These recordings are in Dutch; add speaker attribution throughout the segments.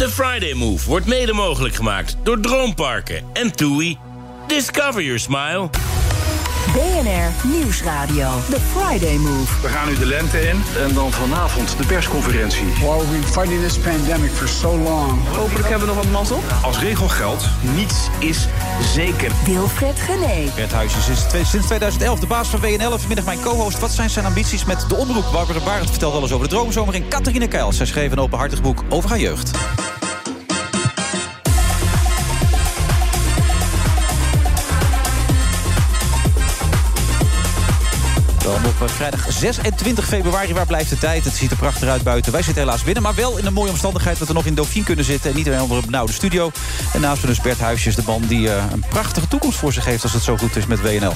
Speaker 1: De Friday Move wordt mede mogelijk gemaakt door Droomparken en TUI. Discover your smile.
Speaker 2: BNR Nieuwsradio. The Friday Move.
Speaker 3: We gaan nu de lente in en dan vanavond de persconferentie.
Speaker 4: While we've been fighting this pandemic for so long.
Speaker 5: Hopelijk hebben we nog wat mazzel.
Speaker 3: Als regel geldt, niets is zeker.
Speaker 2: Wilfred Gené.
Speaker 6: Bert Huisjes is sinds 2011 de baas van WNL. Vanmiddag mijn co-host. Wat zijn zijn ambities met de omroep? Barbara Barend vertelt alles over de droomzomer. En Catharine Keil. Zij schreef een openhartig boek over haar jeugd. Op eh, vrijdag 26 februari, waar blijft de tijd? Het ziet er prachtig uit buiten. Wij zitten helaas binnen, maar wel in een mooie omstandigheid... dat we nog in Dauphine kunnen zitten en niet in een andere benauwde studio. En naast me dus Bert de man die eh, een prachtige toekomst voor zich heeft... als het zo goed is met WNL.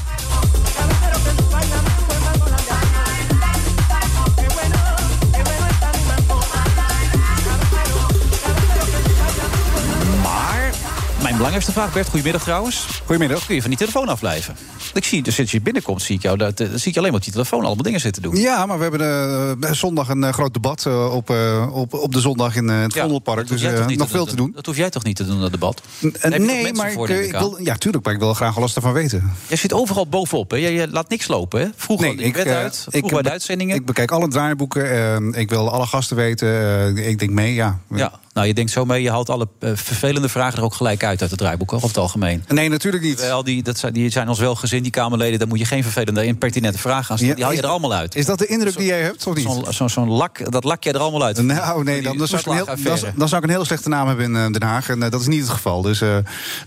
Speaker 6: Mijn belangrijkste vraag, Bert, goedemiddag trouwens.
Speaker 7: Goedemiddag.
Speaker 6: Kun je van die telefoon afblijven? Ik zie, dus sinds je binnenkomt, zie ik jou, dat, eh, zie ik je alleen maar op die telefoon allemaal dingen zitten doen.
Speaker 7: Ja, maar we hebben eh, zondag een eh, groot debat op, op, op de zondag in het
Speaker 6: Ja,
Speaker 7: Vondelpark.
Speaker 6: dat
Speaker 7: Dus nog
Speaker 6: te
Speaker 7: veel te doen.
Speaker 6: Dat hoef jij toch niet te doen, dat debat? Je
Speaker 7: nee, maar ik, ik
Speaker 6: ik
Speaker 7: wil, ja, tuurlijk, maar ik wil graag alles ervan weten.
Speaker 6: Jij zit overal bovenop, hè? Jij, laat niks lopen, hè? Vroeger
Speaker 7: Nee,
Speaker 6: ik, ik uit, vroeger bij de uitzendingen.
Speaker 7: Ik bekijk alle draaiboeken. eh, ik wil alle gasten weten. ik denk mee, ja.
Speaker 6: ja, nou, je denkt zo mee, je haalt alle eh, vervelende vragen er ook gelijk uit uit het draaiboek, hoor, over het algemeen.
Speaker 7: Nee, natuurlijk niet.
Speaker 6: Wel, die, dat zijn, die zijn ons wel gezin, die Kamerleden. Daar moet je geen vervelende, impertinente vragen aan stellen. Die haal je er allemaal uit.
Speaker 7: Is dat de indruk die jij hebt, of niet?
Speaker 6: Zo'n zo, zo'n lak, dat lak je er allemaal uit.
Speaker 7: Nou, nee, dan, dan, zou ik een heel, dan, dan zou ik een heel slechte naam hebben in eh, Den Haag. En eh, dat is niet het geval. Dus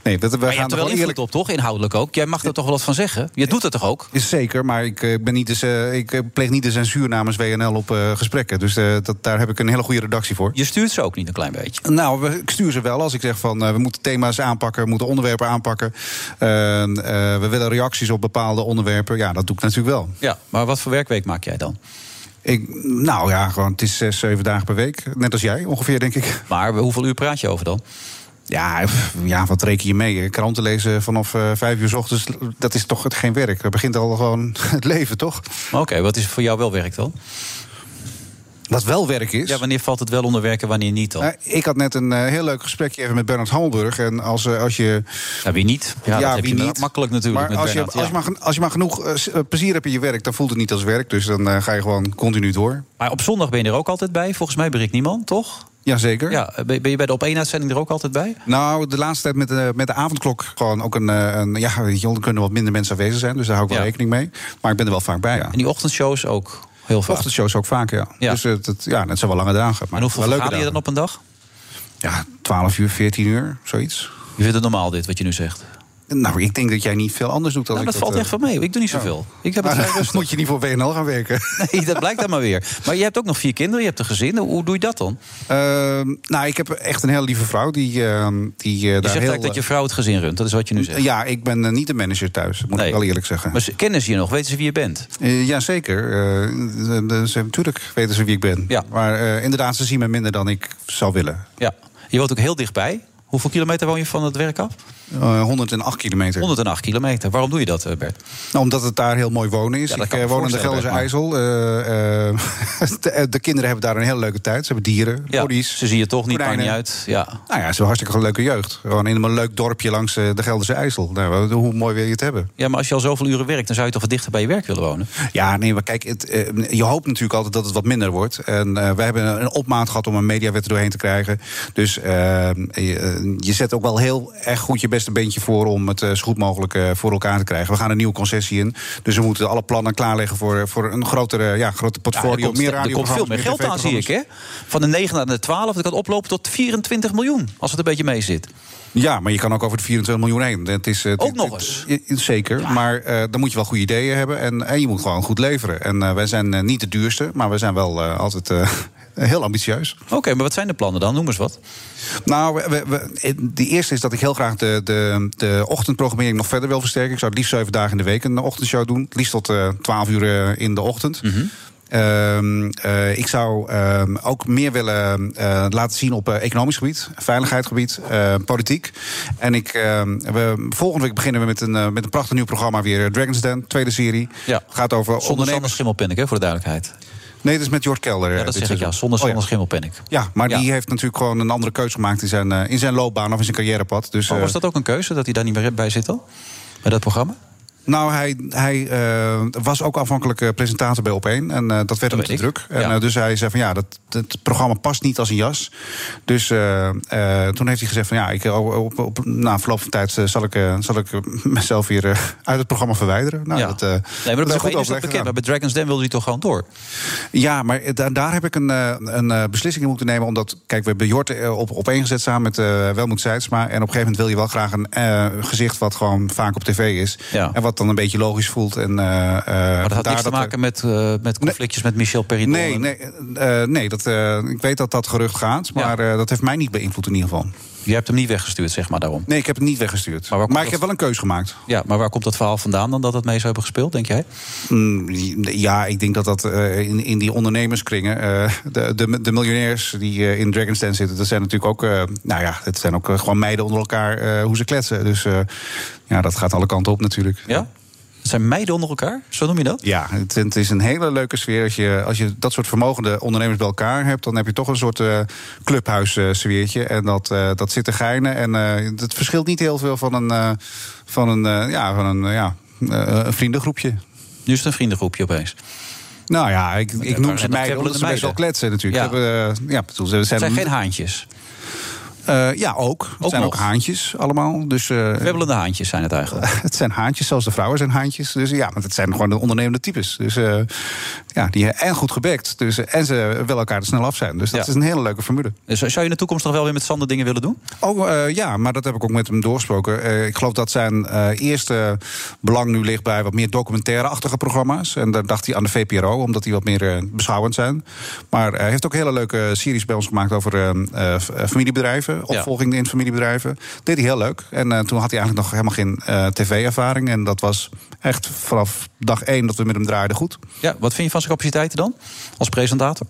Speaker 7: nee, dat, we
Speaker 6: maar je
Speaker 7: gaan
Speaker 6: hebt er wel invloed op, toch? Inhoudelijk ook. Jij mag er toch wel wat van zeggen? Je doet het toch ook?
Speaker 7: Is zeker, maar ik, ben niet eh, ik pleeg niet de censuur namens WNL op gesprekken. Dus dat, daar heb ik een hele goede redactie voor.
Speaker 6: Je stuurt ze ook niet een klein beetje?
Speaker 7: Nou, we, ik stuur ze wel als ik zeg van eh, we moeten thema's aanpakken, we moeten onderwerpen aanpakken. Eh, we willen reacties op bepaalde onderwerpen. Ja, dat doe ik natuurlijk wel.
Speaker 6: Ja, maar wat voor werkweek maak jij dan?
Speaker 7: Ik, nou ja, gewoon, het is zes, zeven dagen per week. Net als jij ongeveer, denk ik.
Speaker 6: Maar hoeveel uur praat je over dan?
Speaker 7: Ja, ja wat reken je mee? Kranten lezen vanaf eh, vijf uur s ochtends, dat is toch het geen werk. Dat begint al gewoon het leven, toch?
Speaker 6: Oké, wat is voor jou wel werk dan?
Speaker 7: Wat wel werk is.
Speaker 6: Ja, wanneer valt het wel onder werk en wanneer niet dan?
Speaker 7: Nou, ik had net een eh, heel leuk gesprekje even met Bernard Hammelburg. En als, eh, als je.
Speaker 6: Ja, wie niet? Ja, dat heb
Speaker 7: wie
Speaker 6: je
Speaker 7: niet.
Speaker 6: makkelijk natuurlijk
Speaker 7: Maar
Speaker 6: met
Speaker 7: als je,
Speaker 6: Bernard,
Speaker 7: als, je maar, als je maar genoeg eh, plezier hebt in je werk, dan voelt het niet als werk. Dus dan ga je gewoon continu door.
Speaker 6: Maar op zondag ben je er ook altijd bij. Volgens mij bericht niemand, toch?
Speaker 7: Jazeker.
Speaker 6: Ja, ben je bij de op één uitzending er ook altijd bij?
Speaker 7: Nou, de laatste tijd met de, met de avondklok gewoon ook een, een. Ja, weet je, er kunnen wat minder mensen aanwezig zijn. Dus daar hou ik wel
Speaker 6: Ja.
Speaker 7: rekening mee. Maar ik ben er wel vaak bij. Ja.
Speaker 6: En die ochtendshows ook heel vaak.
Speaker 7: Ochtendshows ook vaak, ja.
Speaker 6: Ja.
Speaker 7: Dus het, het- ja, het zijn wel lange dagen. Maar
Speaker 6: En hoeveel vergaderen je
Speaker 7: dagen.
Speaker 6: dan op een dag?
Speaker 7: Ja, 12 uur, 14 uur, zoiets.
Speaker 6: Je vindt het normaal dit, wat je nu zegt?
Speaker 7: Nou, ik denk dat jij niet veel anders doet dan
Speaker 6: Nou,
Speaker 7: ik
Speaker 6: dat valt
Speaker 7: eh,
Speaker 6: echt van mee. Ik doe niet zoveel. Ik heb het
Speaker 7: moet je niet voor WNL gaan werken?
Speaker 6: Nee, dat blijkt dan maar weer. Maar je hebt ook nog vier kinderen, je hebt een gezin. Hoe doe je dat dan?
Speaker 7: Ehm, nou, ik heb echt een hele lieve vrouw die, ehm, die eh,
Speaker 6: Je
Speaker 7: daar
Speaker 6: zegt
Speaker 7: heel...
Speaker 6: eigenlijk dat je vrouw het gezin runt. Dat is wat je nu zegt.
Speaker 7: Ja, ik ben eh, niet de manager thuis, moet
Speaker 6: Nee.
Speaker 7: ik wel eerlijk zeggen.
Speaker 6: Maar ze- kennen ze je nog? Weten ze wie je bent?
Speaker 7: Eh, Jazeker. natuurlijk weten ze wie ik ben.
Speaker 6: Ja.
Speaker 7: Maar eh, inderdaad, ze zien me minder dan ik zou willen.
Speaker 6: Ja. Je woont ook heel dichtbij. Hoeveel kilometer woon je van het werk af?
Speaker 7: Eh, 108 kilometer.
Speaker 6: 108 kilometer. Waarom doe je dat, eh, Bert?
Speaker 7: Nou, omdat het daar heel mooi wonen is.
Speaker 6: Ja,
Speaker 7: ik eh, woon in de Gelderse IJssel. Eh, eh, de, de kinderen hebben daar een hele leuke tijd. Ze hebben dieren,
Speaker 6: Ja, ze zien je toch niet, uit. Ja.
Speaker 7: Nou ja, ze hebben hartstikke een leuke jeugd. Gewoon in een leuk dorpje langs eh, de Gelderse IJssel. Nou, hoe mooi wil je het hebben?
Speaker 6: ja, maar als je al zoveel uren werkt... dan zou je toch wat dichter bij je werk willen wonen?
Speaker 7: Ja, nee, maar kijk, het, eh, je hoopt natuurlijk altijd dat het wat minder wordt. En eh, we hebben een opmaat gehad om een mediawet er doorheen te krijgen. Dus eh, je, je zet ook wel heel erg goed je beste beentje voor om het eh, zo goed mogelijk eh, voor elkaar te krijgen. We gaan een nieuwe concessie in. Dus we moeten alle plannen klaarleggen voor, voor een grotere, ja, grote
Speaker 6: Ja,
Speaker 7: portfolio.
Speaker 6: er komt,
Speaker 7: meer
Speaker 6: er komt veel meer geld aan, zie ik, hè? Van de 9 naar de 12, dat kan oplopen tot 24 miljoen. Als het een beetje mee zit.
Speaker 7: Ja, maar je kan ook over de 24 miljoen heen. Het is, eh, het-
Speaker 6: Ook nog eens.
Speaker 7: het- zeker, maar dan moet je wel goede ideeën hebben. En, en je moet gewoon goed leveren. En wij zijn niet de duurste, maar we zijn wel altijd... heel ambitieus.
Speaker 6: Oké, maar wat zijn de plannen dan? Noem eens wat.
Speaker 7: Nou, we, we, we- de eerste is dat ik heel graag de, de, de ochtendprogrammering nog verder wil versterken. Ik zou het liefst zeven dagen in de week een ochtendshow doen. Het liefst tot eh, twaalf uur eh, in de ochtend. Ehm, eh, ik zou ehm, ook meer willen laten zien op economisch gebied, veiligheidsgebied, politiek. En ik, ehm, we, volgende week beginnen we met een, met een prachtig nieuw programma weer. Dragon's Den, tweede serie.
Speaker 6: Ja.
Speaker 7: Gaat over
Speaker 6: Zonder Sander
Speaker 7: ondernemers.
Speaker 6: Hè, voor de duidelijkheid.
Speaker 7: Nee, dat is met Jort Kelder. eh,
Speaker 6: Ja, dat
Speaker 7: dit
Speaker 6: zeg ik ja.
Speaker 7: seizoen.
Speaker 6: Zonder
Speaker 7: Oh,
Speaker 6: Schimmelpenninck.
Speaker 7: Ja, maar die heeft natuurlijk gewoon een andere keuze gemaakt in zijn, eh, in zijn loopbaan of in zijn carrièrepad. Dus,
Speaker 6: Maar
Speaker 7: eh,
Speaker 6: was dat ook een keuze, dat hij daar niet meer bij zit dan? Bij dat programma?
Speaker 7: Nou, hij, hij eh, was ook afhankelijk eh, presentator bij Op1. En eh, dat werd hem
Speaker 6: weet
Speaker 7: te
Speaker 6: ik.
Speaker 7: druk. En,
Speaker 6: Ja.
Speaker 7: dus hij zei van ja, dat, het programma past niet als een jas. Dus toen heeft hij gezegd van ja, ik, op, op, op, na verloop van tijd zal ik, zal ik mezelf weer uit het programma verwijderen. Nou,
Speaker 6: ja.
Speaker 7: dat,
Speaker 6: nee, maar dat
Speaker 7: is
Speaker 6: is,
Speaker 7: goed
Speaker 6: is dat bekend. Maar bij Dragon's Den wilde hij toch gewoon door?
Speaker 7: Ja, maar da- daar heb ik een, een beslissing in moeten nemen. Omdat, kijk, we hebben Jort op, op één gezet samen met Welmoed Seidsma. En op een gegeven moment wil je wel graag een gezicht wat gewoon vaak op tv is.
Speaker 6: Ja.
Speaker 7: En wat dan een beetje logisch voelt. En, eh, eh,
Speaker 6: Maar dat had niks te maken met, eh, met conflictjes met Michel Peridot.
Speaker 7: Nee, nee, nee dat, ik weet dat dat gerucht gaat. Maar dat heeft mij niet beïnvloed in ieder geval.
Speaker 6: Je hebt hem niet weggestuurd, zeg maar, daarom.
Speaker 7: Nee, ik heb het niet weggestuurd.
Speaker 6: Maar
Speaker 7: ik
Speaker 6: dat-
Speaker 7: heb wel een keuze gemaakt.
Speaker 6: Ja, maar waar komt dat verhaal vandaan dan dat het mee zou hebben gespeeld, denk jij?
Speaker 7: Mm, ja, ik denk dat dat eh, in, in die ondernemerskringen... eh, de, de, de miljonairs die eh, in Dragon's Den zitten... dat zijn natuurlijk ook, nou ja, het zijn ook gewoon meiden onder elkaar hoe ze kletsen. Dus ja, dat gaat alle kanten op natuurlijk.
Speaker 6: Ja? Het zijn meiden onder elkaar, zo noem je dat?
Speaker 7: Ja, het, het is een hele leuke sfeer. Als je, als je dat soort vermogende ondernemers bij elkaar hebt... dan heb je toch een soort eh clubhuis-sfeertje. en dat, eh, dat zit te geinen. En eh, het verschilt niet heel veel van een, eh, van een, eh, ja, van een, eh, ja, eh, een vriendengroepje.
Speaker 6: Nu is het een vriendengroepje opeens.
Speaker 7: Nou ja, ik, ik noem ze
Speaker 6: dat
Speaker 7: meiden
Speaker 6: keppelende
Speaker 7: omdat ze best wel
Speaker 6: meiden.
Speaker 7: kletsen natuurlijk.
Speaker 6: Ja.
Speaker 7: Hebben, eh, ja, bedoel, ze
Speaker 6: Het
Speaker 7: zijn
Speaker 6: geen haantjes.
Speaker 7: Eh, ja, ook. Het zijn
Speaker 6: nog.
Speaker 7: ook haantjes allemaal. Dus, eh,
Speaker 6: Webbelende haantjes zijn het eigenlijk.
Speaker 7: het zijn haantjes, zoals de vrouwen zijn haantjes. Dus ja, maar het zijn gewoon de ondernemende types. Dus eh, ja, die en goed gebekt. Dus, en ze willen elkaar er snel af zijn. Dus dat
Speaker 6: Ja.
Speaker 7: is een hele leuke formule.
Speaker 6: Dus zou je in de toekomst nog wel weer met Sander dingen willen doen?
Speaker 7: Oh ja, maar dat heb ik ook met hem doorgesproken. Ik geloof dat zijn eerste belang nu ligt bij wat meer documentaire-achtige programma's. En daar dacht hij aan de VPRO, omdat die wat meer beschouwend zijn. Maar hij heeft ook hele leuke series bij ons gemaakt over eh, f- eh. Opvolging in familiebedrijven. Deed hij heel leuk. En eh, toen had hij eigenlijk nog helemaal geen eh, tv-ervaring. En dat was echt vanaf dag één dat we met hem draaiden goed.
Speaker 6: Ja, wat vind je van zijn capaciteiten dan? Als presentator?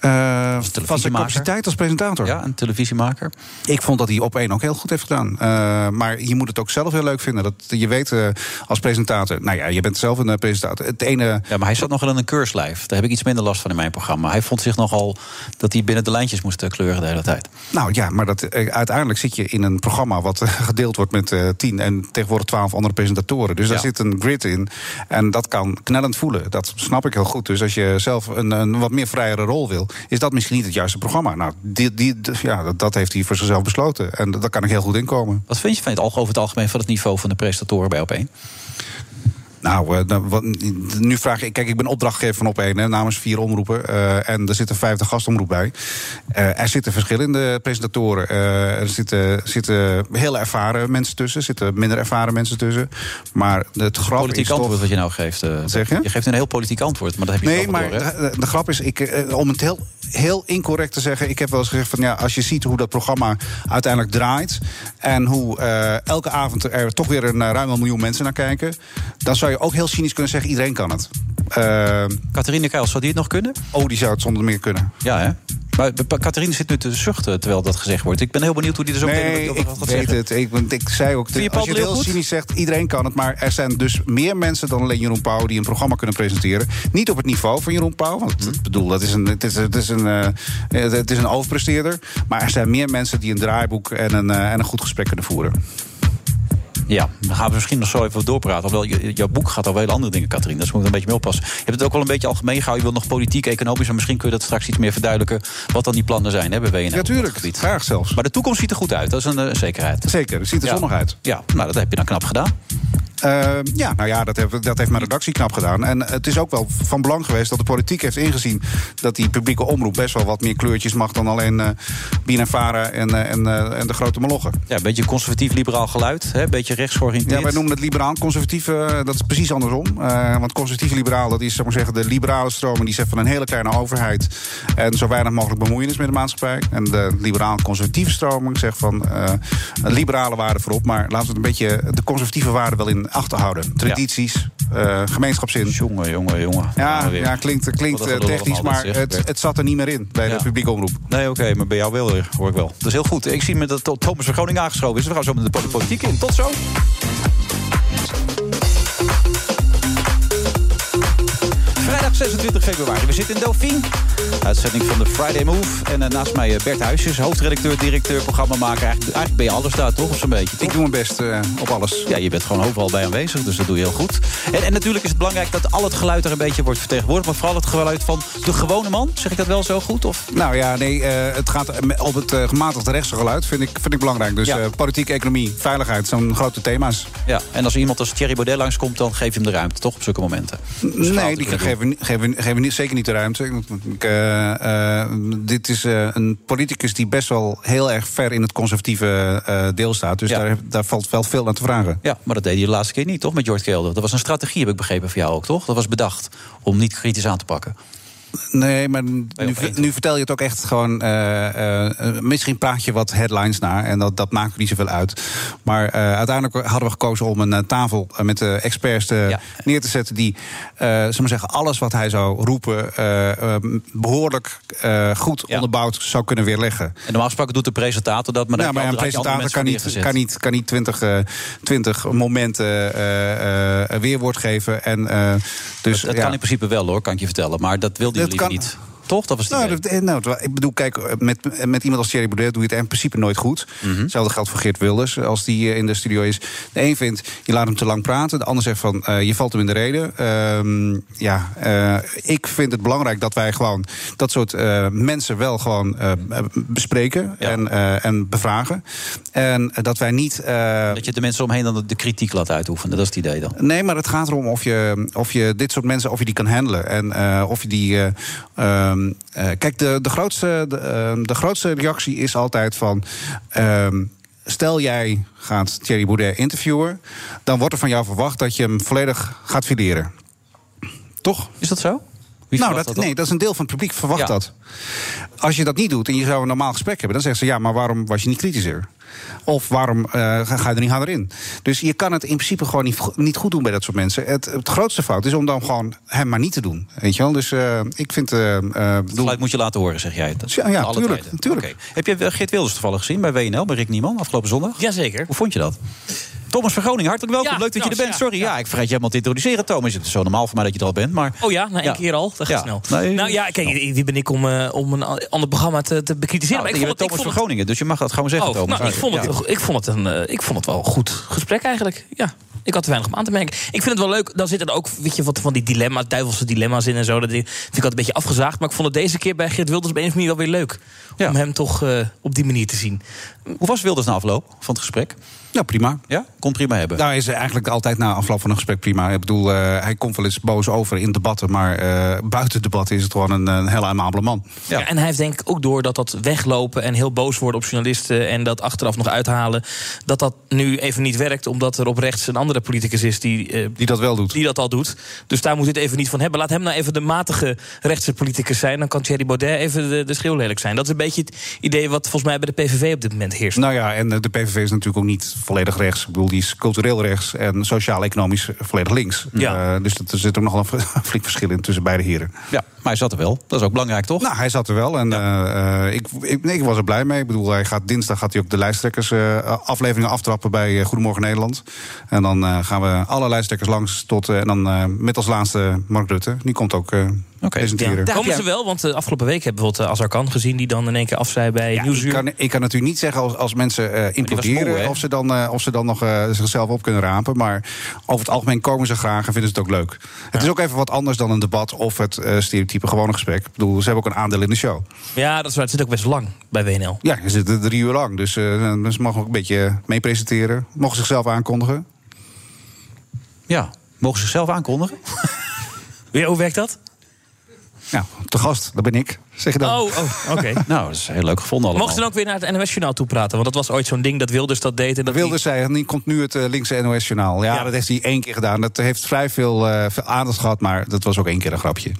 Speaker 7: Eh, van zijn capaciteit als presentator.
Speaker 6: Ja, een televisiemaker.
Speaker 7: Ik vond dat hij op één ook heel goed heeft gedaan. Eh, maar je moet het ook zelf heel leuk vinden. Dat, je weet eh, als presentator... Nou ja, je bent zelf een presentator. Het ene...
Speaker 6: Ja, maar hij zat nog wel in een keurslijf. Daar heb ik iets minder last van in mijn programma. Hij vond zich nogal dat hij binnen de lijntjes moest kleuren de hele tijd.
Speaker 7: Nou ja, maar dat, uiteindelijk zit je in een programma... wat gedeeld wordt met tien en tegenwoordig twaalf andere presentatoren. Dus daar
Speaker 6: Ja.
Speaker 7: zit een grid in. En dat kan knellend voelen. Dat snap ik heel goed. Dus als je zelf een, een wat meer vrijere rol wil... is dat misschien niet het juiste programma. Nou, die, ja, dat, heeft hij voor zichzelf besloten. En daar kan ik heel goed in komen.
Speaker 6: Wat vind je van het, over het algemeen van het niveau van de presentatoren bij Op1?
Speaker 7: Nou, eh, nu vraag ik... Kijk, ik ben opdrachtgever van Op1 hè, namens vier omroepen. eh, en er zitten vijftig gastomroep bij. Eh, er zitten verschillende presentatoren. Er zitten, zitten heel ervaren mensen tussen. Er zitten minder ervaren mensen tussen. Maar het grap
Speaker 6: Politiek
Speaker 7: is
Speaker 6: antwoord
Speaker 7: toch...
Speaker 6: wat je nou geeft.
Speaker 7: zeg je?
Speaker 6: Je geeft een heel politiek antwoord, maar dat heb je
Speaker 7: Nee, maar
Speaker 6: door,
Speaker 7: de, de grap is, ik, om het heel, heel incorrect te zeggen... ik heb wel eens gezegd van ja, als je ziet hoe dat programma uiteindelijk draait... en hoe elke avond er toch weer een ruim een miljoen mensen naar kijken... dan zou je ook heel cynisch kunnen zeggen, iedereen kan het. Eh,
Speaker 6: Catharine Keils, zou die het nog kunnen?
Speaker 7: oh, die zou het zonder meer kunnen.
Speaker 6: Ja, hè? Maar Catharine zit nu te zuchten terwijl dat gezegd wordt. Ik ben heel benieuwd hoe die er zo meteen
Speaker 7: Nee,
Speaker 6: over
Speaker 7: ik
Speaker 6: gaat
Speaker 7: weet
Speaker 6: zeggen.
Speaker 7: het. Ik, zei ook, als je het heel
Speaker 6: goed?
Speaker 7: cynisch zegt, iedereen kan het. Maar er zijn dus meer mensen dan alleen Jeroen Pauw... die een programma kunnen presenteren. Niet op het niveau van Jeroen Pauw. Want
Speaker 6: Mhm.
Speaker 7: ik bedoel, dat is een, het, is, het, is een, eh, het is een overpresteerder. Maar er zijn meer mensen die een draaiboek en een, eh, en een goed gesprek kunnen voeren.
Speaker 6: Ja, dan gaan we misschien nog zo even doorpraten. Hoewel, je- jouw boek gaat over hele andere dingen, Catharine. Dus moet ik een beetje mee oppassen. Je hebt het ook wel een beetje algemeen gehouden. Je wil nog politiek, economisch. Maar misschien kun je dat straks iets meer verduidelijken. Wat dan die plannen zijn hè, bij WNL.
Speaker 7: Natuurlijk,
Speaker 6: gebied.
Speaker 7: graag zelfs.
Speaker 6: Maar de toekomst ziet er goed uit. Dat is een eh, zekerheid.
Speaker 7: Zeker, het ziet er
Speaker 6: Ja.
Speaker 7: zonnig uit.
Speaker 6: Ja, nou, dat heb je dan knap gedaan.
Speaker 7: Uh, ja, nou ja, dat heeft, dat heeft mijn redactie knap gedaan. En het is ook wel van belang geweest dat de politiek heeft ingezien... dat die publieke omroep best wel wat meer kleurtjes mag... dan alleen uh, Bien en Vara en, uh, en, en de grote molochen.
Speaker 6: Ja, een beetje conservatief-liberaal geluid. Een beetje rechtsgeoriënteerd.
Speaker 7: Ja, wij noemen het liberaal. Conservatief, dat is precies andersom. want conservatief-liberaal, dat is zeg maar zeggen, de liberale stroming... die zegt van een hele kleine overheid... en zo weinig mogelijk bemoeienis met de maatschappij. En de liberaal-conservatieve stroming zegt van... liberale waarden voorop, maar laten we het een beetje... de conservatieve waarden wel in achterhouden. Tradities, ja. uh, gemeenschapszin.
Speaker 6: Jongen, jongen, jongen.
Speaker 7: Ja, ja klinkt, klinkt uh, technisch, maar het, het, zat er niet meer in bij de publieke omroep.
Speaker 6: Nee, oké, okay, maar bij jou wel, hoor ik wel. Dat is heel goed. Ik zie me dat Thomas van Groningen aangeschoven is. We gaan zo met de politiek in. Tot zo. 26 februari. We zitten in Dauphine. Uitzending van de Friday Move. En uh, naast mij Bert Huisjes, hoofdredacteur, directeur, programmamaker. Eigenlijk, eigenlijk ben je alles daar, toch? Of zo'n beetje? Toch?
Speaker 7: Ik doe mijn best uh, op alles.
Speaker 6: Ja, je bent gewoon overal bij aanwezig, dus dat doe je heel goed. En, en, natuurlijk is het belangrijk dat al het geluid er een beetje wordt vertegenwoordigd. Maar vooral het geluid van de gewone man. Zeg ik dat wel zo goed? Of?
Speaker 7: Nou ja, nee, uh, het gaat op het gematigde rechtse geluid, vind ik, vind ik belangrijk. Dus ja. politiek, economie, veiligheid, zo'n grote thema's.
Speaker 6: Ja, en als iemand als Thierry Baudet langskomt, dan geef je hem de ruimte, toch? Op zulke momenten.
Speaker 7: Dus nee, die geven, geven, geven niet, zeker niet de ruimte. Ik, uh, uh, dit is uh, een politicus die best wel heel erg ver in het conservatieve deel staat. Dus ja. daar, daar valt wel veel aan te vragen.
Speaker 6: Ja, maar dat deed hij de laatste keer niet, toch, met Jort Kelder? Dat was een strategie, heb ik begrepen, voor jou ook, toch? Dat was bedacht om niet kritisch aan te pakken.
Speaker 7: Nee, maar nu, nu, vertel je het ook echt gewoon. Uh, uh, misschien praat je wat headlines naar en dat, dat maakt niet zoveel uit. Maar uh, uiteindelijk hadden we gekozen om een tafel met de experts ja. neer te zetten. die, maar zeggen, alles wat hij zou roepen. behoorlijk goed onderbouwd zou kunnen weerleggen. En
Speaker 6: normaal gesproken doet de presentator dat. Maar,
Speaker 7: ja, maar een presentator kan niet, kan, niet, kan niet 20, 20 momenten weerwoord geven. En, dus,
Speaker 6: dat, dat kan in principe wel hoor, kan ik je vertellen. Maar dat wilde dat kan, niet. Toch? Dat was
Speaker 7: nou, dat, nou, ik bedoel, kijk, met, met iemand als Thierry Baudet doe je het in principe nooit goed. Mm -hmm. Hetzelfde geldt voor Geert Wilders, als die in de studio is. De een vindt, je laat hem te lang praten. De ander zegt van, uh, je valt hem in de reden. Uh, ja, uh, ik vind het belangrijk dat wij gewoon dat soort mensen wel gewoon bespreken ja. en, en bevragen. En dat wij niet...
Speaker 6: dat je de mensen omheen dan de kritiek laat uitoefenen, dat is het idee dan?
Speaker 7: Nee, maar het gaat erom of je, of je dit soort mensen, of je die kan handelen. En of je die... Um, uh, kijk, de, de, grootste, de, uh, de, grootste reactie is altijd van. Uh, stel jij gaat Thierry Baudet interviewen, dan wordt er van jou verwacht dat je hem volledig gaat fileren. Toch?
Speaker 6: Is dat zo?
Speaker 7: Nou, dat, dat nee, dat is een deel van het publiek verwacht ja. dat. Als je dat niet doet en je zou een normaal gesprek hebben, dan zeggen ze ja, maar waarom was je niet kritischer? Of waarom uh, ga je er niet harder in? Dus je kan het in principe gewoon niet, niet goed doen bij dat soort mensen. Het, het, grootste fout is om dan gewoon hem maar niet te doen. Weet je wel? Dus uh, ik vind. Uh,
Speaker 6: het geluid moet je laten horen, zeg jij.
Speaker 7: Dat ja, ja tuurlijk. tuurlijk. Okay.
Speaker 6: Heb je Geert Wilders toevallig gezien bij WNL, bij Rick Nieman, afgelopen zondag?
Speaker 8: Jazeker.
Speaker 6: Hoe vond je dat? Thomas van Groningen, hartelijk welkom. Ja, Leuk dat je er bent. Sorry, ja, ik vergeet je helemaal te introduceren, Thomas. Het is zo normaal voor mij dat je er al bent. Maar...
Speaker 8: Oh ja, nou één keer al. Dat gaat snel. Nee, nou ja, kijk, wie ben ik om, uh, om een ander programma te, te bekritiseren?
Speaker 6: Nou, maar ik vond het, Thomas van Groningen, dus je mag dat gewoon zeggen, oh, Thomas.
Speaker 8: Nou, ik, vond het, ik, vond het een, uh, ik vond het wel een goed gesprek eigenlijk. Ja. Ik had te weinig om aan te merken. Ik vind het wel leuk. Dan zitten er ook weet je, wat van die dilemma's, duivelse dilemma's in en zo. Dat vind ik altijd een beetje afgezaagd. Maar ik vond het deze keer bij Geert Wilders op een of andere manier wel weer leuk. Ja. Om hem toch uh, op die manier te zien.
Speaker 6: Hoe was Wilders na afloop van het gesprek?
Speaker 7: Nou, prima.
Speaker 6: Ja? Kon prima hebben.
Speaker 7: Nou, is eigenlijk altijd na afloop van een gesprek prima. Ik bedoel, uh, hij komt wel eens boos over in debatten... maar uh, buiten debatten is het gewoon een, een heel amabele man.
Speaker 8: Ja. ja. en hij heeft denk ik ook door dat dat weglopen... en heel boos worden op journalisten en dat achteraf nog uithalen... dat dat nu even niet werkt, omdat er op rechts een andere politicus is... die, uh,
Speaker 7: die dat wel doet.
Speaker 8: Die dat al doet. Dus daar moet het even niet van hebben. Laat hem nou even de matige rechtse politicus zijn... dan kan Thierry Baudet even de, de schreeuw lelijk zijn. Dat is een beetje het idee wat volgens mij bij de PVV op dit moment heerst.
Speaker 7: Nou ja, en de PVV is natuurlijk ook niet volledig rechts. Ik bedoel, die is cultureel rechts en sociaal-economisch volledig links.
Speaker 8: Ja.
Speaker 7: Uh, dus er zit ook nog een flink verschil in tussen beide heren.
Speaker 6: Ja, hij zat er wel. Dat is ook belangrijk, toch?
Speaker 7: Nou, hij zat er wel. En ja. uh, ik, ik, nee, ik, was er blij mee. Ik bedoel, hij gaat, dinsdag gaat hij ook de lijsttrekkers uh, afleveringen aftrappen bij Goedemorgen Nederland. En dan gaan we alle lijsttrekkers langs tot. en dan met als laatste Mark Rutte. Die komt ook
Speaker 8: Okay. Ja, daar komen ze wel, want de afgelopen week hebben we bijvoorbeeld Azarkan gezien... die dan in één keer af zei bij ja, Nieuwsuur.
Speaker 7: Ik kan, ik kan natuurlijk niet zeggen als, als mensen uh, imploderen... of, ze dan, uh, of ze dan nog uh, zichzelf op kunnen rapen. Maar over het algemeen komen ze graag en vinden ze het ook leuk. Het is ook even wat anders dan een debat of het stereotype gewone gesprek. Ik bedoel, ze hebben ook een aandeel in de show.
Speaker 8: Ja, dat is waar. Het zit ook best lang bij WNL.
Speaker 7: Ja, ze zitten drie uur lang. Dus ze mogen ook een beetje mee presenteren. Mogen zichzelf aankondigen.
Speaker 6: Ja, mogen ze zichzelf aankondigen?
Speaker 8: Ja, hoe werkt dat?
Speaker 7: Ja, te gast, dat ben ik. Zeg je dan.
Speaker 8: Oh, oh oké.
Speaker 6: nou, dat is heel leuk gevonden allemaal.
Speaker 8: Mochten ze dan ook weer naar het NOS-journaal toe praten? Want dat was ooit zo'n ding dat Wilders dat deed. En dat
Speaker 7: Wilders zei, en die komt nu het eh, linkse NOS-journaal. Ja,
Speaker 8: Ja.
Speaker 7: dat heeft hij één keer gedaan. Dat heeft vrij veel, eh, veel aandacht gehad, maar dat was ook één keer een grapje.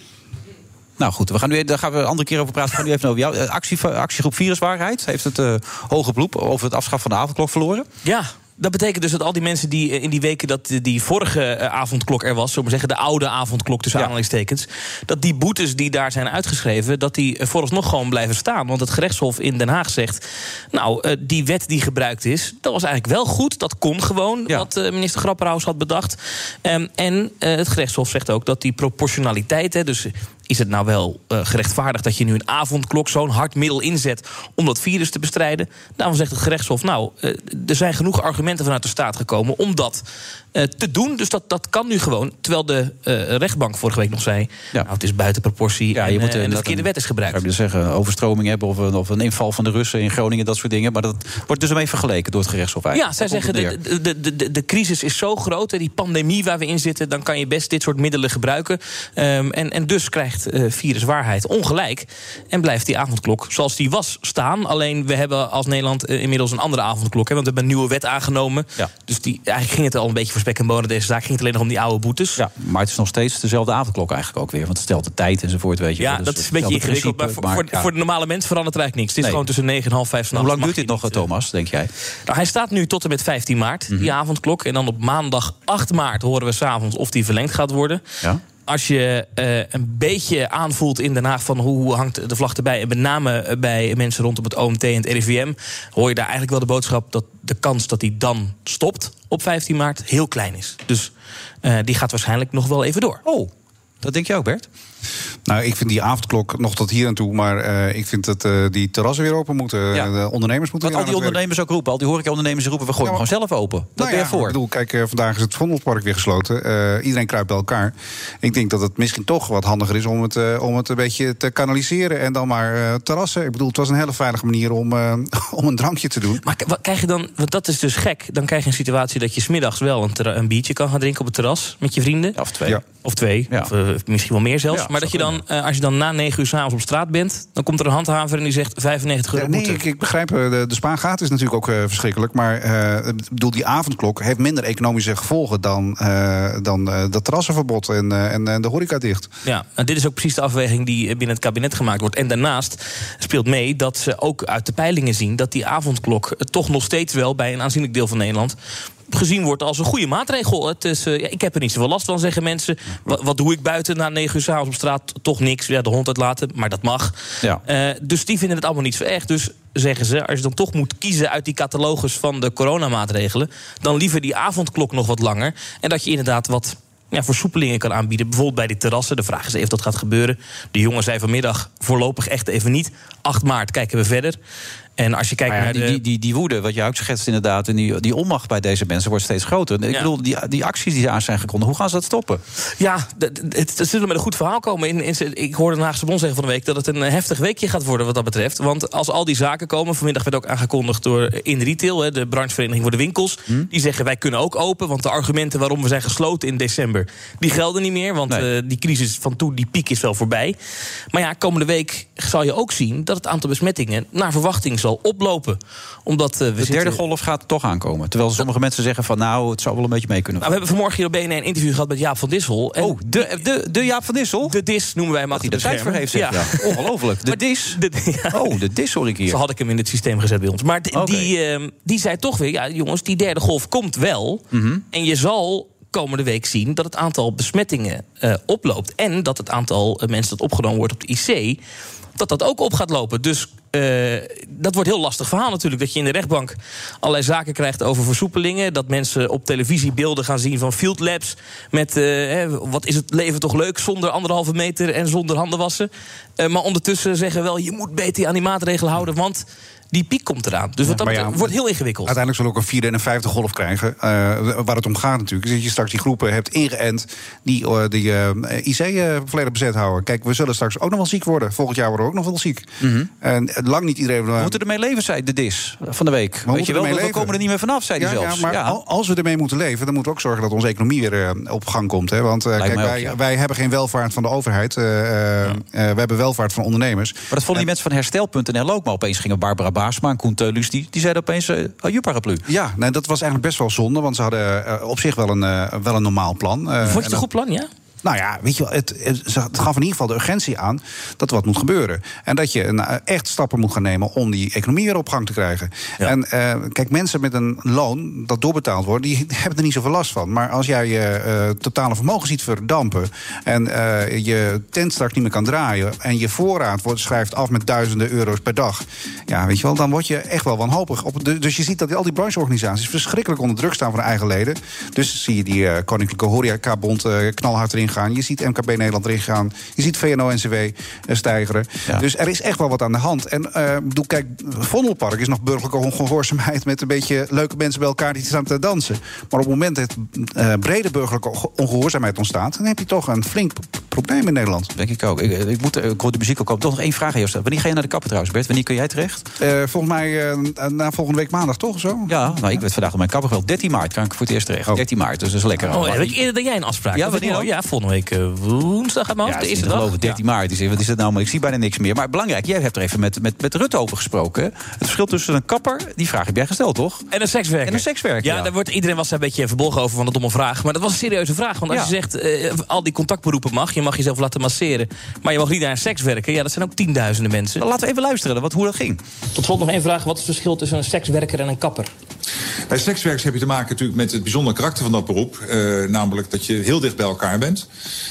Speaker 6: Nou goed, we gaan nu, daar gaan we een andere keer over praten. We gaan nu even over jou. Eh, Actie, actiegroep Viruswaarheid heeft het eh, hoge beroep over het afschaffen van de avondklok verloren.
Speaker 8: Ja, dat betekent dus dat al die mensen die eh, in die weken dat die- vorige avondklok er was, zullen we zeggen, de oude avondklok tussen
Speaker 6: Ja.
Speaker 8: aanhalingstekens, dat die boetes die daar zijn uitgeschreven, dat die vooralsnog gewoon blijven staan. Want het gerechtshof in Den Haag zegt, nou, die wet die gebruikt is, dat was eigenlijk wel goed, dat kon gewoon,
Speaker 6: Ja.
Speaker 8: wat minister Grapperhaus had bedacht. Ehm, en het gerechtshof zegt ook dat die proportionaliteit, hè, dus is het nou wel eh, gerechtvaardigd dat je nu een avondklok zo'n hard middel inzet om dat virus te bestrijden? Daarom zegt het gerechtshof, nou, eh, er zijn genoeg argumenten vanuit de staat gekomen om dat eh, te doen. Dus dat, dat kan nu gewoon. Terwijl de rechtbank vorige week nog zei,
Speaker 6: Ja.
Speaker 8: nou, het is buiten proportie
Speaker 6: Ja,
Speaker 8: en,
Speaker 6: je moet
Speaker 8: en de verkeerde wet is gebruikt.
Speaker 6: Zou je zeggen, overstroming hebben of een, of een inval van de Russen in Groningen, dat soort dingen. Maar dat wordt dus ermee vergeleken door het gerechtshof
Speaker 8: Ja,
Speaker 6: eigenlijk.
Speaker 8: zij
Speaker 6: Daar komt
Speaker 8: zeggen, de, de, de, de, de crisis is zo groot, die pandemie waar we in zitten... dan kan je best dit soort middelen gebruiken. Ehm, en, en dus krijgt eh viruswaarheid ongelijk. En blijft die avondklok zoals die was staan. Alleen we hebben als Nederland eh, inmiddels een andere avondklok. Hè, want we hebben een nieuwe wet aangenomen.
Speaker 6: Ja.
Speaker 8: Dus die, eigenlijk ging het al een beetje voor spek en bonen deze zaak. Ging het alleen nog om die oude boetes.
Speaker 6: Ja, maar het is nog steeds dezelfde avondklok eigenlijk ook weer. Want het stelt de tijd enzovoort, weet je.
Speaker 8: Ja.
Speaker 6: Dus
Speaker 8: dat is een beetje ingewikkeld. Maar voor, voor,
Speaker 6: ja.
Speaker 8: voor de normale mens verandert er eigenlijk niks. Het is
Speaker 6: Nee.
Speaker 8: gewoon tussen 9 en half 5
Speaker 6: Hoe lang duurt dit nog, Thomas, denk jij?
Speaker 8: Nou, hij staat nu tot en met 15 maart,
Speaker 6: Mhm.
Speaker 8: die avondklok. En dan op maandag 8 maart horen we s'avonds of die verlengd gaat worden.
Speaker 6: Ja?
Speaker 8: Als je eh, een beetje aanvoelt in Den Haag van hoe hangt de vlag erbij... en met name eh, bij mensen rondom het OMT en het RIVM... hoor je daar eigenlijk wel de boodschap dat de kans dat die dan stopt op 15 maart heel klein is. Dus eh, die gaat waarschijnlijk nog wel even door.
Speaker 6: Oh, dat denk jij ook, Bert?
Speaker 7: Nou, ik vind die avondklok nog tot hier aan toe. Maar eh, ik vind dat eh, die terrassen weer open moeten.
Speaker 6: Ja.
Speaker 7: De ondernemers moeten
Speaker 6: Wat al die
Speaker 7: het werk.
Speaker 6: ondernemers ook roepen, al die horeca-ondernemers roepen... we gooien
Speaker 7: Ja,
Speaker 6: hem gewoon zelf open. Dat
Speaker 7: Nou
Speaker 6: ben je
Speaker 7: ja,
Speaker 6: voor.
Speaker 7: Ik bedoel, kijk, eh, vandaag is het Vondelpark weer gesloten. Eh, iedereen kruipt bij elkaar. Ik denk dat het misschien toch wat handiger is om het, eh, om het een beetje te kanaliseren. En dan maar eh, terrassen. Ik bedoel, het was een hele veilige manier om, eh, om een drankje te doen.
Speaker 8: Maar wat krijg je dan, want dat is dus gek... dan krijg je een situatie dat je smiddags wel een, een biertje kan gaan drinken op het terras... met je vrienden.
Speaker 6: Ja, of twee.
Speaker 7: Ja.
Speaker 8: Of twee,
Speaker 6: Ja.
Speaker 8: of eh, misschien wel meer zelfs.
Speaker 6: Ja,
Speaker 8: maar dat je dan, eh, als je dan na negen uur s'avonds op straat bent... dan komt er een handhaver en die zegt 95 euro
Speaker 7: Ja, nee, ik, ik begrijp, eh, de, de spaargaat is natuurlijk ook verschrikkelijk. Maar bedoel, die avondklok heeft minder economische gevolgen dan, dan dat terrassenverbod en, en, en de horeca dicht.
Speaker 8: Ja, en dit is ook precies de afweging die binnen het kabinet gemaakt wordt. En daarnaast speelt mee dat ze ook uit de peilingen zien... dat die avondklok toch nog steeds wel bij een aanzienlijk deel van Nederland gezien wordt als een goede maatregel. Het is, eh, ik heb er niet zoveel last van, zeggen mensen. Wat, wat doe ik buiten na negen uur s'avonds op straat? Toch niks, ja, de hond uitlaten, maar dat mag.
Speaker 6: Ja.
Speaker 8: Eh, dus die vinden het allemaal niet zo erg. Dus zeggen ze, als je dan toch moet kiezen uit die catalogus van de coronamaatregelen... dan liever die avondklok nog wat langer. En dat je inderdaad wat ja, versoepelingen kan aanbieden. Bijvoorbeeld bij die terrassen. De vraag is even of dat gaat gebeuren. De jongen zei vanmiddag voorlopig echt even niet. 8 maart kijken we verder. En als je kijkt
Speaker 6: ja,
Speaker 8: naar
Speaker 6: die,
Speaker 8: de...
Speaker 6: die, die, die woede, wat je ook schetst inderdaad... en die, die onmacht bij deze mensen wordt steeds groter. Ik
Speaker 8: Ja.
Speaker 6: bedoel, die, die acties die aan zijn gekondigd... hoe gaan ze dat stoppen?
Speaker 8: Ja, het, zullen met een goed verhaal komen. In, in, ik hoorde de Haagse Bond zeggen van de week... dat het een eh, heftig weekje gaat worden wat dat betreft. Want als al die zaken komen... vanmiddag werd ook aangekondigd door In Retail... Hè, de branchevereniging voor de winkels...
Speaker 6: Hm?
Speaker 8: die zeggen wij kunnen ook open... want de argumenten waarom we zijn gesloten in december... die gelden niet meer, want
Speaker 6: Nee.
Speaker 8: eh, die crisis van toen... die piek is wel voorbij. Maar ja, komende week zal je ook zien... dat het aantal besmettingen naar verwachting zal oplopen. Omdat eh, we
Speaker 6: De derde
Speaker 8: zitten-
Speaker 6: golf gaat toch aankomen. Terwijl sommige mensen zeggen van nou, het zou wel een beetje mee kunnen
Speaker 8: Nou, we hebben vanmorgen hier op BNN een interview gehad met Jaap van Dissel. En
Speaker 6: Oh, de, de, de Jaap van Dissel?
Speaker 8: de dis noemen wij hem achter
Speaker 6: er
Speaker 8: de
Speaker 6: tijd voor heeft, ja. Ongelooflijk. De dis.
Speaker 8: de- ja.
Speaker 6: Oh, de dis hoor ik hier.
Speaker 8: Zo had ik hem in het systeem gezet bij ons. Maar die, ehm, die zei toch weer... ja, jongens, die derde golf komt wel.
Speaker 6: Mhm.
Speaker 8: En je zal komende week zien dat het aantal besmettingen eh, oploopt. En dat het aantal eh, mensen dat opgenomen wordt op de IC... dat dat ook op gaat lopen. Dus eh, dat wordt een heel lastig verhaal natuurlijk. Dat je in de rechtbank allerlei zaken krijgt over versoepelingen. Dat mensen op televisie beelden gaan zien van field labs. Met hè, wat is het leven toch leuk zonder anderhalve meter en zonder handen wassen. Maar ondertussen zeggen we wel, je moet beter aan die maatregelen houden. Want die piek komt eraan. Dus wat dat betreft wordt heel ingewikkeld.
Speaker 7: Uiteindelijk zullen we ook een vierde en een vijfde golf krijgen. Eh, waar het om gaat natuurlijk. Is dat je straks die groepen hebt ingeënt die eh, die eh, IC volledig bezet houden. Kijk, we zullen straks ook nog wel ziek worden. Volgend jaar worden we ook nog wel ziek. En eh, lang niet iedereen...
Speaker 6: We moeten ermee leven, zei de DIS van de week. Weet je wel, we
Speaker 7: leven.
Speaker 6: komen er niet meer vanaf, zei hij
Speaker 7: Ja,
Speaker 6: zelfs.
Speaker 7: ja, maar
Speaker 6: Ja.
Speaker 7: als we ermee moeten leven, dan moeten we ook zorgen dat onze economie weer op gang komt. Hè? Want kijk,
Speaker 6: ook,
Speaker 7: wij, hebben geen welvaart van de overheid. we hebben welvaart van ondernemers.
Speaker 6: Maar dat vonden die mensen van herstel.nl ook. Maar opeens gingen Barbara Baasma en Koen Teulus... die, die zeiden opeens, uh, je paraplu.
Speaker 7: Ja, nee, dat was eigenlijk best wel zonde. Want ze hadden eh, op zich wel een, eh, wel een normaal plan. Eh,
Speaker 8: Vond je het een goed plan, ja?
Speaker 7: Nou ja, weet je wel, het, het, gaf in ieder geval de urgentie aan dat er wat moet gebeuren. En dat je eh, echt stappen moet gaan nemen om die economie weer op gang te krijgen. En eh, kijk, mensen met een loon dat doorbetaald wordt, die hebben er niet zoveel last van. Maar als jij je eh, totale vermogen ziet verdampen en eh, je tent straks niet meer kan draaien en je voorraad wordt, schrijft af met duizenden euro's per dag, ja, weet je wel, dan word je echt wel wanhopig. Op, de- dus je ziet dat al die brancheorganisaties verschrikkelijk onder druk staan van hun eigen leden. Dus zie je die Koninklijke Horeca-bond knalhard erin gaan. Je ziet MKB Nederland erin gaan. Je ziet VNO-NCW eh, stijgeren.
Speaker 6: Ja.
Speaker 7: Dus er is echt wel wat aan de hand. En eh, bedoel, kijk, Vondelpark is nog burgerlijke ongehoorzaamheid... met een beetje leuke mensen bij elkaar die staan te dansen. Maar op het moment dat eh, brede burgerlijke onge- ongehoorzaamheid ontstaat... dan heb je toch een flink probleem in Nederland.
Speaker 6: Denk ik ook. Ik, ik, moet, ik hoor de muziek ook op. Toch nog één vraag aan jou stellen. Wanneer ga je naar de kapper trouwens, Bert? Wanneer kun jij terecht?
Speaker 7: Eh, volgens mij eh, na volgende week maandag, toch? Zo?
Speaker 6: Ja, nou, ik werd vandaag op mijn kapper wel. 13 maart kan ik voor het eerst terecht. 13 maart, dus dat is lekker.
Speaker 8: Oh, heb ik eerder dan jij een afspraak?
Speaker 6: Ja, wanneer.
Speaker 8: Ja, volgende week eh, woensdag uit mijn
Speaker 6: Ja,
Speaker 8: de
Speaker 6: is
Speaker 8: eerste dag.
Speaker 6: geloven, 13 maart. Dus wat is dat nou? Maar ik zie bijna niks meer. Maar belangrijk, jij hebt er even met, met, met Rutte over gesproken. Het verschil tussen een kapper, die vraag heb jij gesteld, toch?
Speaker 8: En een sekswerker.
Speaker 6: En een sekswerker,
Speaker 8: Ja,
Speaker 6: ja.
Speaker 8: daar wordt iedereen was daar een beetje verbolgen over van een domme vraag. Maar dat was een serieuze vraag. Want als
Speaker 6: Ja.
Speaker 8: je zegt, eh, al die contactberoepen mag, je mag jezelf laten masseren. Maar je mag niet naar een seks werken. Ja, dat zijn ook tienduizenden mensen.
Speaker 6: Dan laten we even luisteren wat, hoe dat ging.
Speaker 8: Tot slot nog één vraag. Wat is het verschil tussen een sekswerker en een kapper?
Speaker 5: Bij sekswerkers heb je te maken natuurlijk met het bijzondere karakter van dat beroep. Eh, namelijk dat je heel dicht bij elkaar bent.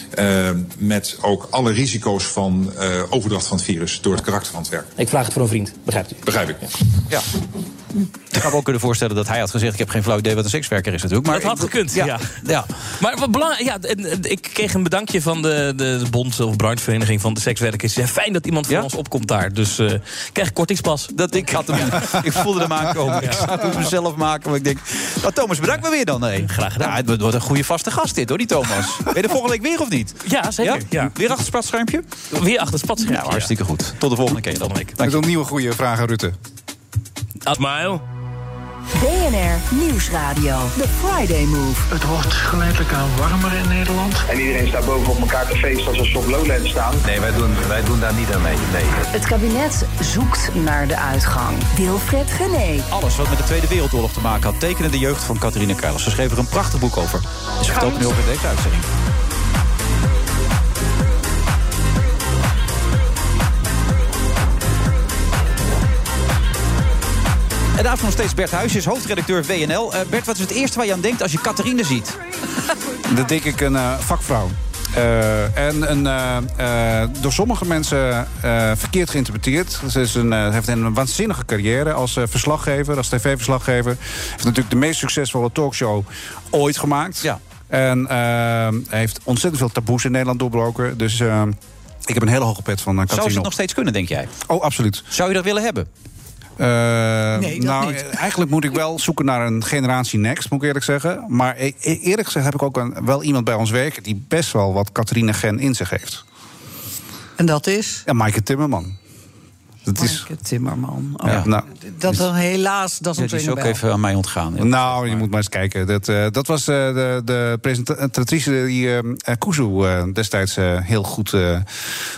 Speaker 5: Eh, met ook alle risico's van eh, overdracht van het virus door het karakter van het werk.
Speaker 8: Ik vraag het voor een vriend, begrijpt u?
Speaker 5: Begrijp ik.
Speaker 6: Ja. Ik kan me ook kunnen voorstellen dat hij had gezegd... ik heb geen flauw idee wat een sekswerker is natuurlijk. Maar
Speaker 8: dat had gekund, ja.
Speaker 6: ja.
Speaker 8: Maar wat belangrijk, ja, ik kreeg een bedankje van de, de bond of branchevereniging van de sekswerkers. Ja, fijn dat iemand voor
Speaker 6: Ja?
Speaker 8: ons opkomt daar. Dus eh krijg ik kortingspas.
Speaker 6: Dat ik had hem, ik voelde hem aankomen. Ik zou het mezelf maken. Maar ik denk, nou, Thomas, bedankt me weer dan. Nee.
Speaker 8: Graag gedaan.
Speaker 6: Ja, het wordt een goede vaste gast dit, hoor, die Thomas. Ben je er volgende week weer of niet?
Speaker 8: Ja, zeker. Ja?
Speaker 6: Weer achter het spatschuimpje?
Speaker 8: Weer achter het spatscherm.
Speaker 6: Ja, hartstikke goed. Tot de volgende keer. Dank
Speaker 7: Met
Speaker 6: je.
Speaker 7: een nieuwe goede vraag aan Rutte.
Speaker 1: Smile.
Speaker 2: BNR Nieuwsradio. The Friday Move.
Speaker 4: Het wordt geleidelijk aan warmer in Nederland.
Speaker 9: En iedereen staat boven op elkaar te feesten alsof ze op Lowland staan.
Speaker 10: Nee, wij doen, wij doen daar niet aan mee. Nee.
Speaker 2: Het kabinet zoekt naar de uitgang. Wilfred Gené.
Speaker 6: Alles wat met de Tweede Wereldoorlog te maken had... tekende de jeugd van Catharina Kuilers. Ze schreef er een prachtig boek over. En ze vertelt nu over in deze uitzending. En daarvoor nog steeds Bert Huisjes, hoofdredacteur WNL. Eh, Bert, wat is het eerste waar je aan denkt als je Catharine ziet?
Speaker 7: Dat denk ik een eh, vakvrouw. Eh, en een, door sommige mensen verkeerd geïnterpreteerd. Ze is een, heeft een waanzinnige carrière als verslaggever, als tv-verslaggever. Heeft natuurlijk de meest succesvolle talkshow ooit gemaakt.
Speaker 6: Ja.
Speaker 7: En heeft ontzettend veel taboes in Nederland doorbroken. Dus ik heb een hele hoge pet van uh,
Speaker 6: Zou ze het nog steeds kunnen, denk jij?
Speaker 7: Oh, absoluut.
Speaker 6: Zou je dat willen hebben?
Speaker 7: Eh,
Speaker 11: Nee,
Speaker 7: nou,
Speaker 11: niet.
Speaker 7: eh, eigenlijk moet ik wel zoeken naar een generatie next, moet ik eerlijk zeggen. Maar e- e- eerlijk gezegd heb ik ook een, wel iemand bij ons werken... die best wel wat Catharine Gen in zich heeft.
Speaker 11: En dat is?
Speaker 7: Ja, Maaike Timmerman. Dat is,
Speaker 11: Timmerman. Oh,
Speaker 7: ja, nou,
Speaker 11: Dat dan helaas, dat is
Speaker 6: Ja, die is ook even aan mij ontgaan. Ja.
Speaker 7: nou, je moet maar eens kijken. Dat, eh, dat was eh, de, de presentatrice die eh eh, Kuzu eh, destijds eh, heel goed eh,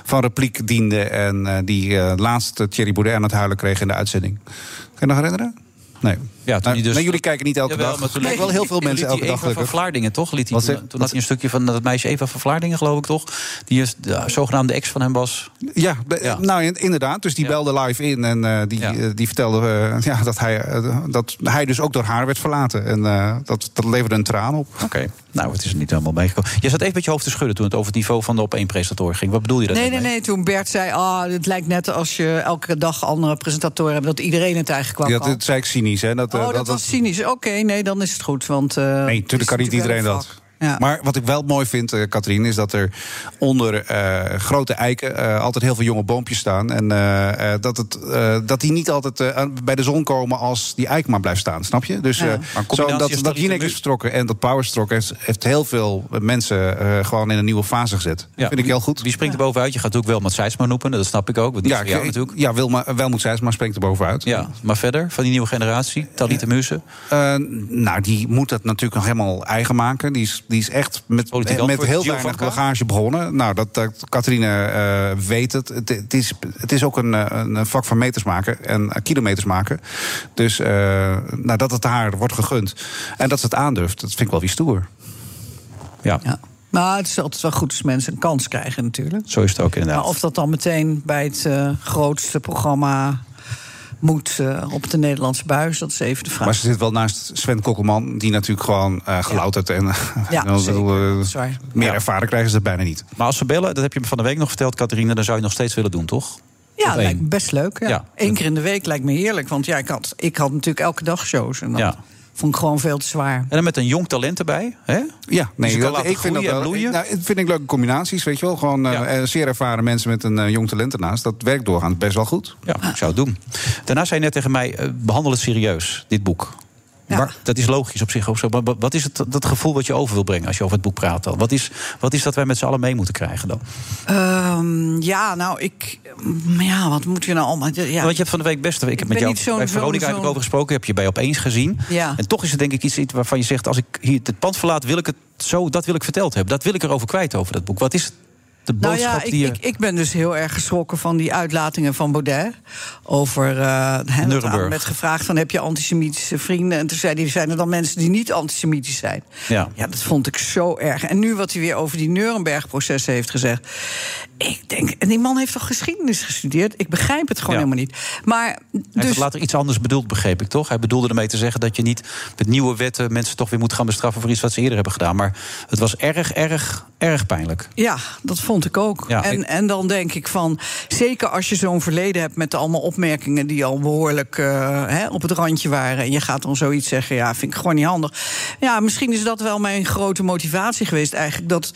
Speaker 7: van repliek diende... en eh, die eh, laatst Thierry Baudet aan het huilen kreeg in de uitzending. Kan je nog herinneren? Nee.
Speaker 6: Ja, toen hij dus-
Speaker 7: maar jullie kijken niet elke
Speaker 6: Jawel,
Speaker 7: dag.
Speaker 6: maar toen
Speaker 7: Kijk wel heel veel mensen elke dag
Speaker 6: Eva van. Vlaardingen, toch? Liet hij toen, had hij een stukje van dat meisje Eva van Vlaardingen, geloof ik toch? Die is de zogenaamde ex van hem was.
Speaker 7: Ja, nou in- inderdaad. Dus die
Speaker 6: Ja.
Speaker 7: belde live in en eh, die,
Speaker 6: Ja.
Speaker 7: eh, die vertelde eh, ja, dat, hij, dat hij dus ook door haar werd verlaten. En dat, dat leverde een traan op.
Speaker 6: Oké, nou, het is er niet helemaal meegekomen. Je zat even met je hoofd te schudden toen het over het niveau van de op één presentator ging. Wat bedoel je daar
Speaker 11: Nee, nee,
Speaker 6: mee?
Speaker 11: nee. Toen Bert zei, ah, het lijkt net als je elke dag andere presentatoren hebt... dat iedereen het eigenlijk wel
Speaker 7: Ja, dat zei ik cynisch. Hè? Dat, eh,
Speaker 11: oh, dat, was cynisch. Oké, nee, dan is het goed. Want, eh,
Speaker 7: Nee, natuurlijk kan niet iedereen dat.
Speaker 11: Vak.
Speaker 7: Maar wat ik wel mooi vind, eh Katrien, is dat er onder eh, grote eiken eh, altijd heel veel jonge boompjes staan. En eh, eh, dat, het, eh, dat die niet altijd eh, bij de zon komen als die eik maar blijft staan, snap je? Dus
Speaker 6: Ja.
Speaker 7: eh, zo, dat,
Speaker 6: is
Speaker 7: dat Jinek is vertrokken en dat Power is vertrokken, heeft, heeft heel veel mensen eh, gewoon in een nieuwe fase gezet. Dat vind ik heel goed.
Speaker 6: Wie springt er bovenuit? Je gaat ook wel met noemen, dat snap ik ook. Want die
Speaker 7: Ja,
Speaker 6: jou natuurlijk.
Speaker 7: ja Wilma, Welmoed Seidsma springt er bovenuit.
Speaker 6: Ja, maar verder, van die nieuwe generatie, Talita Muze.
Speaker 7: Eh, nou, die moet dat natuurlijk nog helemaal eigen maken. Die is, die is echt met,
Speaker 6: Politiek
Speaker 7: met heel
Speaker 6: Gio
Speaker 7: weinig bagage begonnen. Nou, dat, dat Catharine eh, weet het. het. Het is, het is ook een, eh, een vak van meters maken en eh, kilometers maken. Dus eh, nou, dat het haar wordt gegund. En dat ze het aandurft, dat vind ik wel weer stoer.
Speaker 6: Ja.
Speaker 11: Maar het is altijd wel goed als mensen een kans krijgen natuurlijk.
Speaker 6: Zo is het ook inderdaad.
Speaker 11: Maar of dat dan meteen bij het eh, grootste programma moet eh, op de Nederlandse buis, dat is even de vraag.
Speaker 7: Maar ze zit wel naast Sven Kokkelman, die natuurlijk gewoon eh gelouterd en
Speaker 11: Ja,
Speaker 7: en,
Speaker 11: zeker.
Speaker 7: eh,
Speaker 11: Dat is waar.
Speaker 7: meer ervaren krijgen ze het bijna niet.
Speaker 6: Maar als ze bellen, dat heb je me van de week nog verteld, Catharine, dan zou je nog steeds willen doen, toch?
Speaker 11: Ja, lijkt me best leuk. Ja.
Speaker 6: Ja.
Speaker 11: Eén keer in de week lijkt me heerlijk. Want ja, ik had, ik had natuurlijk elke dag shows. En dat
Speaker 6: Ja.
Speaker 11: Vond ik gewoon veel te zwaar.
Speaker 6: En dan met een jong talent erbij, hè?
Speaker 7: Ja,
Speaker 6: Dus
Speaker 7: nee,
Speaker 6: je kan
Speaker 7: dat, ik vind dat wel.
Speaker 6: bloeien.
Speaker 7: Nou, dat vind ik leuke combinaties, weet je wel. Gewoon eh, eh, zeer ervaren mensen met een eh, jong talent ernaast. Dat werkt doorgaans best wel goed.
Speaker 6: Ja, ik zou het doen. Daarna zei je net tegen mij, eh, behandel het serieus, dit boek. Waar- dat is logisch op zich. Of zo. Maar wa- wat is het, dat gevoel wat je over wil brengen als je over het boek praat dan? Wat is, wat is dat wij met z'n allen mee moeten krijgen dan?
Speaker 11: Ehm, ja, nou, ik. Ja, wat moet je nou allemaal. Ja,
Speaker 6: Want je hebt van de week best... Ik heb met jou bij Veronica
Speaker 11: zo'n-
Speaker 6: eigenlijk over gesproken. Heb je bij Opeens gezien.
Speaker 11: Ja.
Speaker 6: En toch is het denk ik iets iets waarvan je zegt... als ik hier het pand verlaat, wil ik het zo... dat wil ik verteld hebben. Dat wil ik erover kwijt over dat boek. Wat is de
Speaker 11: Nou
Speaker 6: boodschap
Speaker 11: ja, ik,
Speaker 6: die je...
Speaker 11: ik, ik ben dus heel erg geschrokken van die uitlatingen van Baudet. Over. dat
Speaker 6: Nuremberg.
Speaker 11: werd gevraagd: van, heb je antisemitische vrienden? En toen zei hij: zijn er dan mensen die niet antisemitisch zijn?
Speaker 6: ja.
Speaker 11: Ja, dat vond ik zo erg. En nu wat hij weer over die Nuremberg-processen heeft gezegd. Ik denk, en die man heeft toch geschiedenis gestudeerd? Ik begrijp het gewoon
Speaker 6: Ja.
Speaker 11: helemaal niet. Maar
Speaker 6: Hij heeft
Speaker 11: dus.
Speaker 6: later iets anders bedoeld, begreep ik toch? Hij bedoelde ermee te zeggen dat je niet met nieuwe wetten mensen toch weer moet gaan bestraffen voor iets wat ze eerder hebben gedaan. Maar het was erg, erg, erg pijnlijk.
Speaker 11: Ja, dat vond ik ook.
Speaker 6: Ja,
Speaker 11: en,
Speaker 6: ik-
Speaker 11: en dan denk ik van, zeker als je zo'n verleden hebt met allemaal opmerkingen die al behoorlijk eh, hè, op het randje waren. En je gaat dan zoiets zeggen, ja, vind ik gewoon niet handig. Ja, misschien is dat wel mijn grote motivatie geweest eigenlijk. Dat,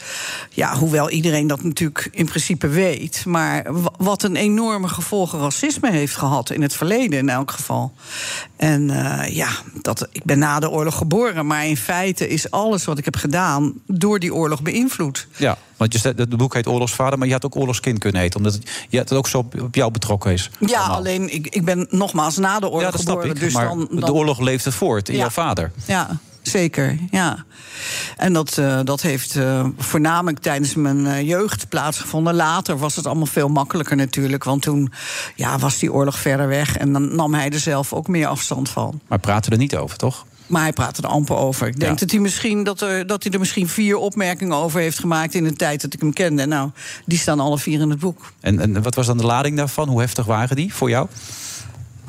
Speaker 11: ja, hoewel iedereen dat natuurlijk in principe weet. Maar wa- wat een enorme gevolgen racisme heeft gehad in het verleden in elk geval. En eh, ja, dat, ik ben na de oorlog geboren. Maar in feite is alles wat ik heb gedaan door die oorlog beïnvloed.
Speaker 6: Ja, want je, zet- het boek heet Oorlogsvader, maar je had ook Oorlogskind kunnen heten. Omdat het, ja, het ook zo op, op jou betrokken is.
Speaker 11: Ja,
Speaker 6: Allemaal.
Speaker 11: alleen ik, ik ben nogmaals na de oorlog
Speaker 6: ja, dat snap
Speaker 11: geboren.
Speaker 6: ik.
Speaker 11: Dus
Speaker 6: maar
Speaker 11: dan, dan,
Speaker 6: de oorlog leefde voort in
Speaker 11: Ja.
Speaker 6: jouw vader.
Speaker 11: Ja, zeker. Ja. En dat, eh, dat heeft eh, voornamelijk tijdens mijn eh, jeugd plaatsgevonden. Later was het allemaal veel makkelijker natuurlijk. Want toen ja, was die oorlog verder weg. En dan nam hij er zelf ook meer afstand van.
Speaker 6: Maar praten er niet over, toch?
Speaker 11: Maar hij praatte er amper over. Ik denk
Speaker 6: Ja.
Speaker 11: dat, hij misschien, dat, er, dat hij er misschien vier opmerkingen over heeft gemaakt... in de tijd dat ik hem kende. Nou, die staan alle vier in het boek.
Speaker 6: En, en wat was dan de lading daarvan? Hoe heftig waren die voor jou?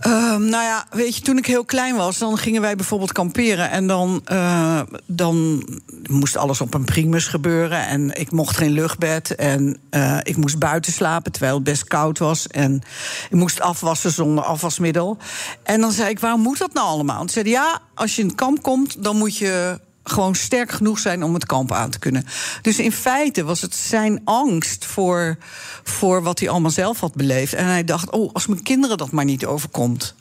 Speaker 11: Ehm, nou ja, weet je, toen ik heel klein was, dan gingen wij bijvoorbeeld kamperen. En dan, eh, dan moest alles op een primus gebeuren. En ik mocht geen luchtbed. En eh, ik moest buiten slapen, terwijl het best koud was. En ik moest afwassen zonder afwasmiddel. En dan zei ik, waarom moet dat nou allemaal? En toen zei ja, als je in het kamp komt, dan moet je gewoon sterk genoeg zijn om het kamp aan te kunnen. Dus in feite was het zijn angst voor, voor wat hij allemaal zelf had beleefd. En hij dacht, oh, als mijn kinderen dat maar niet overkomt.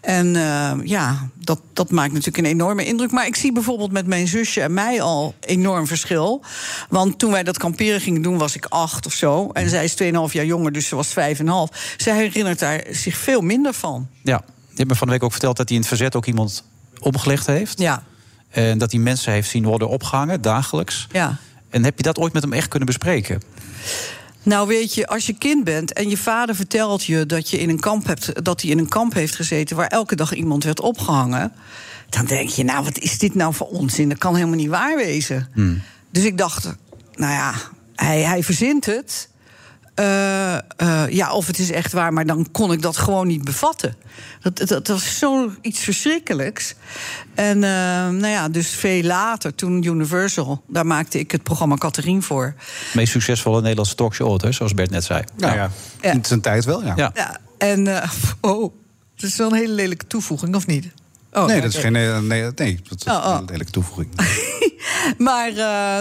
Speaker 11: En eh, ja, dat, dat maakt natuurlijk een enorme indruk. Maar ik zie bijvoorbeeld met mijn zusje en mij al enorm verschil. Want toen wij dat kamperen gingen doen, was ik acht of zo. En zij is 2,5 jaar jonger, dus ze was vijf en half. Zij herinnert daar zich veel minder van.
Speaker 6: Ja, je hebt me van de week ook verteld dat hij in het verzet ook iemand omgelegd heeft.
Speaker 11: Ja.
Speaker 6: En dat hij mensen heeft zien worden opgehangen, dagelijks.
Speaker 11: Ja.
Speaker 6: En heb je dat ooit met hem echt kunnen bespreken?
Speaker 11: Nou, weet je, als je kind bent en je vader vertelt je dat je in een kamp hebt, dat hij in een kamp heeft gezeten waar elke dag iemand werd opgehangen, dan denk je, nou, wat is dit nou voor onzin? Dat kan helemaal niet waar wezen. Dus ik dacht, nou ja, hij, hij verzint het. Eh, eh, ja, of het is echt waar, maar dan kon ik dat gewoon niet bevatten. Dat, dat, dat was zoiets verschrikkelijks. En eh, nou ja, dus veel later, toen Universal, daar maakte ik het programma Catherine voor.
Speaker 6: meest succesvolle Nederlandse talkshow ooit, hè, zoals Bert net zei.
Speaker 7: Nou ja, in zijn tijd wel, ja.
Speaker 6: Ja.
Speaker 11: Ja, en eh, oh, het is wel een hele lelijke toevoeging, of niet? Oh,
Speaker 7: nee,
Speaker 11: ja,
Speaker 7: dat is geen nee, nee, nee, dat is
Speaker 11: Oh, oh.
Speaker 7: een lelijke toevoeging.
Speaker 11: Maar uh,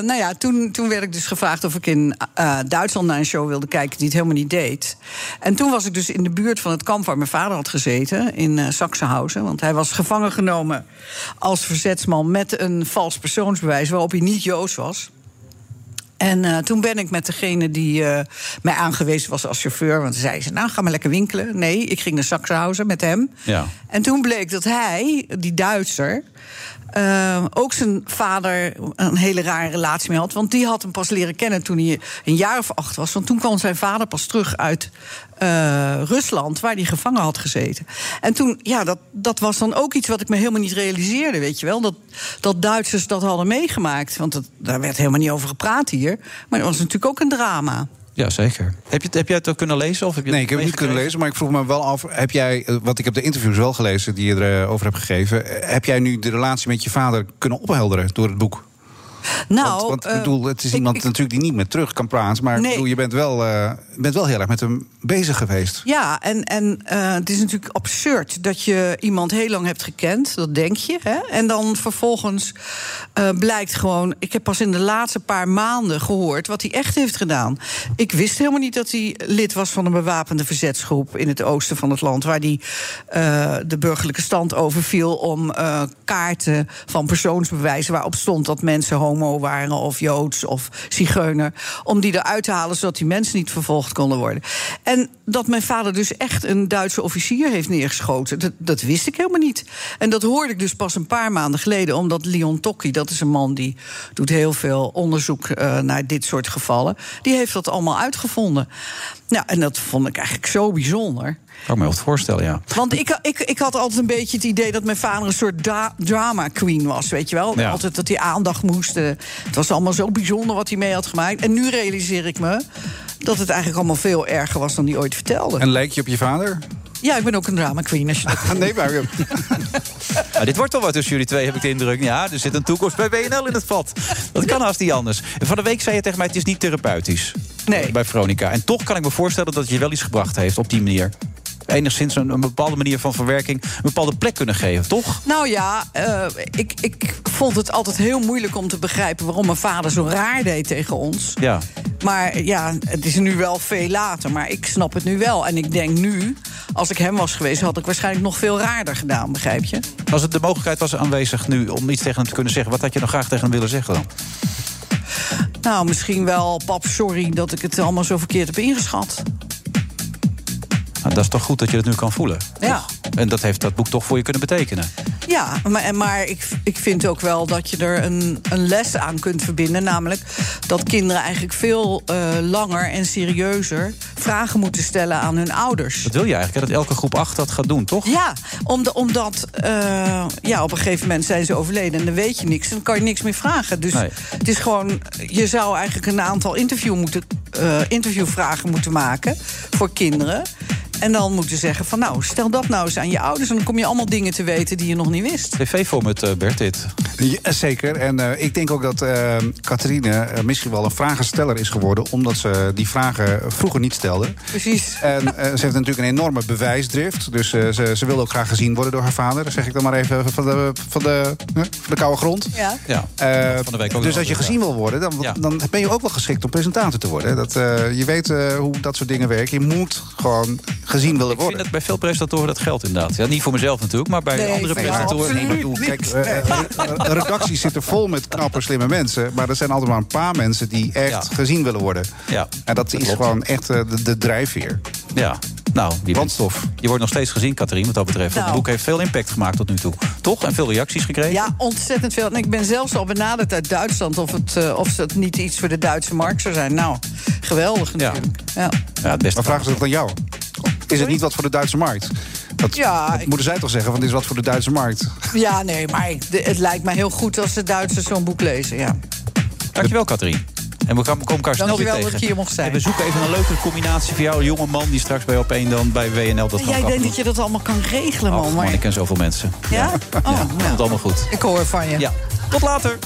Speaker 11: nou ja, toen, toen werd ik dus gevraagd of ik in uh, Duitsland naar een show wilde kijken die het helemaal niet deed. En toen was ik dus in de buurt van het kamp waar mijn vader had gezeten, in uh, Sachsenhausen. Want hij was gevangen genomen als verzetsman met een vals persoonsbewijs waarop hij niet Joods was. En uh, toen ben ik met degene die uh, mij aangewezen was als chauffeur. Want zei ze, nou, ga maar lekker winkelen. Nee, ik ging naar Sachsenhausen met hem.
Speaker 6: Ja.
Speaker 11: En toen bleek dat hij, die Duitser... Uh, ook zijn vader een hele rare relatie mee had. Want die had hem pas leren kennen toen hij een jaar of acht was. Want toen kwam zijn vader pas terug uit uh, Rusland, waar hij gevangen had gezeten. En toen, ja, dat, dat was dan ook iets wat ik me helemaal niet realiseerde, weet je wel. Dat, dat Duitsers dat hadden meegemaakt. Want dat, daar werd helemaal niet over gepraat hier. Maar dat was natuurlijk ook een drama.
Speaker 6: Ja, zeker. Heb, je, heb jij het ook kunnen lezen? Of heb je
Speaker 7: nee, ik heb het niet kunnen lezen, maar ik vroeg me wel af... heb jij, eh, want ik heb de interviews wel gelezen die je erover hebt gegeven... heb jij nu de relatie met je vader kunnen ophelderen door het boek?
Speaker 11: Nou,
Speaker 7: want, want ik bedoel, het is uh, iemand ik, natuurlijk die niet meer terug kan praten. Maar nee. bedoel, je bent wel, uh, bent wel heel erg met hem bezig geweest.
Speaker 11: Ja, en, en uh, het is natuurlijk absurd dat je iemand heel lang hebt gekend. Dat denk je. Hè? En dan vervolgens blijkt gewoon. Ik heb pas in de laatste paar maanden gehoord wat hij echt heeft gedaan. Ik wist helemaal niet dat hij lid was van een bewapende verzetsgroep in het oosten van het land. Waar hij de burgerlijke stand overviel om kaarten van persoonsbewijzen waarop stond dat mensen waren of joods of zigeuner. Om die eruit te halen zodat die mensen niet vervolgd konden worden. En dat mijn vader dus echt een Duitse officier heeft neergeschoten, dat, dat wist ik helemaal niet. En dat hoorde ik dus pas een paar maanden geleden, omdat Leon Tokki, dat is een man die doet heel veel onderzoek uh, naar dit soort gevallen, die heeft dat allemaal uitgevonden. Nou, en dat vond ik eigenlijk zo bijzonder.
Speaker 6: Kan me wel voorstellen, ja.
Speaker 11: Want ik, ik, ik had altijd een beetje het idee dat mijn vader een soort da drama queen was, weet je wel? Ja. Altijd dat hij aandacht moest. Het was allemaal zo bijzonder wat hij mee had gemaakt. En nu realiseer ik me dat het eigenlijk allemaal veel erger was dan hij ooit vertelde.
Speaker 7: En leek je op je vader?
Speaker 11: Ja, ik ben ook een drama queen. Als je dat
Speaker 7: nee, maar...
Speaker 6: nou, dit wordt wel wat tussen jullie twee, heb ik de indruk. Ja, er zit een toekomst bij WNL in het vat. Dat kan haast niet anders. Van de week zei je tegen mij, het is niet therapeutisch.
Speaker 11: Nee.
Speaker 6: Bij Veronica. En toch kan ik me voorstellen dat je wel iets gebracht heeft op die manier enigszins een, een, bepaalde manier van verwerking... een bepaalde plek kunnen geven, toch?
Speaker 11: Nou ja, uh, ik, ik vond het altijd heel moeilijk om te begrijpen... waarom mijn vader zo raar deed tegen ons.
Speaker 6: Ja.
Speaker 11: Maar ja, het is nu wel veel later. Maar ik snap het nu wel. En ik denk nu, als ik hem was geweest... had ik waarschijnlijk nog veel raarder gedaan, begrijp je?
Speaker 6: Als het de mogelijkheid was aanwezig nu om iets tegen hem te kunnen zeggen... wat had je nog graag tegen hem willen zeggen dan?
Speaker 11: Nou, misschien wel, pap, sorry dat ik het allemaal zo verkeerd heb ingeschat.
Speaker 6: Nou, dat is toch goed dat je dat nu kan voelen?
Speaker 11: Ja.
Speaker 6: En dat heeft dat boek toch voor je kunnen betekenen?
Speaker 11: Ja, maar, maar ik, ik vind ook wel dat je er een, een les aan kunt verbinden. Namelijk dat kinderen eigenlijk veel uh, langer en serieuzer vragen moeten stellen aan hun ouders.
Speaker 6: Dat wil je eigenlijk, hè? dat elke groep 8 dat gaat doen, toch?
Speaker 11: Ja, om de, omdat uh, ja, op een gegeven moment zijn ze overleden en dan weet je niks. En dan kan je niks meer vragen. Dus
Speaker 6: nee.
Speaker 11: het is gewoon, je zou eigenlijk een aantal interview moeten, uh, interviewvragen moeten maken voor kinderen. En dan moeten zeggen van nou, stel dat nou eens aan je ouders... en dan kom je allemaal dingen te weten die je nog niet wist.
Speaker 6: TV-format, uh, Bert, dit.
Speaker 7: Ja, zeker. En uh, ik denk ook dat uh, Catharine misschien wel een vragensteller is geworden... omdat ze die vragen vroeger niet stelde.
Speaker 11: Precies.
Speaker 7: En ze heeft natuurlijk een enorme bewijsdrift. Dus ze, ze wil ook graag gezien worden door haar vader. Dat zeg ik dan maar even van de, van de, van de koude grond.
Speaker 11: Ja.
Speaker 6: ja van de week ook
Speaker 7: dus als je gezien wil worden, dan, dan ben je ook wel geschikt om presentator te worden. Dat, je weet hoe dat soort dingen werken. Je moet gewoon gezien willen worden.
Speaker 6: Ik vind dat bij veel presentatoren dat geldt inderdaad. Ja, niet voor mezelf natuurlijk, maar bij
Speaker 11: nee,
Speaker 6: andere presentatoren.
Speaker 7: Nee, bedoel, kijk, uh, redacties zitten vol met knappe, slimme mensen. Maar er zijn altijd maar een paar mensen die echt ja. gezien willen worden.
Speaker 6: Ja,
Speaker 7: en dat, dat is klopt. gewoon echt uh, de, de drijfveer.
Speaker 6: Ja, nou, die
Speaker 7: brandstof.
Speaker 6: Je wordt nog steeds gezien, Katrien, wat dat betreft. Nou. Het boek heeft veel impact gemaakt tot nu toe. Toch? En veel reacties gekregen?
Speaker 11: Ja, ontzettend veel. En ik ben zelfs al benaderd uit Duitsland... of het, uh, of het niet iets voor de Duitse markt zou zijn. Nou, geweldig natuurlijk. Ja.
Speaker 7: Ja. Ja, het beste maar vragen ze het aan jou? Is het niet wat voor de Duitse markt? Dat,
Speaker 11: ja,
Speaker 7: dat moeten zij toch zeggen, van dit is wat voor de Duitse markt?
Speaker 11: Ja, nee, maar het lijkt mij heel goed als de Duitsers zo'n boek lezen, ja.
Speaker 6: Dankjewel, Katrien. En we komen elkaar snel weer tegen.
Speaker 11: dat ik hier mocht zijn.
Speaker 6: En we zoeken even een leuke combinatie voor jou. Een jonge man die straks bij op1 dan bij WNL dat
Speaker 11: ja, Jij denkt dat je dat allemaal kan regelen, man.
Speaker 6: Ach, man, ik ken zoveel mensen.
Speaker 11: Ja?
Speaker 6: Ja,
Speaker 11: oh,
Speaker 6: ja, ja. het allemaal goed.
Speaker 11: Ik hoor van je.
Speaker 6: Ja. Tot later.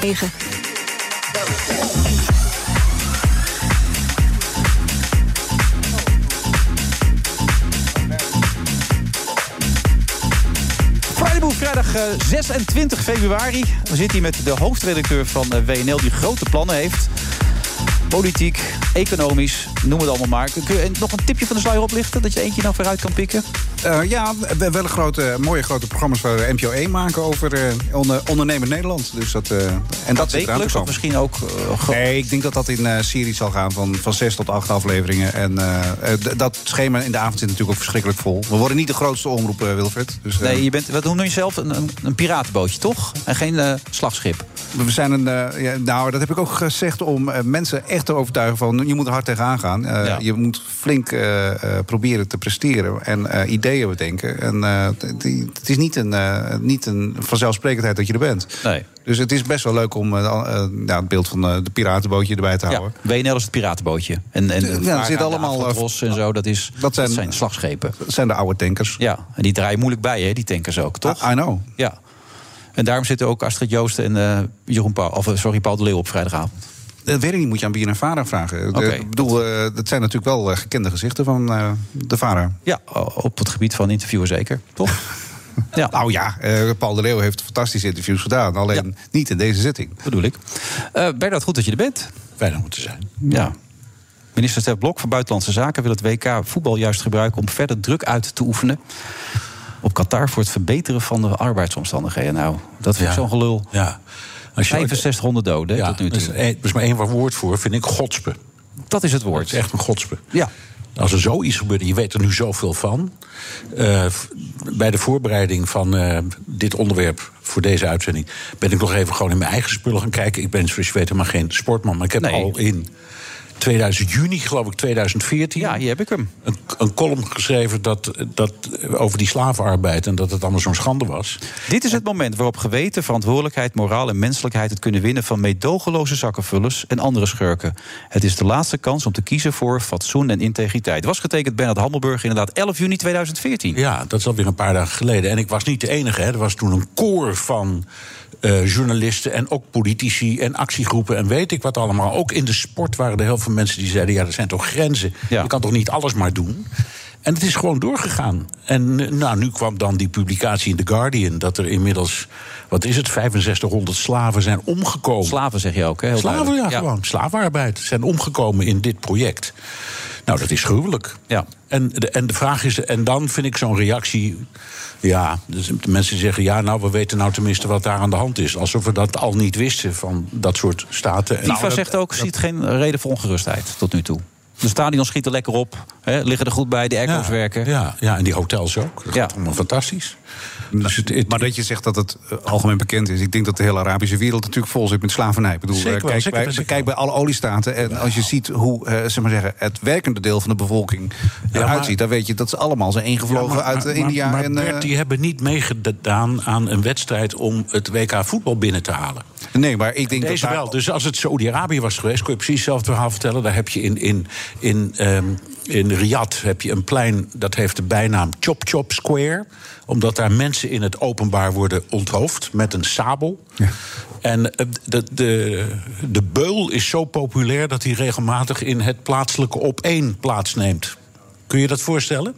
Speaker 11: 9.
Speaker 6: Vrijdag vrijdag eh, 26 februari. We zitten hier met de hoofdredacteur van eh, WNL... die grote plannen heeft. Politiek, economisch, noem het allemaal maar. Kun je nog een tipje van de sluier oplichten? Dat je eentje nou vooruit kan pikken?
Speaker 7: Eh, ja, we hebben wel een grote, mooie grote programma's waar we NPO 1 maken over eh, onder, ondernemend Nederland. Dus dat, eh, en dat te
Speaker 6: wekelijks of misschien ook...
Speaker 7: Nee, ik denk dat dat in series zal gaan van, van zes tot acht afleveringen. En dat schema in de avond zit natuurlijk ook verschrikkelijk vol. We worden niet de grootste omroep, Wilfred. Dus,
Speaker 6: Nee, je bent, wat noem je jezelf? Een, een, een piratenbootje, toch? En geen slagschip.
Speaker 7: We zijn een, ja, nou, dat heb ik ook gezegd om mensen echt te overtuigen van je moet er hard tegenaan gaan. Eh,
Speaker 6: Ja.
Speaker 7: Je moet flink eh, eh, proberen te presteren en ideeën bedenken. En het is niet een, niet een vanzelfsprekendheid dat je er bent.
Speaker 6: Nee.
Speaker 7: Dus het is best wel leuk om ja, het beeld van de piratenbootje erbij te
Speaker 6: Ja,
Speaker 7: houden.
Speaker 6: WNL is het piratenbootje. En, en
Speaker 7: Ja, zit allemaal,
Speaker 6: en zo, dat, is, dat, zijn, slagschepen.
Speaker 7: Dat zijn de oude tankers.
Speaker 6: Ja, en die draaien moeilijk bij, hè, die tankers ook, toch?
Speaker 7: I know.
Speaker 6: Ja. En daarom zitten ook Astrid Joost en Jeroen Paul, of, sorry, Paul de Leeuw op vrijdagavond.
Speaker 7: Dat weet ik niet, moet je aan Bier en Vara vragen. De- ik bedoel, eh, dat zijn natuurlijk wel eh, gekende gezichten van eh, de Vara.
Speaker 6: Ja, op het gebied van interviewen zeker, toch? ja.
Speaker 7: Nou ja, eh, Paul de Leeuw heeft fantastische interviews gedaan. Alleen niet in deze zitting.
Speaker 6: Bedoel ik. Eh Bernard, goed dat je er bent.
Speaker 12: Fijn om te zijn.
Speaker 6: Ja. Minister Stef Blok van Buitenlandse Zaken wil het WK voetbal juist gebruiken om verder druk uit te oefenen op Qatar voor het verbeteren van de arbeidsomstandigheden. Nou, dat vind ik
Speaker 12: Ja.
Speaker 6: zo'n gelul.
Speaker 12: Ja. Als je-
Speaker 6: 6500 doden
Speaker 12: Ja,
Speaker 6: tot nu
Speaker 12: is,
Speaker 6: toe.
Speaker 12: er is maar één woord voor, vind ik, godspe.
Speaker 6: Dat is het woord.
Speaker 12: Het is echt een godspe.
Speaker 6: Ja.
Speaker 12: Als er zoiets gebeurt, je weet er nu zoveel van. eh, bij de voorbereiding van eh, dit onderwerp voor deze uitzending... ben ik nog even gewoon in mijn eigen spullen gaan kijken. Ik ben, zoals je weet, helemaal geen sportman. Maar ik heb
Speaker 6: Nee.
Speaker 12: al in 2000, juni, geloof ik, 2014...
Speaker 6: Ja, hier heb ik hem.
Speaker 12: Een, een column geschreven dat, dat, over die slavenarbeid... en dat het allemaal zo'n schande was.
Speaker 6: Dit is het moment waarop geweten, verantwoordelijkheid, moraal en menselijkheid het kunnen winnen van meedogenloze zakkenvullers en andere schurken. Het is de laatste kans om te kiezen voor fatsoen en integriteit. Was getekend Bernard Hammelburg inderdaad 11 juni 2014.
Speaker 12: Ja, dat is alweer een paar dagen geleden. En ik was niet de enige. Hè. Er was toen een koor van eh, journalisten en ook politici en actiegroepen en weet ik wat allemaal. Ook in de sport waren er heel veel mensen die zeiden: ja, er zijn toch grenzen. Je kan toch niet alles maar doen. En het is gewoon doorgegaan. En eh, nou, nu kwam dan die publicatie in The Guardian... dat er inmiddels, wat is het, 6500 slaven zijn omgekomen.
Speaker 6: Slaven zeg je ook, hè? Heel
Speaker 12: Slaven, ja.
Speaker 6: Ja.
Speaker 12: gewoon. Slavenarbeid zijn omgekomen in dit project. Nou, dat is gruwelijk.
Speaker 6: Ja.
Speaker 12: En, de, en de vraag is, en dan vind ik zo'n reactie... Ja, dus de mensen zeggen, ja, nou, we weten nou tenminste wat daar aan de hand is. Alsof we dat al niet wisten van dat soort staten. En
Speaker 6: FIFA
Speaker 12: nou,
Speaker 6: zegt ook, ziet geen reden voor ongerustheid tot nu toe. De stadions schieten lekker op, hè, liggen er goed bij, de airco's
Speaker 12: Ja,
Speaker 6: werken.
Speaker 12: Ja, ja, en die hotels ook. Dat gaat allemaal fantastisch. Dus het, het-
Speaker 7: Maar dat je zegt dat het eh, algemeen bekend is. Ik denk dat de hele Arabische wereld natuurlijk vol zit met slavernij. Ik bedoel,
Speaker 12: Zeker
Speaker 7: eh,
Speaker 12: wel,
Speaker 7: kijk,
Speaker 12: zeker,
Speaker 7: bij, kijk bij alle oliestaten. En als je ziet hoe eh, zeg maar zeggen, het werkende deel van de bevolking eruit ziet... dan weet je dat ze allemaal zijn ingevlogen
Speaker 12: maar-
Speaker 7: uit
Speaker 12: maar-
Speaker 7: India.
Speaker 12: Maar,
Speaker 7: en,
Speaker 12: Bert, die hebben niet meegedaan aan een wedstrijd om het WK voetbal binnen te halen.
Speaker 7: Nee, maar ik denk
Speaker 12: Deze
Speaker 7: dat daar-
Speaker 12: wel. Dus als het Saudi-Arabië was geweest, kon je precies hetzelfde verhaal vertellen. Daar heb je in, in, in, ehm, in Riyadh heb je een plein dat heeft de bijnaam Chop Chop Square. Omdat daar mensen in het openbaar worden onthoofd met een sabel. En eh, de, de, de beul is zo populair dat hij regelmatig in het plaatselijke op één plaatsneemt. Kun je dat voorstellen?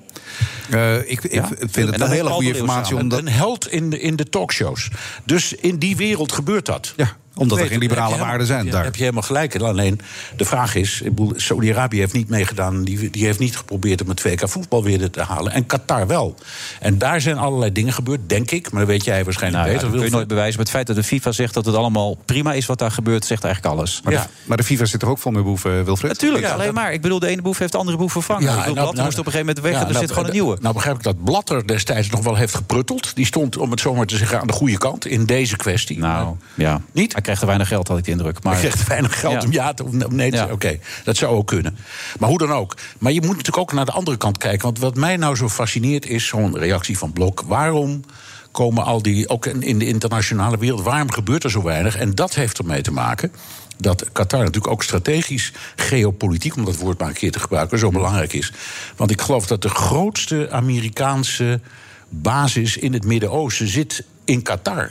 Speaker 7: Eh, ik, ik vind het een hele goede informatie. Omdat,
Speaker 12: een held in de, in de talkshows. Dus in die wereld gebeurt dat.
Speaker 7: Ja, omdat er geen liberale waarden zijn daar.
Speaker 12: Heb je helemaal gelijk. in. Alleen de vraag is: Saudi-Arabië heeft niet meegedaan. Die, die heeft niet geprobeerd om het WK voetbal weer te halen. En Qatar wel. En daar zijn allerlei dingen gebeurd, denk ik. Maar dat weet jij waarschijnlijk
Speaker 6: Nou, ja,
Speaker 12: beter.
Speaker 6: dat kun je nooit bewijzen. Maar het feit dat de FIFA zegt dat het allemaal prima is wat daar gebeurt, zegt eigenlijk alles.
Speaker 7: maar,
Speaker 12: Ja.
Speaker 7: de, maar de FIFA zit er ook vol mee boeven, Wilfred.
Speaker 6: Natuurlijk,
Speaker 12: Ja,
Speaker 6: alleen
Speaker 12: dat-
Speaker 6: maar. Ik bedoel, de ene boef heeft de andere boef vervangen.
Speaker 12: Ja,
Speaker 6: ik bedoel,
Speaker 12: en nou-
Speaker 6: Blatter moest op een gegeven moment weg en er
Speaker 12: nou,
Speaker 6: zit gewoon een nieuwe.
Speaker 12: Nou begrijp ik dat Blatter destijds nog wel heeft geprutteld. Die stond, om het zomaar te zeggen, aan de goede kant in deze kwestie.
Speaker 6: Nou, ja.
Speaker 12: Niet?
Speaker 6: Krijgt te weinig geld, had ik de indruk. Maar
Speaker 12: krijgt te weinig geld
Speaker 6: Ja.
Speaker 12: om ja te, of nee te
Speaker 6: Ja.
Speaker 12: zeggen. Oké, dat zou ook kunnen. Maar hoe dan ook. Maar je moet natuurlijk ook naar de andere kant kijken. Want wat mij nou zo fascineert is zo'n reactie van Blok. Waarom komen al die, ook in in de internationale wereld, waarom gebeurt er zo weinig? En dat heeft ermee te maken dat Qatar natuurlijk ook strategisch, geopolitiek, om dat woord maar een keer te gebruiken, zo belangrijk is. Want ik geloof dat de grootste Amerikaanse basis in het Midden-Oosten zit in Qatar.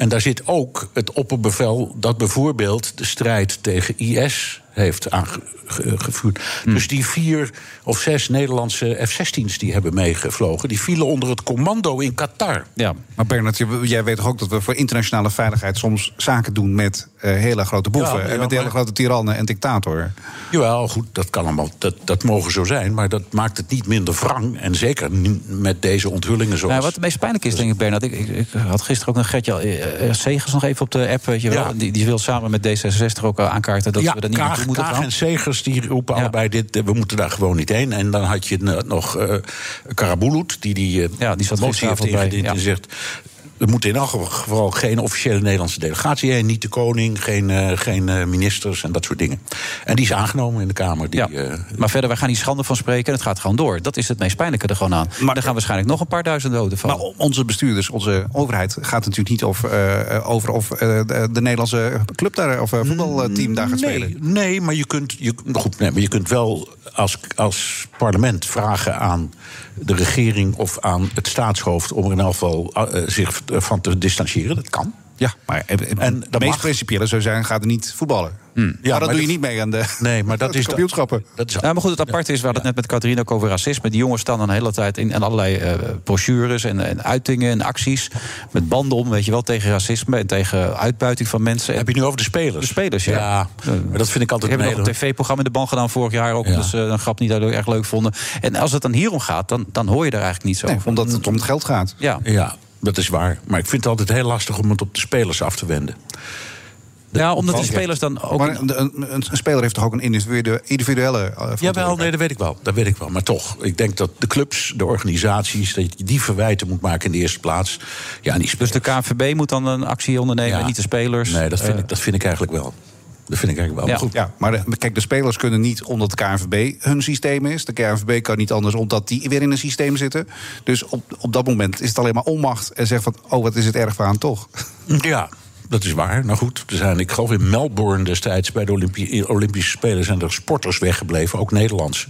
Speaker 12: En daar zit ook het opperbevel dat bijvoorbeeld de strijd tegen IS heeft aangevuurd. Dus die vier of zes Nederlandse F-16's die hebben meegevlogen... die vielen onder het commando in Qatar.
Speaker 7: Ja, maar Bernard, je- jij weet toch ook dat we voor internationale veiligheid soms zaken doen met eh, hele grote boeven
Speaker 12: Ja, ja,
Speaker 7: en met hele
Speaker 12: maar-
Speaker 7: grote tirannen en dictator.
Speaker 12: Jawel, goed, dat kan allemaal. Dat, dat mogen zo zijn, maar dat maakt het niet minder wrang. En zeker niet met deze onthullingen zoals...
Speaker 6: Nou, wat het meest pijnlijk is, denk ik, Bernard. Ik, ik, ik had gisteren ook nog Gertje eh, eh, Segers nog even op de app, weet je wel.
Speaker 12: Ja.
Speaker 6: Die, die wil samen met D66 ook eh, aankaarten dat
Speaker 12: ja,
Speaker 6: we er niet moeten
Speaker 12: Kaag en Segers die roepen allebei dit, eh, we moeten daar gewoon niet heen. En dan had je nog eh Karabulut, die die, eh,
Speaker 6: Ja, die
Speaker 12: motie heeft ingediend en zegt... Er moet in elk geval geen officiële Nederlandse delegatie heen. Niet de koning, geen, eh, geen eh, ministers en dat soort dingen. En die is aangenomen in de Kamer. Die, eh,
Speaker 6: Maar verder, wij gaan niet schande van spreken en het gaat gewoon door. Dat is het meest pijnlijke er gewoon aan. Maar er gaan waarschijnlijk nog een paar duizend doden van.
Speaker 7: Maar onze bestuurders, onze overheid gaat natuurlijk niet over, eh, over of de, de Nederlandse club daar of voetbalteam daar gaat spelen.
Speaker 12: Nee, nee, maar je kunt, je, goed, nee, maar je kunt wel als, als parlement vragen aan de regering of aan het staatshoofd om er in elk geval eh, zich van te distancieren. Dat kan.
Speaker 7: Ja, maar en de meest principiële zou zijn, gaat er niet voetballen.
Speaker 6: Hmm.
Speaker 7: maar dat
Speaker 12: maar
Speaker 7: doe je niet mee aan de,
Speaker 12: Nee, maar dat
Speaker 7: de
Speaker 12: is
Speaker 7: kampioenschappen.
Speaker 12: Dat is,
Speaker 6: Ja, maar goed, het aparte is, we hadden het net met Katrien ook over racisme. Die jongens staan dan de hele tijd in, in allerlei eh, brochures en, en uitingen en acties. Met banden om, weet je wel, tegen racisme en tegen uitbuiting van mensen.
Speaker 12: heb je nu over de spelers?
Speaker 6: De spelers, ja.
Speaker 12: Ja, maar dat vind ik altijd
Speaker 6: Ik heb
Speaker 12: een
Speaker 6: nog een tv-programma in de band gedaan vorig jaar ook.
Speaker 12: Ja.
Speaker 6: Dus een grap niet erg leuk vonden. En als het dan hierom gaat, dan, dan hoor je daar eigenlijk niet zo
Speaker 7: Nee,
Speaker 6: over.
Speaker 7: omdat het om het geld gaat.
Speaker 6: Ja.
Speaker 12: Ja, dat is waar. Maar ik vind het altijd heel lastig om het op de spelers af te wenden.
Speaker 6: Ja, omdat die
Speaker 7: Want-
Speaker 6: spelers dan ook...
Speaker 7: Maar een, een, een speler heeft toch ook een individuele, individuele eh,
Speaker 12: Jawel,
Speaker 7: verantwoordelijkheid?
Speaker 12: nee, dat weet ik wel. Dat weet ik wel. Maar toch, ik denk dat de clubs, de organisaties... dat je die verwijten moet maken in de eerste plaats. Ja, die
Speaker 6: Dus de KNVB moet dan een actie ondernemen,
Speaker 12: Ja.
Speaker 6: niet de spelers.
Speaker 12: Nee, dat vind,
Speaker 6: Eh,
Speaker 12: ik, dat vind ik eigenlijk wel. Dat vind ik eigenlijk wel.
Speaker 6: Ja.
Speaker 12: Maar goed,
Speaker 7: Ja, maar de- kijk, de spelers kunnen niet omdat de KNVB hun systeem is. De KNVB kan niet anders omdat die weer in een systeem zitten. Dus op, op dat moment is het alleen maar onmacht. En zeg van, oh, wat is het erg aan toch?
Speaker 12: Ja, dat is waar. Nou goed, er zijn, ik geloof in Melbourne destijds... bij de Olympi- Olympische Spelen zijn er sporters weggebleven, ook Nederlandse.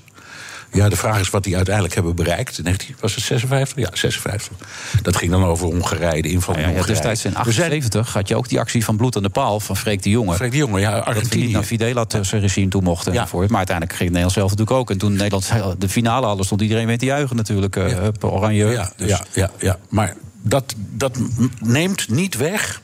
Speaker 12: Ja, de vraag is wat die uiteindelijk hebben bereikt. In 19 was het 56? Ja, 56. Dat ging dan over Hongarije, de inval
Speaker 6: ja,
Speaker 12: in
Speaker 6: ja,
Speaker 12: Hongarije.
Speaker 6: destijds in
Speaker 12: We zijn-
Speaker 6: 78 had je ook die actie van bloed aan de paal van Freek de Jonge.
Speaker 12: Freek de Jonge, ja,
Speaker 6: Dat we niet
Speaker 12: Argentinië.
Speaker 6: naar Fidela zijn regime toe mochten.
Speaker 12: Ja.
Speaker 6: enzovoort. Maar uiteindelijk ging Nederland zelf natuurlijk ook. En toen Nederland de finale hadden, stond iedereen weer te juichen natuurlijk. eh, op oranje.
Speaker 12: Ja,
Speaker 6: Dus-
Speaker 12: ja, ja, ja. maar dat, dat neemt niet weg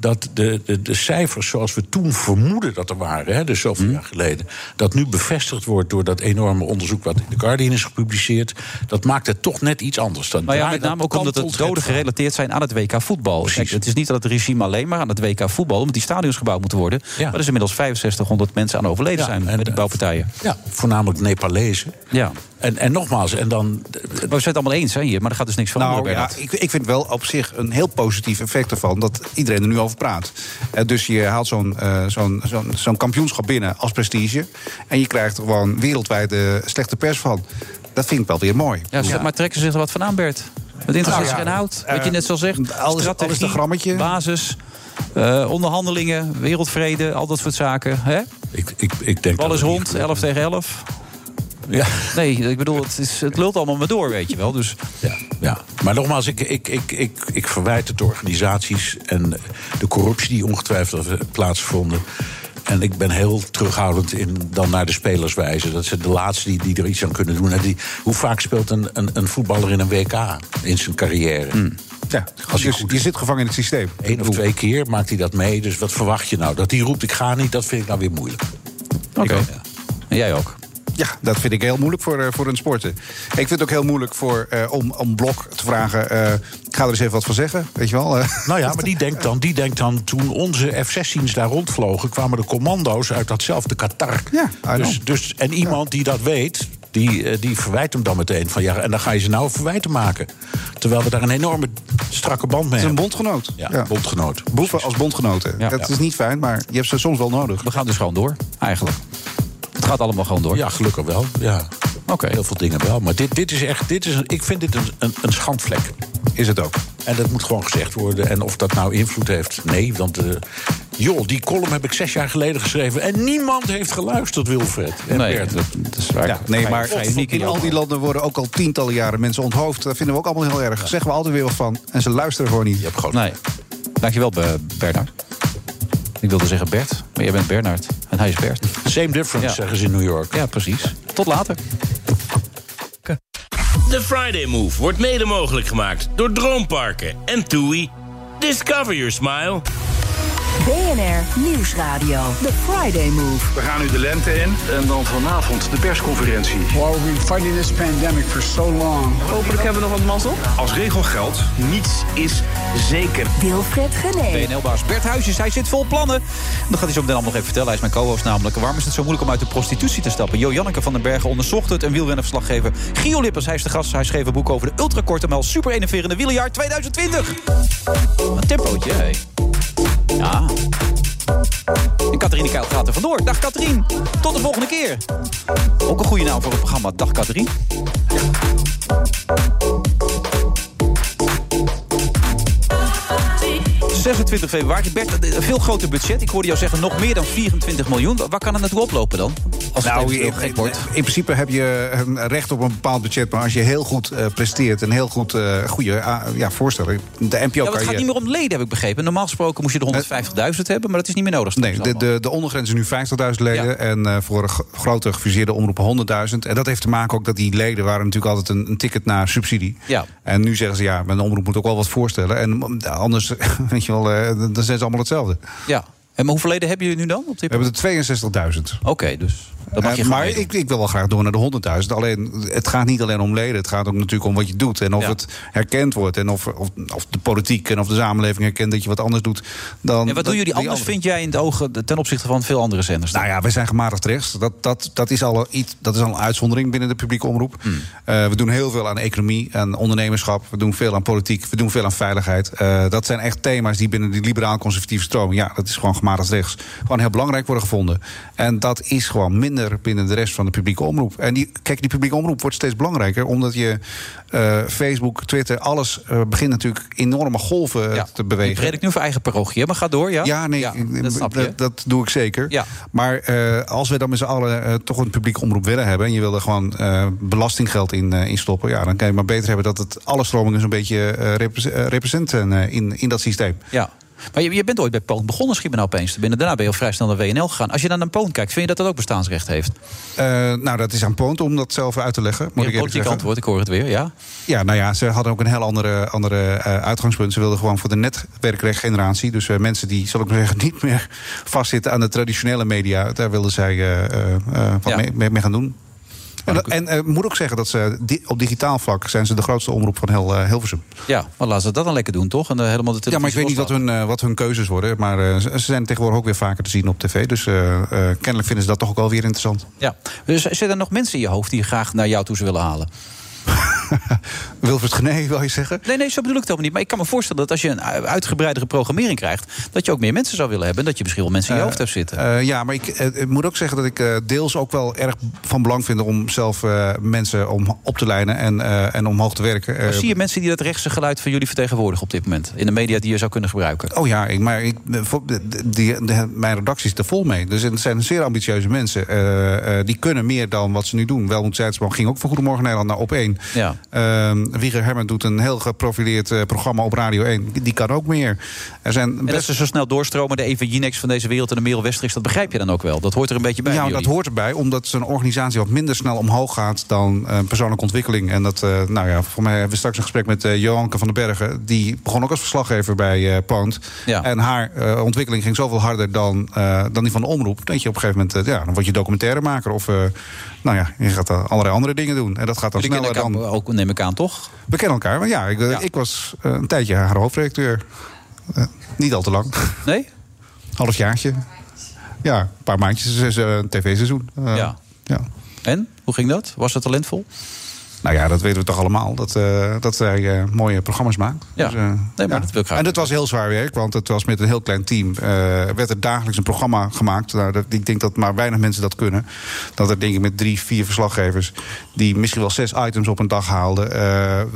Speaker 12: dat de, de, de cijfers zoals we toen vermoeden dat er waren, hè, dus zoveel
Speaker 6: Mhm.
Speaker 12: jaar geleden, dat nu bevestigd wordt door dat enorme onderzoek wat in The Guardian is gepubliceerd, dat maakt het toch net iets anders. Dat
Speaker 6: Maar ja, met name ook omdat het doden gerelateerd zijn aan het WK voetbal. Kijk, het is niet dat het regime alleen maar aan het WK voetbal... omdat die stadions gebouwd moeten worden. Maar er is inmiddels 6500 mensen aan overleden
Speaker 12: Ja,
Speaker 6: zijn...
Speaker 12: en
Speaker 6: die
Speaker 12: de-
Speaker 6: bouwpartijen.
Speaker 12: Ja, voornamelijk Nepalezen.
Speaker 6: Ja.
Speaker 12: En, en nogmaals, en dan.
Speaker 6: Maar we zijn het allemaal eens hè, hier, maar er gaat dus niks van
Speaker 7: Nou ja, ik, ik vind wel op zich een heel positief effect ervan dat iedereen er nu over praat. Eh, dus je haalt zo'n eh, zo'n zo'n zo'n kampioenschap binnen als prestige. En je krijgt er gewoon wereldwijd eh, slechte pers van. Dat vind ik wel weer mooi.
Speaker 6: Ja, zeg maar trekken ze zich er wat van aan, Bert? Met interesseert
Speaker 7: Nou
Speaker 6: zich
Speaker 7: ja,
Speaker 6: hout.
Speaker 7: eh,
Speaker 6: Wat je net zo zegt.
Speaker 7: alles- alles
Speaker 6: strategie,
Speaker 7: een grammetje.
Speaker 6: basis, eh, onderhandelingen, wereldvrede, al dat soort zaken. Hè?
Speaker 12: Ik, ik, ik denk
Speaker 6: Bal is rond,
Speaker 12: gebeurt.
Speaker 6: 11 tegen 11.
Speaker 12: Ja.
Speaker 6: Nee, ik bedoel, het, is, het lult allemaal maar door, weet je wel. Dus
Speaker 12: Ja, ja. Maar nogmaals, ik, ik, ik, ik, ik verwijt het de organisaties en de corruptie die ongetwijfeld heeft plaatsgevonden. En ik ben heel terughoudend in dan naar de spelers wijzen. Dat zijn de laatste die, die er iets aan kunnen doen. En die, hoe vaak speelt een, een, een voetballer in een WK in zijn carrière?
Speaker 7: Ja,
Speaker 12: Als
Speaker 7: dus je zit gevangen in het systeem.
Speaker 12: Eén of twee keer maakt hij dat mee. Dus wat verwacht je nou? Dat hij roept, ik ga niet, dat vind ik nou weer moeilijk.
Speaker 6: Oké. En jij ook.
Speaker 7: Ja, dat vind ik heel moeilijk voor, eh, voor een sporten. Ik vind het ook heel moeilijk voor, eh, om, om Blok te vragen... eh, ik ga er eens even wat van zeggen, weet je wel. eh.
Speaker 12: Nou ja, maar die denkt dan, die denkt dan toen onze F-16's daar rondvlogen... kwamen de commando's uit datzelfde Qatar.
Speaker 7: Ja,
Speaker 12: dus, dus, en iemand die dat weet, die, die verwijt hem dan meteen van... ja, en dan ga je ze nou verwijten maken. Terwijl we daar een enorme strakke band mee
Speaker 7: Het is een
Speaker 12: hebben.
Speaker 7: bondgenoot.
Speaker 12: Ja, bondgenoot.
Speaker 7: Boeven als bondgenoten.
Speaker 6: Ja.
Speaker 7: Dat is niet fijn, maar je hebt ze soms wel nodig.
Speaker 6: We gaan dus gewoon door, eigenlijk. Het gaat allemaal gewoon door.
Speaker 12: Ja, gelukkig wel. Ja.
Speaker 6: Oké.
Speaker 12: Heel veel dingen wel. Maar dit, dit is echt, dit is een, ik vind dit een, een, een schandvlek.
Speaker 7: Is het ook.
Speaker 12: En dat moet gewoon gezegd worden. En of dat nou invloed heeft, nee. Want eh, joh, die column heb ik zes jaar geleden geschreven. En niemand heeft geluisterd, Wilfred. En
Speaker 6: Nee,
Speaker 12: Bert.
Speaker 6: dat, dat is waar.
Speaker 7: Ja, nee, maar in al die landen worden ook al tientallen jaren mensen onthoofd. Dat vinden we ook allemaal heel erg. Zeggen we altijd weer wat van. En ze luisteren gewoon niet.
Speaker 12: Je hebt gewoon...
Speaker 6: Nee. Dankjewel, Be- Bernard. Ik wilde zeggen Bert, maar jij bent Bernard. En hij is Bert.
Speaker 12: Same difference, zeggen ze in New York.
Speaker 6: Ja, precies. Tot later.
Speaker 1: De Friday Move wordt mede mogelijk gemaakt door Droomparken en TUI. Discover your smile.
Speaker 2: BNR Nieuwsradio. The Friday Move.
Speaker 3: We gaan nu de lente in en dan vanavond de persconferentie.
Speaker 13: We've been fighting this pandemic for so long.
Speaker 14: Hopelijk hebben we nog wat mazzel.
Speaker 3: Als regel geldt, niets is zeker.
Speaker 2: Wilfred Gené.
Speaker 6: BNL-baas Bert Huisjes, hij zit vol plannen. Dat gaat hij zo meteen allemaal nog even vertellen. Hij is mijn co-host namelijk. Waarom is het zo moeilijk om uit de prostitutie te stappen? Jo Janneke van den Bergen onderzocht het. En wielrennerverslaggever Gio Lippers, hij is de gast. Hij schreef een boek over de ultrakorte, maar super enerverende wielerjaar 2020. Een tempootje, hé. Ja. En Catherine Keil gaat er vandoor. Dag Catherine. Tot de volgende keer. Ook een goede naam voor het programma. Dag Catherine. 26 februari. Bert, een veel groter budget. Ik hoorde jou zeggen nog meer dan 24 miljoen. Waar kan het naartoe oplopen dan? Als het
Speaker 7: Nou, in,
Speaker 6: gek wordt.
Speaker 7: in principe heb je eh, recht op een bepaald budget. Maar als je heel goed eh, presteert en heel goed eh, goede ah, ja, voorstellen. De NPO
Speaker 6: Ja,
Speaker 7: kan
Speaker 6: het gaat
Speaker 7: je...
Speaker 6: niet meer om leden, heb ik begrepen. Normaal gesproken moest je de 150.000 hebben, maar dat is niet meer nodig.
Speaker 7: Nee, de, de, de ondergrens is nu 50.000 leden. En eh, voor een grote gefuseerde omroep 100.000. En dat heeft te maken ook dat die leden waren natuurlijk altijd een, een ticket naar subsidie.
Speaker 6: Ja.
Speaker 7: En nu zeggen ze ja, mijn omroep moet ook wel wat voorstellen. En mm, anders, weet je wel, eh, dan zijn ze allemaal hetzelfde.
Speaker 6: Ja. En maar hoeveel leden hebben jullie nu dan? Op dit
Speaker 7: We hebben er 62.000.
Speaker 6: Oké, dus dat mag je
Speaker 7: Eh, maar ik, ik wil wel graag door naar de 100.000. Alleen, het gaat niet alleen om leden. Het gaat ook natuurlijk om wat je doet. En of
Speaker 6: Ja.
Speaker 7: het herkend wordt. En of, of, of de politiek en of de samenleving herkent dat je wat anders doet. Dan,
Speaker 6: En wat doen jullie anders, vind jij, in het ogen ten opzichte van veel andere zenders?
Speaker 7: Nou ja, wij zijn gematigd rechts. Dat, dat, dat, is al iets, dat is al een uitzondering binnen de publieke omroep.
Speaker 6: Hmm.
Speaker 7: Eh, we doen heel veel aan economie, aan ondernemerschap. We doen veel aan politiek. We doen veel aan veiligheid. Eh, dat zijn echt thema's die binnen die liberaal-conservatieve stroming... ja, dat is gewoon gematigd rechts. Gewoon heel belangrijk worden gevonden. En dat is gewoon minder binnen de rest van de publieke omroep. En die, kijk, die publieke omroep wordt steeds belangrijker... omdat je eh, Facebook, Twitter, alles eh, begint natuurlijk enorme golven eh, te bewegen.
Speaker 6: Predikt nu voor eigen parochie, maar ga door, ja?
Speaker 7: Ja, nee,
Speaker 6: dat snap je.
Speaker 7: dat, doe ik zeker.
Speaker 6: Ja.
Speaker 7: Maar als we dan met z'n allen toch een publieke omroep willen hebben... en je wil er gewoon belastinggeld in, in stoppen... Ja, dan kan je maar beter hebben dat het alle stromingen zo'n beetje repres- representen in, in dat systeem.
Speaker 6: Ja. Maar je, je bent ooit bij Poon begonnen, schiet me nou opeens. te binnen. Daarna ben je al vrij snel naar WNL gegaan. Als je dan naar Poon kijkt, vind je dat dat ook bestaansrecht heeft?
Speaker 7: Eh, nou, dat is aan Poont om dat zelf uit te leggen. Moet
Speaker 6: Moet
Speaker 7: ik
Speaker 6: antwoord, ik hoor het weer, ja?
Speaker 7: Ja, nou ja, ze hadden ook een heel andere, andere eh, uitgangspunt. Ze wilden gewoon voor de netwerkrechtgeneratie... dus eh, mensen die, zal ik maar zeggen, niet meer vastzitten aan de traditionele media... daar wilden zij wat
Speaker 6: Ja.
Speaker 7: mee, mee gaan doen. En, dat- en eh, moet ook zeggen dat ze di- op digitaal vlak... zijn ze de grootste omroep van heel eh, Hilversum.
Speaker 6: Ja, maar laten ze dat dan lekker doen, toch? En eh, helemaal de
Speaker 7: Ja, maar ik weet niet wat hun, wat hun keuzes worden. Maar ze ze zijn tegenwoordig ook weer vaker te zien op tv. Dus eh, eh, kennelijk vinden ze dat toch ook wel weer interessant.
Speaker 6: Ja. Dus zitten er nog mensen in je hoofd die je graag naar jou toe zou willen halen?
Speaker 7: Wilfred Gené, wil je zeggen?
Speaker 6: Nee, nee, zo bedoel ik het helemaal niet. Maar ik kan me voorstellen dat als je een uitgebreidere programmering krijgt... dat je ook meer mensen zou willen hebben. En dat je misschien wel mensen in je hoofd hebt zitten.
Speaker 7: Eh, ja, maar ik, eh, ik moet ook zeggen dat ik eh, deels ook wel erg van belang vind... om zelf eh, mensen om op te leiden en, eh, en omhoog te werken.
Speaker 6: Maar
Speaker 7: Eh,
Speaker 6: zie je mensen die dat rechtse geluid van jullie vertegenwoordigen op dit moment? In de media die je zou kunnen gebruiken?
Speaker 7: Oh ja, ik, maar ik, die, de- mijn redactie zit er vol mee. Dus het zijn zeer ambitieuze mensen. Eh, eh, die kunnen meer dan wat ze nu doen. Welmoed Zijtsman ging ook voor Goedemorgen Nederland naar op 1.
Speaker 6: Ja.
Speaker 7: Uh, Wieger Herman doet een heel geprofileerd eh, programma op Radio 1. Die, kan ook meer. Er zijn
Speaker 6: En dat ze zo snel doorstromen, de Eva Jinex van deze wereld en de Merel Westrix, dat begrijp je dan ook wel. Dat hoort er een beetje bij.
Speaker 7: Ja,
Speaker 6: bij
Speaker 7: dat hoort erbij, omdat zo'n organisatie wat minder snel omhoog gaat dan eh, persoonlijke ontwikkeling. En dat, eh, nou ja, voor mij hebben we straks een gesprek met Johanke van den Bergen. Die begon ook als verslaggever bij Poont.
Speaker 6: Ja.
Speaker 7: En haar ontwikkeling ging zoveel harder dan, dan die van de omroep. Dat je op een gegeven moment, ja, dan word je documentairemaker. Of, nou ja, je gaat eh, allerlei andere dingen doen. En dat gaat dan sneller dan...
Speaker 6: elkaar ook, neem ik aan, toch?
Speaker 7: We kennen elkaar, maar ja, ik, eh, ik was eh, een tijdje haar hoofdredacteur. Niet al te lang.
Speaker 6: Nee?
Speaker 7: Halfjaartje. Ja, een paar maandjes, een tv-seizoen.
Speaker 6: Ja.
Speaker 7: ja.
Speaker 6: En? Hoe ging dat? Was het talentvol?
Speaker 7: Nou ja, dat weten we toch allemaal. Dat, eh, dat zij eh, mooie programma's maakt.
Speaker 6: Ja.
Speaker 7: Dus, eh,
Speaker 6: Nee, maar
Speaker 7: ja.
Speaker 6: dat wil ik graag.
Speaker 7: En dat was heel zwaar werk, want het was met een heel klein team. werd er dagelijks een programma gemaakt. Nou, dat, ik denk dat maar weinig mensen dat kunnen. Dat er denk ik met drie, vier verslaggevers... die misschien wel zes items op een dag haalden...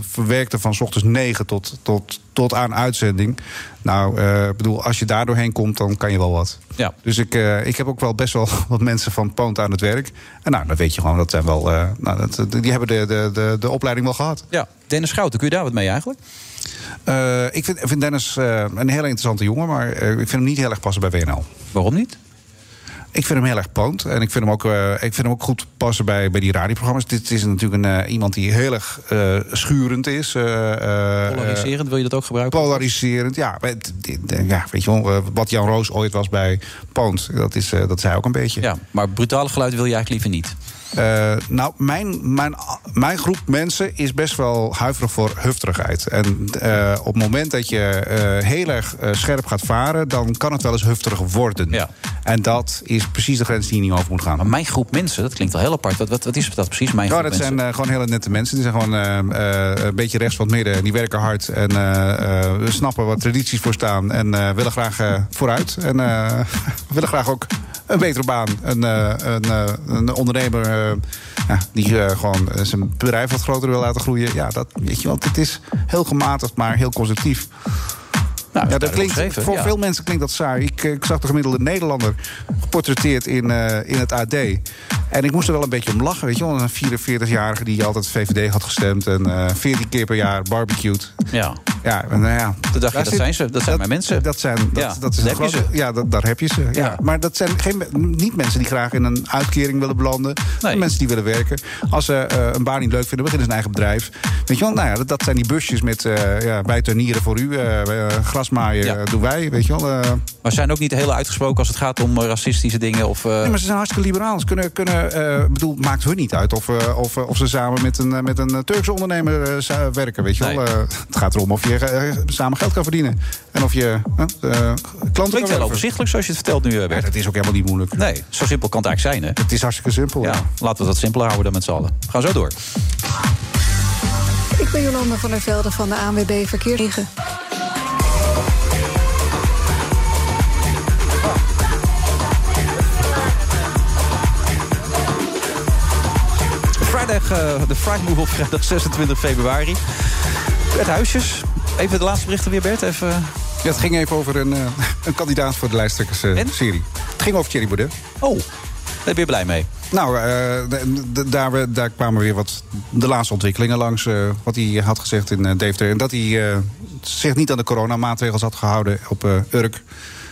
Speaker 7: verwerkten van s ochtends negen tot, tot, tot aan uitzending. Nou, eh, ik bedoel, als je daar doorheen komt, dan kan je wel wat.
Speaker 6: Ja.
Speaker 7: Dus ik, eh, ik heb ook wel best wel wat mensen van Poont aan het werk. En nou, dan weet je gewoon, dat zijn wel. eh, nou, dat, die hebben de, de, de, de opleiding wel gehad.
Speaker 6: Ja, Dennis Schouten, kun je daar wat mee eigenlijk?
Speaker 7: Ik, vind, vind Dennis een hele interessante jongen, maar ik vind hem niet heel erg passen bij WNL.
Speaker 6: Waarom niet?
Speaker 7: Ik vind hem heel erg poont. En ik vind hem ook, eh, ik vind hem ook goed passen bij, bij die radioprogramma's. Dit is natuurlijk een, eh, iemand die heel erg eh, schurend is.
Speaker 6: Polariserend, wil je dat ook gebruiken?
Speaker 7: Polariserend, ja. Ja weet je wel, wat Jan Roos ooit was bij Poont, dat is, dat hij ook een beetje.
Speaker 6: Ja, maar brutale geluid wil je eigenlijk liever niet.
Speaker 7: Eh, nou, mijn, mijn, mijn groep mensen is best wel huiverig voor hufterigheid. En eh, op het moment dat je eh, heel erg scherp gaat varen... dan kan het wel eens hufterig worden.
Speaker 6: Ja.
Speaker 7: En dat is precies de grens die je niet over moet gaan.
Speaker 6: Maar mijn groep mensen, dat klinkt wel heel apart. Wat, wat, wat is dat precies, mijn
Speaker 7: Ja,
Speaker 6: groep
Speaker 7: dat
Speaker 6: mensen?
Speaker 7: zijn gewoon hele nette mensen. Die zijn gewoon een beetje rechts van het midden. Die werken hard en snappen wat tradities voor staan. En willen graag vooruit. En willen graag ook een betere baan. Een, eh, een, eh, een ondernemer eh, ja, die gewoon zijn bedrijf wat groter wil laten groeien. Ja, dat weet je wel. Het is heel gematigd, maar heel constructief.
Speaker 6: Nou,
Speaker 7: ja, dat klinkt, voor
Speaker 6: ja.
Speaker 7: veel mensen klinkt dat saai. Ik, eh, ik zag de gemiddelde Nederlander geportretteerd in, eh, in het AD. En ik moest er wel een beetje om lachen. Weet je wel, een 44-jarige die altijd VVD had gestemd... en eh 14 keer per jaar barbecued.
Speaker 6: Ja.
Speaker 7: Ja, nou ja.
Speaker 6: Toen dacht je, dat
Speaker 7: zit-
Speaker 6: zijn ze, dat zijn mijn mensen.
Speaker 7: Dat zijn, dat,
Speaker 6: Ja,
Speaker 7: dat is een grote-. Ja, dat, daar heb je ze. Ja.
Speaker 6: Ja.
Speaker 7: Maar dat zijn geen, niet mensen die graag in een uitkering willen belanden. Zijn Mensen die willen werken. Als ze een baan niet leuk vinden, beginnen ze een eigen bedrijf. Weet je wel, nou ja, dat, dat zijn die busjes met ja, wij tuinieren voor u. eh, grasmaaien eh, doen wij, weet je wel. eh.
Speaker 6: Maar zijn ook niet heel uitgesproken als het gaat om eh, racistische dingen? Of, eh,
Speaker 7: Nee, maar ze zijn hartstikke liberaal. Ze kunnen, kunnen eh, bedoel, maakt hun niet uit of, eh, of, of ze samen met een, met een Turkse ondernemer eh, werken. Weet je wel. Eh, het gaat erom of je samen geld kan verdienen. En of je klanten
Speaker 6: Klinkt
Speaker 7: kan
Speaker 6: wel overzichtelijk zoals je het vertelt nu, Bert.
Speaker 7: Het is ook helemaal niet moeilijk.
Speaker 6: Nee, zo simpel kan het eigenlijk zijn, hè?
Speaker 7: Het is hartstikke simpel.
Speaker 6: Ja, laten we dat simpeler houden dan met z'n allen. We gaan zo door.
Speaker 14: Ik ben Jolanda van der Velde van de ANWB Verkeer.
Speaker 6: Vrijdag, eh, de Friday Move op vrijdag 26 februari. Bert Huisjes. Even de laatste berichten weer, Bert. Even...
Speaker 7: Ja, het ging even over een, eh, een kandidaat voor de lijsttrekkersserie. het ging over Thierry Baudet.
Speaker 6: Oh, daar ben je blij mee?
Speaker 7: Nou, eh, daar, daar kwamen weer wat de laatste ontwikkelingen langs. wat hij had gezegd in Deventer. En dat hij eh, zich niet aan de coronamaatregels had gehouden op Urk.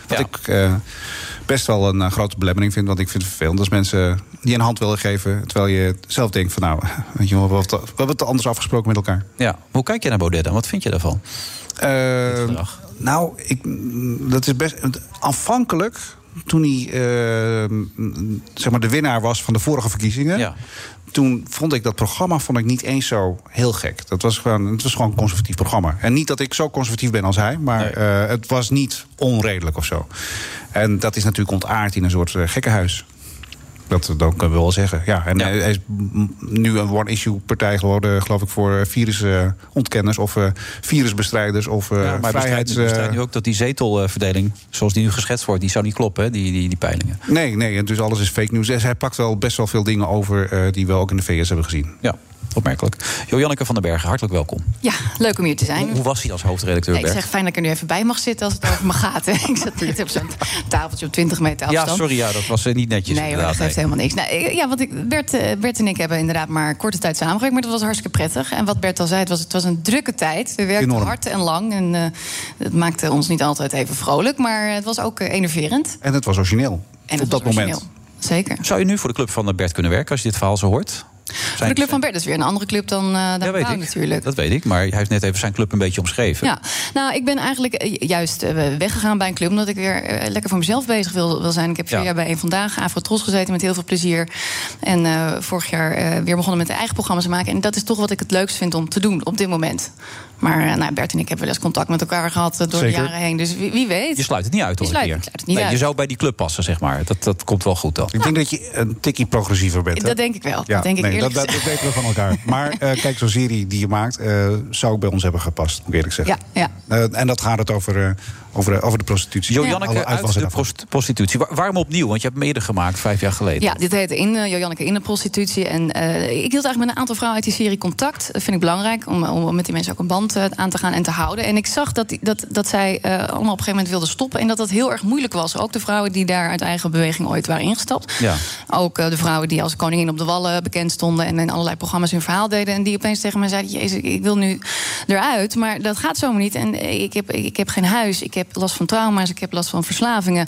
Speaker 7: Wat ik best wel een eh, grote belemmering vind. Want ik vind het vervelend als mensen die een hand willen geven... terwijl je zelf denkt van nou, weet je we hebben het- we hebben het anders afgesproken met elkaar.
Speaker 6: Ja. Hoe kijk je naar Baudet dan? Wat vind je daarvan?
Speaker 7: Eh, nou, ik, dat is best. Aanvankelijk, toen hij eh, zeg maar de winnaar was van de vorige verkiezingen. Toen vond ik dat programma vond ik niet eens zo heel gek. Dat was gewoon, het was gewoon een conservatief programma. En niet dat ik zo conservatief ben als hij, maar eh, het was niet onredelijk of zo. En dat is natuurlijk ontaard in een soort eh, gekkenhuis. Dat, dat kunnen we wel zeggen. Ja, en hij hij is nu een one-issue-partij geworden, geloof ik, voor virusontkenners of eh, virusbestrijders of eh
Speaker 6: Ja, maar
Speaker 7: vrijheids.
Speaker 6: nu ook dat die zetelverdeling, zoals die nu geschetst wordt, die zou niet kloppen, hè, die, die, die peilingen.
Speaker 7: Nee, nee, en dus alles is fake news. Dus hij pakt wel best wel veel dingen over eh, die we ook in de VS hebben gezien.
Speaker 6: Ja, opmerkelijk. Jo-Janneke van den Bergen, hartelijk welkom.
Speaker 15: Ja, leuk om hier te zijn.
Speaker 6: Hoe, hoe was hij als hoofdredacteur,
Speaker 15: ik
Speaker 6: Bert?
Speaker 15: zeg fijn dat ik er nu even bij mag zitten als het over me gaat. hè. ik zat net op zo'n tafeltje op 20 meter
Speaker 6: Ja,
Speaker 15: afstand.
Speaker 6: sorry, ja, dat was eh, niet netjes.
Speaker 15: Nee, hoor, dat heeft helemaal niks. Nou, ik- ja, want ik, Bert, eh, Bert en ik hebben inderdaad maar korte tijd samengewerkt, maar dat was hartstikke prettig. En wat Bert al zei, het was, het was een drukke tijd. We werkten
Speaker 7: Enorm.
Speaker 15: hard en lang en eh het maakte ons niet altijd even vrolijk, maar het was ook eh, enerverend.
Speaker 7: En het was origineel.
Speaker 15: En het
Speaker 7: op dat moment.
Speaker 15: Zeker.
Speaker 6: Zou je nu voor de club van de Bert kunnen werken als je dit verhaal zo hoort?
Speaker 15: Voor de club van Bert is weer een andere club dan, eh dan
Speaker 6: Ja, weet
Speaker 15: Pauw
Speaker 6: ik.
Speaker 15: natuurlijk.
Speaker 6: Dat weet ik, maar hij heeft net even zijn club een beetje omschreven.
Speaker 15: Ja, nou, ik ben eigenlijk eh, juist eh, weggegaan bij een club... omdat ik weer eh, lekker voor mezelf bezig wil, wil zijn. Ik heb vier
Speaker 6: Ja.
Speaker 15: jaar bij een Vandaag, Afrotros gezeten met heel veel plezier. En eh, vorig jaar eh, weer begonnen met de eigen programma's te maken. En dat is toch wat ik het leukst vind om te doen op dit moment. Maar eh, nou, Bert en ik hebben wel eens contact met elkaar gehad eh, door
Speaker 6: Zeker.
Speaker 15: de jaren heen. Dus wie, wie weet.
Speaker 6: Je sluit het niet uit,
Speaker 15: Je
Speaker 6: hoor
Speaker 15: sluit-
Speaker 6: ik
Speaker 15: ik
Speaker 6: hier.
Speaker 15: sluit het niet
Speaker 6: nee,
Speaker 15: uit.
Speaker 6: Je zou bij die club passen, zeg maar. Dat, dat komt wel goed dan.
Speaker 7: Ik denk dat je een tikkie progressiever bent. hè?
Speaker 15: Dat denk ik wel. Dat denk ik
Speaker 7: nee, dat, dat, dat weten we van elkaar. Maar eh, kijk, zo'n serie die je maakt, eh, zou ook bij ons hebben gepast, moet ik eerlijk zeggen.
Speaker 15: Ja, ja.
Speaker 7: Eh, en dat gaat het over, eh, over, de- over de prostitutie.
Speaker 6: Jo
Speaker 7: Alle
Speaker 6: Janneke
Speaker 7: uitwas
Speaker 6: uit de prost- prostitutie. Waar- waarom opnieuw? Want je hebt hem eerder gemaakt, vijf jaar geleden.
Speaker 15: Ja, dit heette in, uh, Jojanneke in de prostitutie. En eh, ik hield eigenlijk met een aantal vrouwen uit die serie contact. Dat vind ik belangrijk, om, om met die mensen ook een band eh, aan te gaan en te houden. En ik zag dat, dat, dat zij eh, allemaal op een gegeven moment wilden stoppen. En dat dat heel erg moeilijk was. Ook de vrouwen die daar uit eigen beweging ooit waren ingestapt.
Speaker 6: Ja.
Speaker 15: Ook eh, de vrouwen die als koningin op de wallen bekend stonden en in allerlei programma's hun verhaal deden. En die opeens tegen me zeiden: Jezus, ik wil nu eruit. Maar dat gaat zomaar niet. En ik heb, ik heb geen huis. Ik heb last van trauma's. Ik heb last van verslavingen.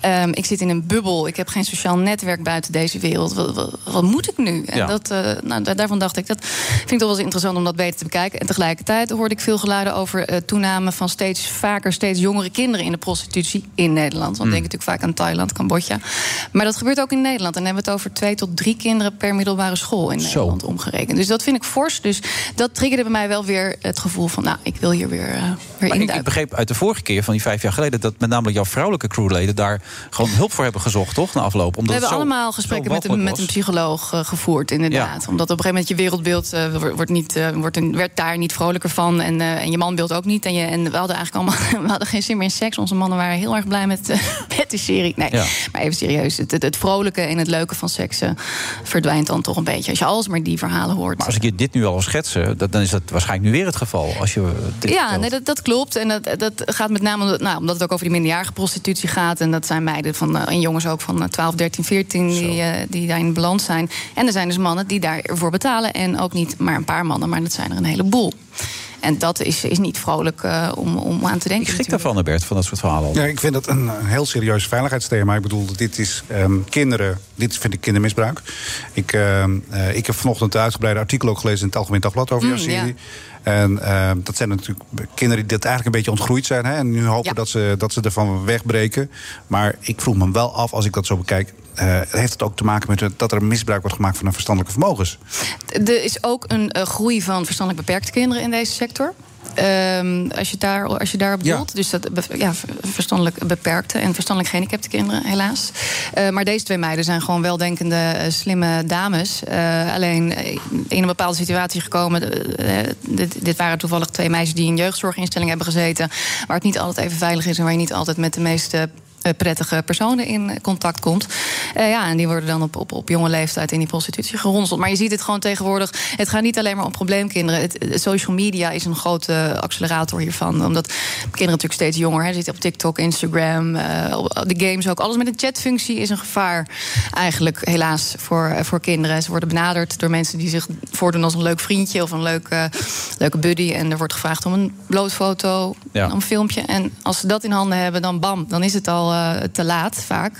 Speaker 15: Ehm, ik zit in een bubbel. Ik heb geen sociaal netwerk buiten deze wereld. Wat, wat, wat moet ik nu? En dat, eh, nou, da- daarvan dacht ik, dat vind ik toch wel eens interessant om dat beter te bekijken. En tegelijkertijd hoorde ik veel geluiden over eh, toename van steeds vaker, steeds jongere kinderen in de prostitutie in Nederland. Want
Speaker 6: Mm.
Speaker 15: denk natuurlijk vaak aan Thailand, Cambodja. Maar dat gebeurt ook in Nederland. En dan hebben we het over twee tot drie kinderen per middelbare school in Nederland omgerekend. Dus dat vind ik fors. Dus dat triggerde bij mij wel weer het gevoel van, nou, ik wil hier weer, eh weer
Speaker 6: Maar ik, ik begreep uit de vorige keer van die vijf jaar geleden... dat met name jouw vrouwelijke crewleden daar gewoon hulp voor hebben gezocht, toch? Na afloop.
Speaker 15: We
Speaker 6: Omdat
Speaker 15: hebben
Speaker 6: het zo-
Speaker 15: allemaal gesprekken met een, met een psycholoog eh, gevoerd, inderdaad. Omdat op een gegeven moment je wereldbeeld wordt- niet, wordt een, werd daar niet vrolijker van. En, eh, en je manbeeld ook niet. En, je, en we hadden eigenlijk allemaal we hadden geen zin meer in seks. Onze mannen waren heel erg blij met, eh, met de serie. Nee,
Speaker 6: Ja.
Speaker 15: maar even serieus. Het, het, het vrolijke en het leuke van seks eh, verdwijnt dan toch een beetje. Als je alsmaar die verhalen hoort.
Speaker 6: Maar als ik je dit nu al schetsen, dat, dan is dat waarschijnlijk nu weer het geval. Als je
Speaker 15: Ja, nee, dat, dat klopt. En dat, dat gaat met name omdat, nou, omdat het ook over die minderjarige prostitutie gaat. En dat zijn meiden van, eh, en jongens ook van eh, 12, 13, 14 die, die daar in balans zijn. En er zijn dus mannen die daarvoor betalen. En ook niet maar een paar mannen, maar dat zijn er een heleboel. En dat is, is niet vrolijk eh, om, om aan te denken.
Speaker 6: Ik schrik daarvan, Bert, van dat soort verhalen.
Speaker 7: Ja, ik vind dat een, heel serieus veiligheidsthema. Ik bedoel, dit is ehm, kinderen. Dit vind ik kindermisbruik. Ik, ehm, eh, ik heb vanochtend een uitgebreide artikel ook gelezen in het Algemeen Dagblad over jouw
Speaker 15: Mm,
Speaker 7: serie. En ehm, dat zijn natuurlijk kinderen die dat eigenlijk een beetje ontgroeid zijn. Hè, en nu hopen
Speaker 15: Ja.
Speaker 7: dat, ze, dat ze ervan wegbreken. Maar ik vroeg me wel af, als ik dat zo bekijk. eh, heeft het ook te maken met dat er misbruik wordt gemaakt van hun verstandelijke vermogens?
Speaker 15: Er is ook een eh, groei van verstandelijk beperkte kinderen in deze sector. Ehm, als, je daar, als je daarop
Speaker 7: Ja.
Speaker 15: doelt. Dus dat, ja, verstandelijk beperkte en verstandelijk gehandicapte kinderen, helaas. Eh, maar deze twee meiden zijn gewoon weldenkende, eh, slimme dames. Eh, alleen in een bepaalde situatie gekomen. dit, dit waren toevallig twee meisjes die in jeugdzorginstelling hebben gezeten. Waar het niet altijd even veilig is en waar je niet altijd met de meeste prettige personen in contact komt. Eh, ja, en die worden dan op, op, op jonge leeftijd in die prostitutie geronseld. Maar je ziet het gewoon tegenwoordig. Het gaat niet alleen maar om probleemkinderen. Het, het- social media is een grote accelerator hiervan. Omdat kinderen natuurlijk steeds jonger hè, zitten op TikTok, Instagram, eh, de games ook. Alles met een chatfunctie is een gevaar eigenlijk helaas voor, eh, voor kinderen. Ze worden benaderd door mensen die zich voordoen als een leuk vriendje of een leuke, leuke buddy. En er wordt gevraagd om een blootfoto,
Speaker 6: Ja.
Speaker 15: om een filmpje. En als ze dat in handen hebben, dan bam, dan is het al eh, te laat vaak.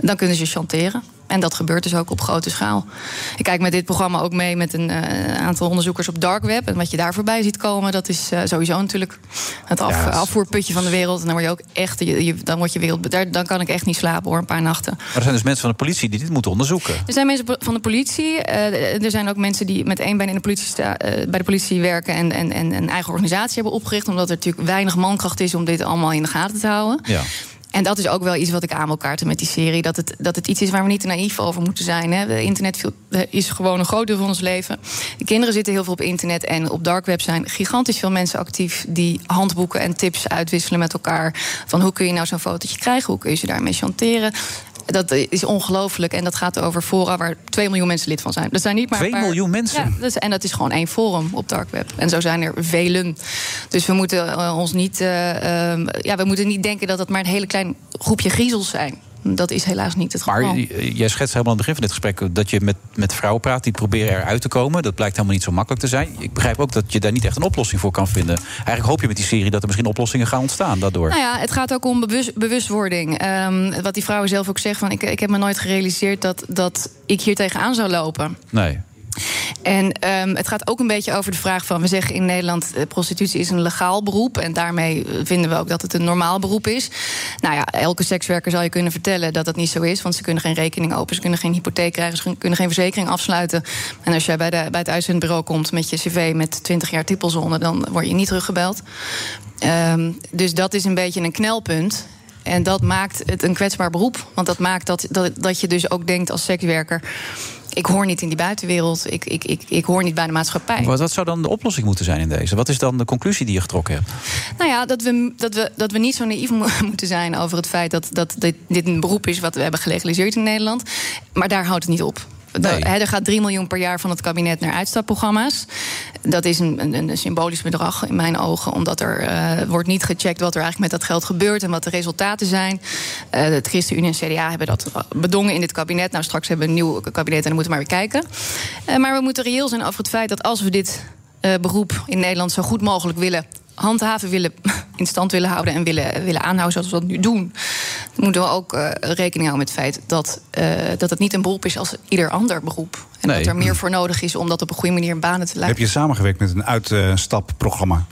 Speaker 15: Dan kunnen ze chanteren. En dat gebeurt dus ook op grote schaal. Ik kijk met dit programma ook mee met een eh, aantal onderzoekers op dark web. En wat je daar voorbij ziet komen, dat is eh, sowieso natuurlijk het af,
Speaker 6: Ja,
Speaker 15: afvoerputje van de wereld. En dan word je ook echt, je, je- dan wordt je wereld. Daar, dan kan ik echt niet slapen hoor, een paar nachten.
Speaker 6: Maar er zijn dus mensen van de politie die dit moeten onderzoeken.
Speaker 15: Er zijn mensen van de politie. er zijn ook mensen die met één been in de politie sta, bij de politie werken en, en, en een eigen organisatie hebben opgericht. Omdat er natuurlijk weinig mankracht is om dit allemaal in de gaten te houden.
Speaker 6: Ja.
Speaker 15: En dat is ook wel iets wat ik aan wil met die serie. Dat het, dat het iets is waar we niet te naïef over moeten zijn. Hè. Internet is gewoon een groot deel van ons leven. De kinderen zitten heel veel op internet. En op dark web zijn gigantisch veel mensen actief... die handboeken en tips uitwisselen met elkaar. Van hoe kun je nou zo'n fotootje krijgen? Hoe kun je ze daarmee chanteren? Dat is ongelooflijk. En dat gaat over fora waar 2 miljoen mensen lid van zijn. Dat zijn niet maar een
Speaker 6: 2
Speaker 15: paar-
Speaker 6: miljoen mensen?
Speaker 15: Ja, dat is- en dat is gewoon één forum op dark web. En zo zijn er velen. Dus we moeten eh, ons niet, eh, ehm, ja, we moeten niet denken dat het maar een hele klein groepje griezels zijn. Dat is helaas niet het geval.
Speaker 6: Maar j- jij schetst helemaal aan het begin van dit gesprek dat je met, met vrouwen praat die proberen eruit te komen. Dat blijkt helemaal niet zo makkelijk te zijn. Ik begrijp ook dat je daar niet echt een oplossing voor kan vinden. Eigenlijk hoop je met die serie dat er misschien oplossingen gaan ontstaan daardoor.
Speaker 15: Nou ja, het gaat ook om bewust, bewustwording. Ehm, wat die vrouwen zelf ook zeggen: van ik, ik heb me nooit gerealiseerd dat, dat ik hier tegenaan zou lopen.
Speaker 6: Nee.
Speaker 15: En ehm, het gaat ook een beetje over de vraag van... we zeggen in Nederland, eh, prostitutie is een legaal beroep... en daarmee eh, vinden we ook dat het een normaal beroep is. Nou ja, elke sekswerker zal je kunnen vertellen dat dat niet zo is... want ze kunnen geen rekening openen, ze kunnen geen hypotheek krijgen... ze kunnen geen verzekering afsluiten. En als jij bij, de, bij het uitzendbureau komt met je cv met 20 jaar tippelzone... dan word je niet teruggebeld. Ehm, dus dat is een beetje een knelpunt... En dat maakt het een kwetsbaar beroep. Want dat maakt dat, dat, dat je dus ook denkt als sekswerker... ik hoor niet in die buitenwereld, ik, ik, ik, ik hoor niet bij de maatschappij.
Speaker 6: Wat, wat zou dan de oplossing moeten zijn in deze? Wat is dan de conclusie die je getrokken hebt?
Speaker 15: Nou ja, dat we, dat we, dat we niet zo naïef mo- moeten zijn over het feit dat, dat dit, dit een beroep is wat we hebben gelegaliseerd in Nederland. Maar daar houdt het niet op. Er gaat 3 miljoen per jaar van het kabinet naar uitstapprogramma's. Dat is een, een, een symbolisch bedrag in mijn ogen, omdat er eh, wordt niet gecheckt wat er eigenlijk met dat geld gebeurt en wat de resultaten zijn. Eh het ChristenUnie en CDA hebben dat bedongen in dit kabinet. Nou, straks hebben we een nieuw kabinet en dan moeten we maar weer kijken. Eh, maar we moeten reëel zijn over het feit dat als we dit eh, beroep in Nederland zo goed mogelijk willen handhaven, willen, in stand willen houden en willen, willen aanhouden zoals we dat nu doen, moeten we ook eh, rekening houden met het feit dat, eh, dat het niet een beroep is als ieder ander beroep. En
Speaker 7: Nee.
Speaker 15: dat er meer voor nodig is om dat op een goede manier in banen te
Speaker 7: Heb
Speaker 15: leiden.
Speaker 7: je samengewerkt met een uitstapprogramma?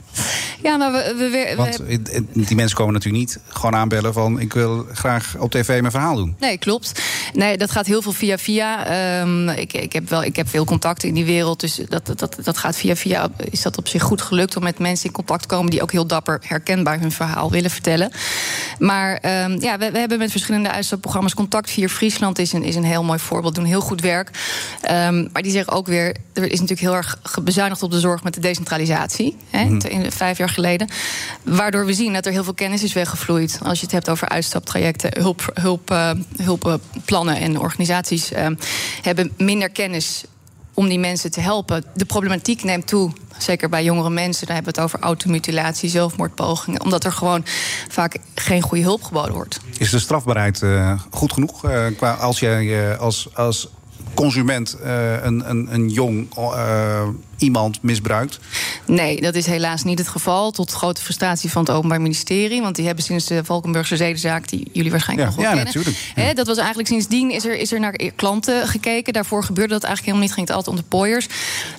Speaker 15: Ja, maar we, we, we-
Speaker 7: Want eh, die mensen komen natuurlijk niet gewoon aanbellen van... ik wil graag op tv mijn verhaal doen.
Speaker 15: Nee, klopt. Nee, dat gaat heel veel via via. Ehm, ik, ik, heb wel, ik heb veel contacten in die wereld. Dus dat, dat- dat, dat gaat via via. Is dat op zich goed gelukt om met mensen in contact te komen... die ook heel dapper herkenbaar hun verhaal willen vertellen. Maar ehm, ja, we, we hebben met verschillende uitstapprogramma's contact. Via Friesland is een, is een heel mooi voorbeeld. Doen heel goed werk. Ehm, maar die zeggen ook weer... er is natuurlijk heel erg bezuinigd op de zorg met de decentralisatie. Hè,
Speaker 16: Mhm.
Speaker 15: in, vijf jaar geleden. Waardoor we zien dat er heel veel kennis is weggevloeid. Als je het hebt over uitstaptrajecten, hulp, hulp, eh, hulpplannen en organisaties eh, hebben minder kennis om die mensen te helpen. De problematiek neemt toe. Zeker bij jongere mensen, dan hebben we het over automutilatie, zelfmoordpogingen. Omdat er gewoon vaak geen goede hulp geboden wordt.
Speaker 7: Is de strafbaarheid eh, goed genoeg? eh, qua als jij eh, als, als consument een, een, een jong iemand misbruikt...
Speaker 15: Nee, dat is helaas niet het geval. Tot grote frustratie van het Openbaar Ministerie. Want die hebben sinds de Valkenburgse zedenzaak, die jullie waarschijnlijk
Speaker 7: Ja,
Speaker 15: nog wel
Speaker 7: ja,
Speaker 15: kennen.
Speaker 7: natuurlijk.
Speaker 15: Hè, dat was eigenlijk sindsdien is er, is er naar klanten gekeken. Daarvoor gebeurde dat eigenlijk helemaal niet. Ging het altijd om de pooiers.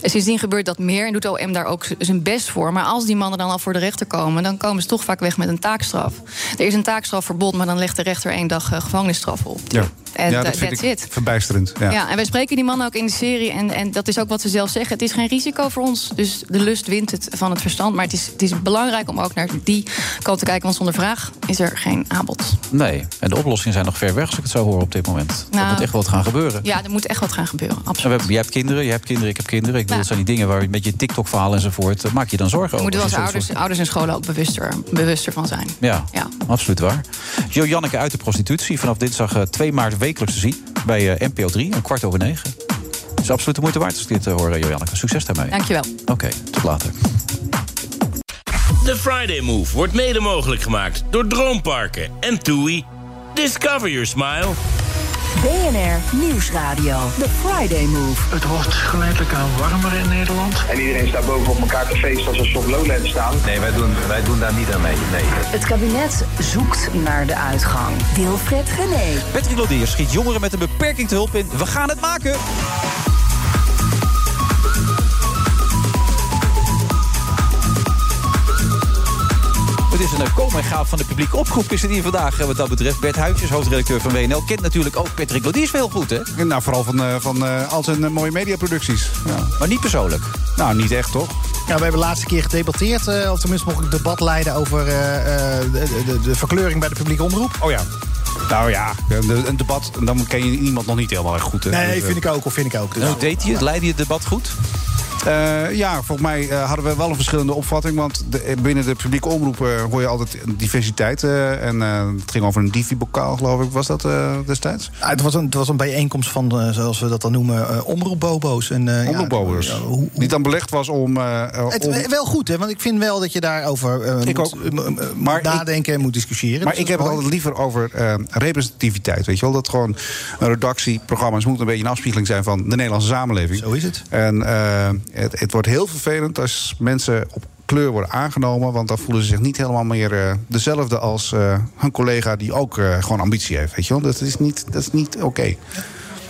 Speaker 15: En sindsdien gebeurt dat meer en doet OM daar ook zijn best voor. Maar als die mannen dan al voor de rechter komen, dan komen ze toch vaak weg met een taakstraf. Er is een taakstrafverbod, maar dan legt de rechter één dag eh, gevangenisstraf op.
Speaker 7: Ja,
Speaker 15: En,
Speaker 7: ja
Speaker 15: eh,
Speaker 7: dat vind ik
Speaker 15: it.
Speaker 7: verbijsterend. Ja.
Speaker 15: Ja. en wij spreken die mannen ook in de serie. En, en dat is ook wat ze zelf zeggen. Het is geen risico voor ons. Dus de lust wint het van het verstand. Maar het is, het is belangrijk om ook naar die kant te kijken. Want zonder vraag is er geen aanbod.
Speaker 6: Nee, en de oplossingen zijn nog ver weg, als ik het zo hoor op dit moment. er
Speaker 15: Nou,
Speaker 6: moet echt wat gaan gebeuren.
Speaker 15: Ja, er moet echt wat gaan gebeuren.
Speaker 6: Hebben, jij hebt kinderen, je hebt kinderen, ik heb kinderen. Ik bedoel, dat zijn die dingen waar je met je TikTok-verhaal enzovoort... eh, maak je dan zorgen
Speaker 15: Er
Speaker 6: over.
Speaker 15: moeten wel
Speaker 6: als je zo'n
Speaker 15: ouders, ouders en scholen ook bewuster, bewuster van zijn.
Speaker 6: Ja,
Speaker 15: Ja.
Speaker 6: absoluut waar. Jo Janneke uit de prostitutie. Vanaf dinsdag eh, 2 maart wekelijks te zien bij eh, NPO 3, een kwart over negen. Het is absoluut de moeite waard als ik dit eh, hoor, Jo Janneke. Succes daarmee.
Speaker 15: Dankjewel.
Speaker 6: Oké, tot later.
Speaker 1: De Friday Move wordt mede mogelijk gemaakt door Droomparken en TUI. Discover your smile.
Speaker 2: BNR Nieuwsradio. The Friday Move.
Speaker 4: Het wordt geleidelijk aan warmer in Nederland.
Speaker 9: En iedereen staat boven op elkaar te feesten als ze op Lowland staan.
Speaker 10: Nee, wij doen, wij doen daar niet aan mee. Nee.
Speaker 2: Het kabinet zoekt naar de uitgang. Wilfred Gené.
Speaker 6: Patrick Lodier schiet jongeren met een beperking te hulp in. We gaan het maken! Het is een eh, kom en gaaf van de publieke opgroep. Is het hier vandaag eh, wat dat betreft. Bert Huisjes, hoofdredacteur van WNL. Kent natuurlijk ook Patrick Lodiers heel goed, hè?
Speaker 7: Nou, vooral van, eh, van eh, al zijn mooie mediaproducties. Ja.
Speaker 6: Maar niet persoonlijk?
Speaker 7: Nou, niet echt, toch?
Speaker 16: Ja, we hebben de laatste keer gedebatteerd, eh, of tenminste mocht ik debat leiden over eh, eh, de, de, de verkleuring bij de publieke omroep.
Speaker 7: Oh ja. Nou ja, een debat, dan ken je iemand nog niet helemaal erg goed. hè.
Speaker 16: Nee,
Speaker 7: Dus,
Speaker 16: vind ik ook, of vind ik ook. Dus.
Speaker 6: Hoe deed hij het? Leidde hij het debat goed?
Speaker 7: Eh, ja, volgens mij eh, hadden we wel een verschillende opvatting. Want de- binnen de publieke omroep eh, hoor je altijd diversiteit. en het ging over een divi-bokaal, geloof ik. Was dat destijds?
Speaker 16: Het, was een, het was een bijeenkomst van, zoals we dat dan noemen, omroepbobo's. En, eh, ja, hoe-
Speaker 7: Die dan belegd was om...
Speaker 16: Het,
Speaker 7: om-
Speaker 16: Wel goed, hè, want ik vind wel dat je daarover
Speaker 7: Ik
Speaker 16: moet,
Speaker 7: ook. Maar
Speaker 16: nadenken en moet discussiëren.
Speaker 7: Maar
Speaker 16: Dus
Speaker 7: ik heb het altijd liever over representativiteit. Weet je wel? Dat gewoon een redactie, programma's moet een beetje een afspiegeling zijn van de Nederlandse samenleving.
Speaker 16: Zo is het.
Speaker 7: En het, het wordt heel vervelend als mensen op kleur worden aangenomen. Want dan voelen ze zich niet helemaal meer eh, dezelfde als eh, hun collega die ook eh, gewoon ambitie heeft. Weet je wel? Dat is niet, dat is niet oké.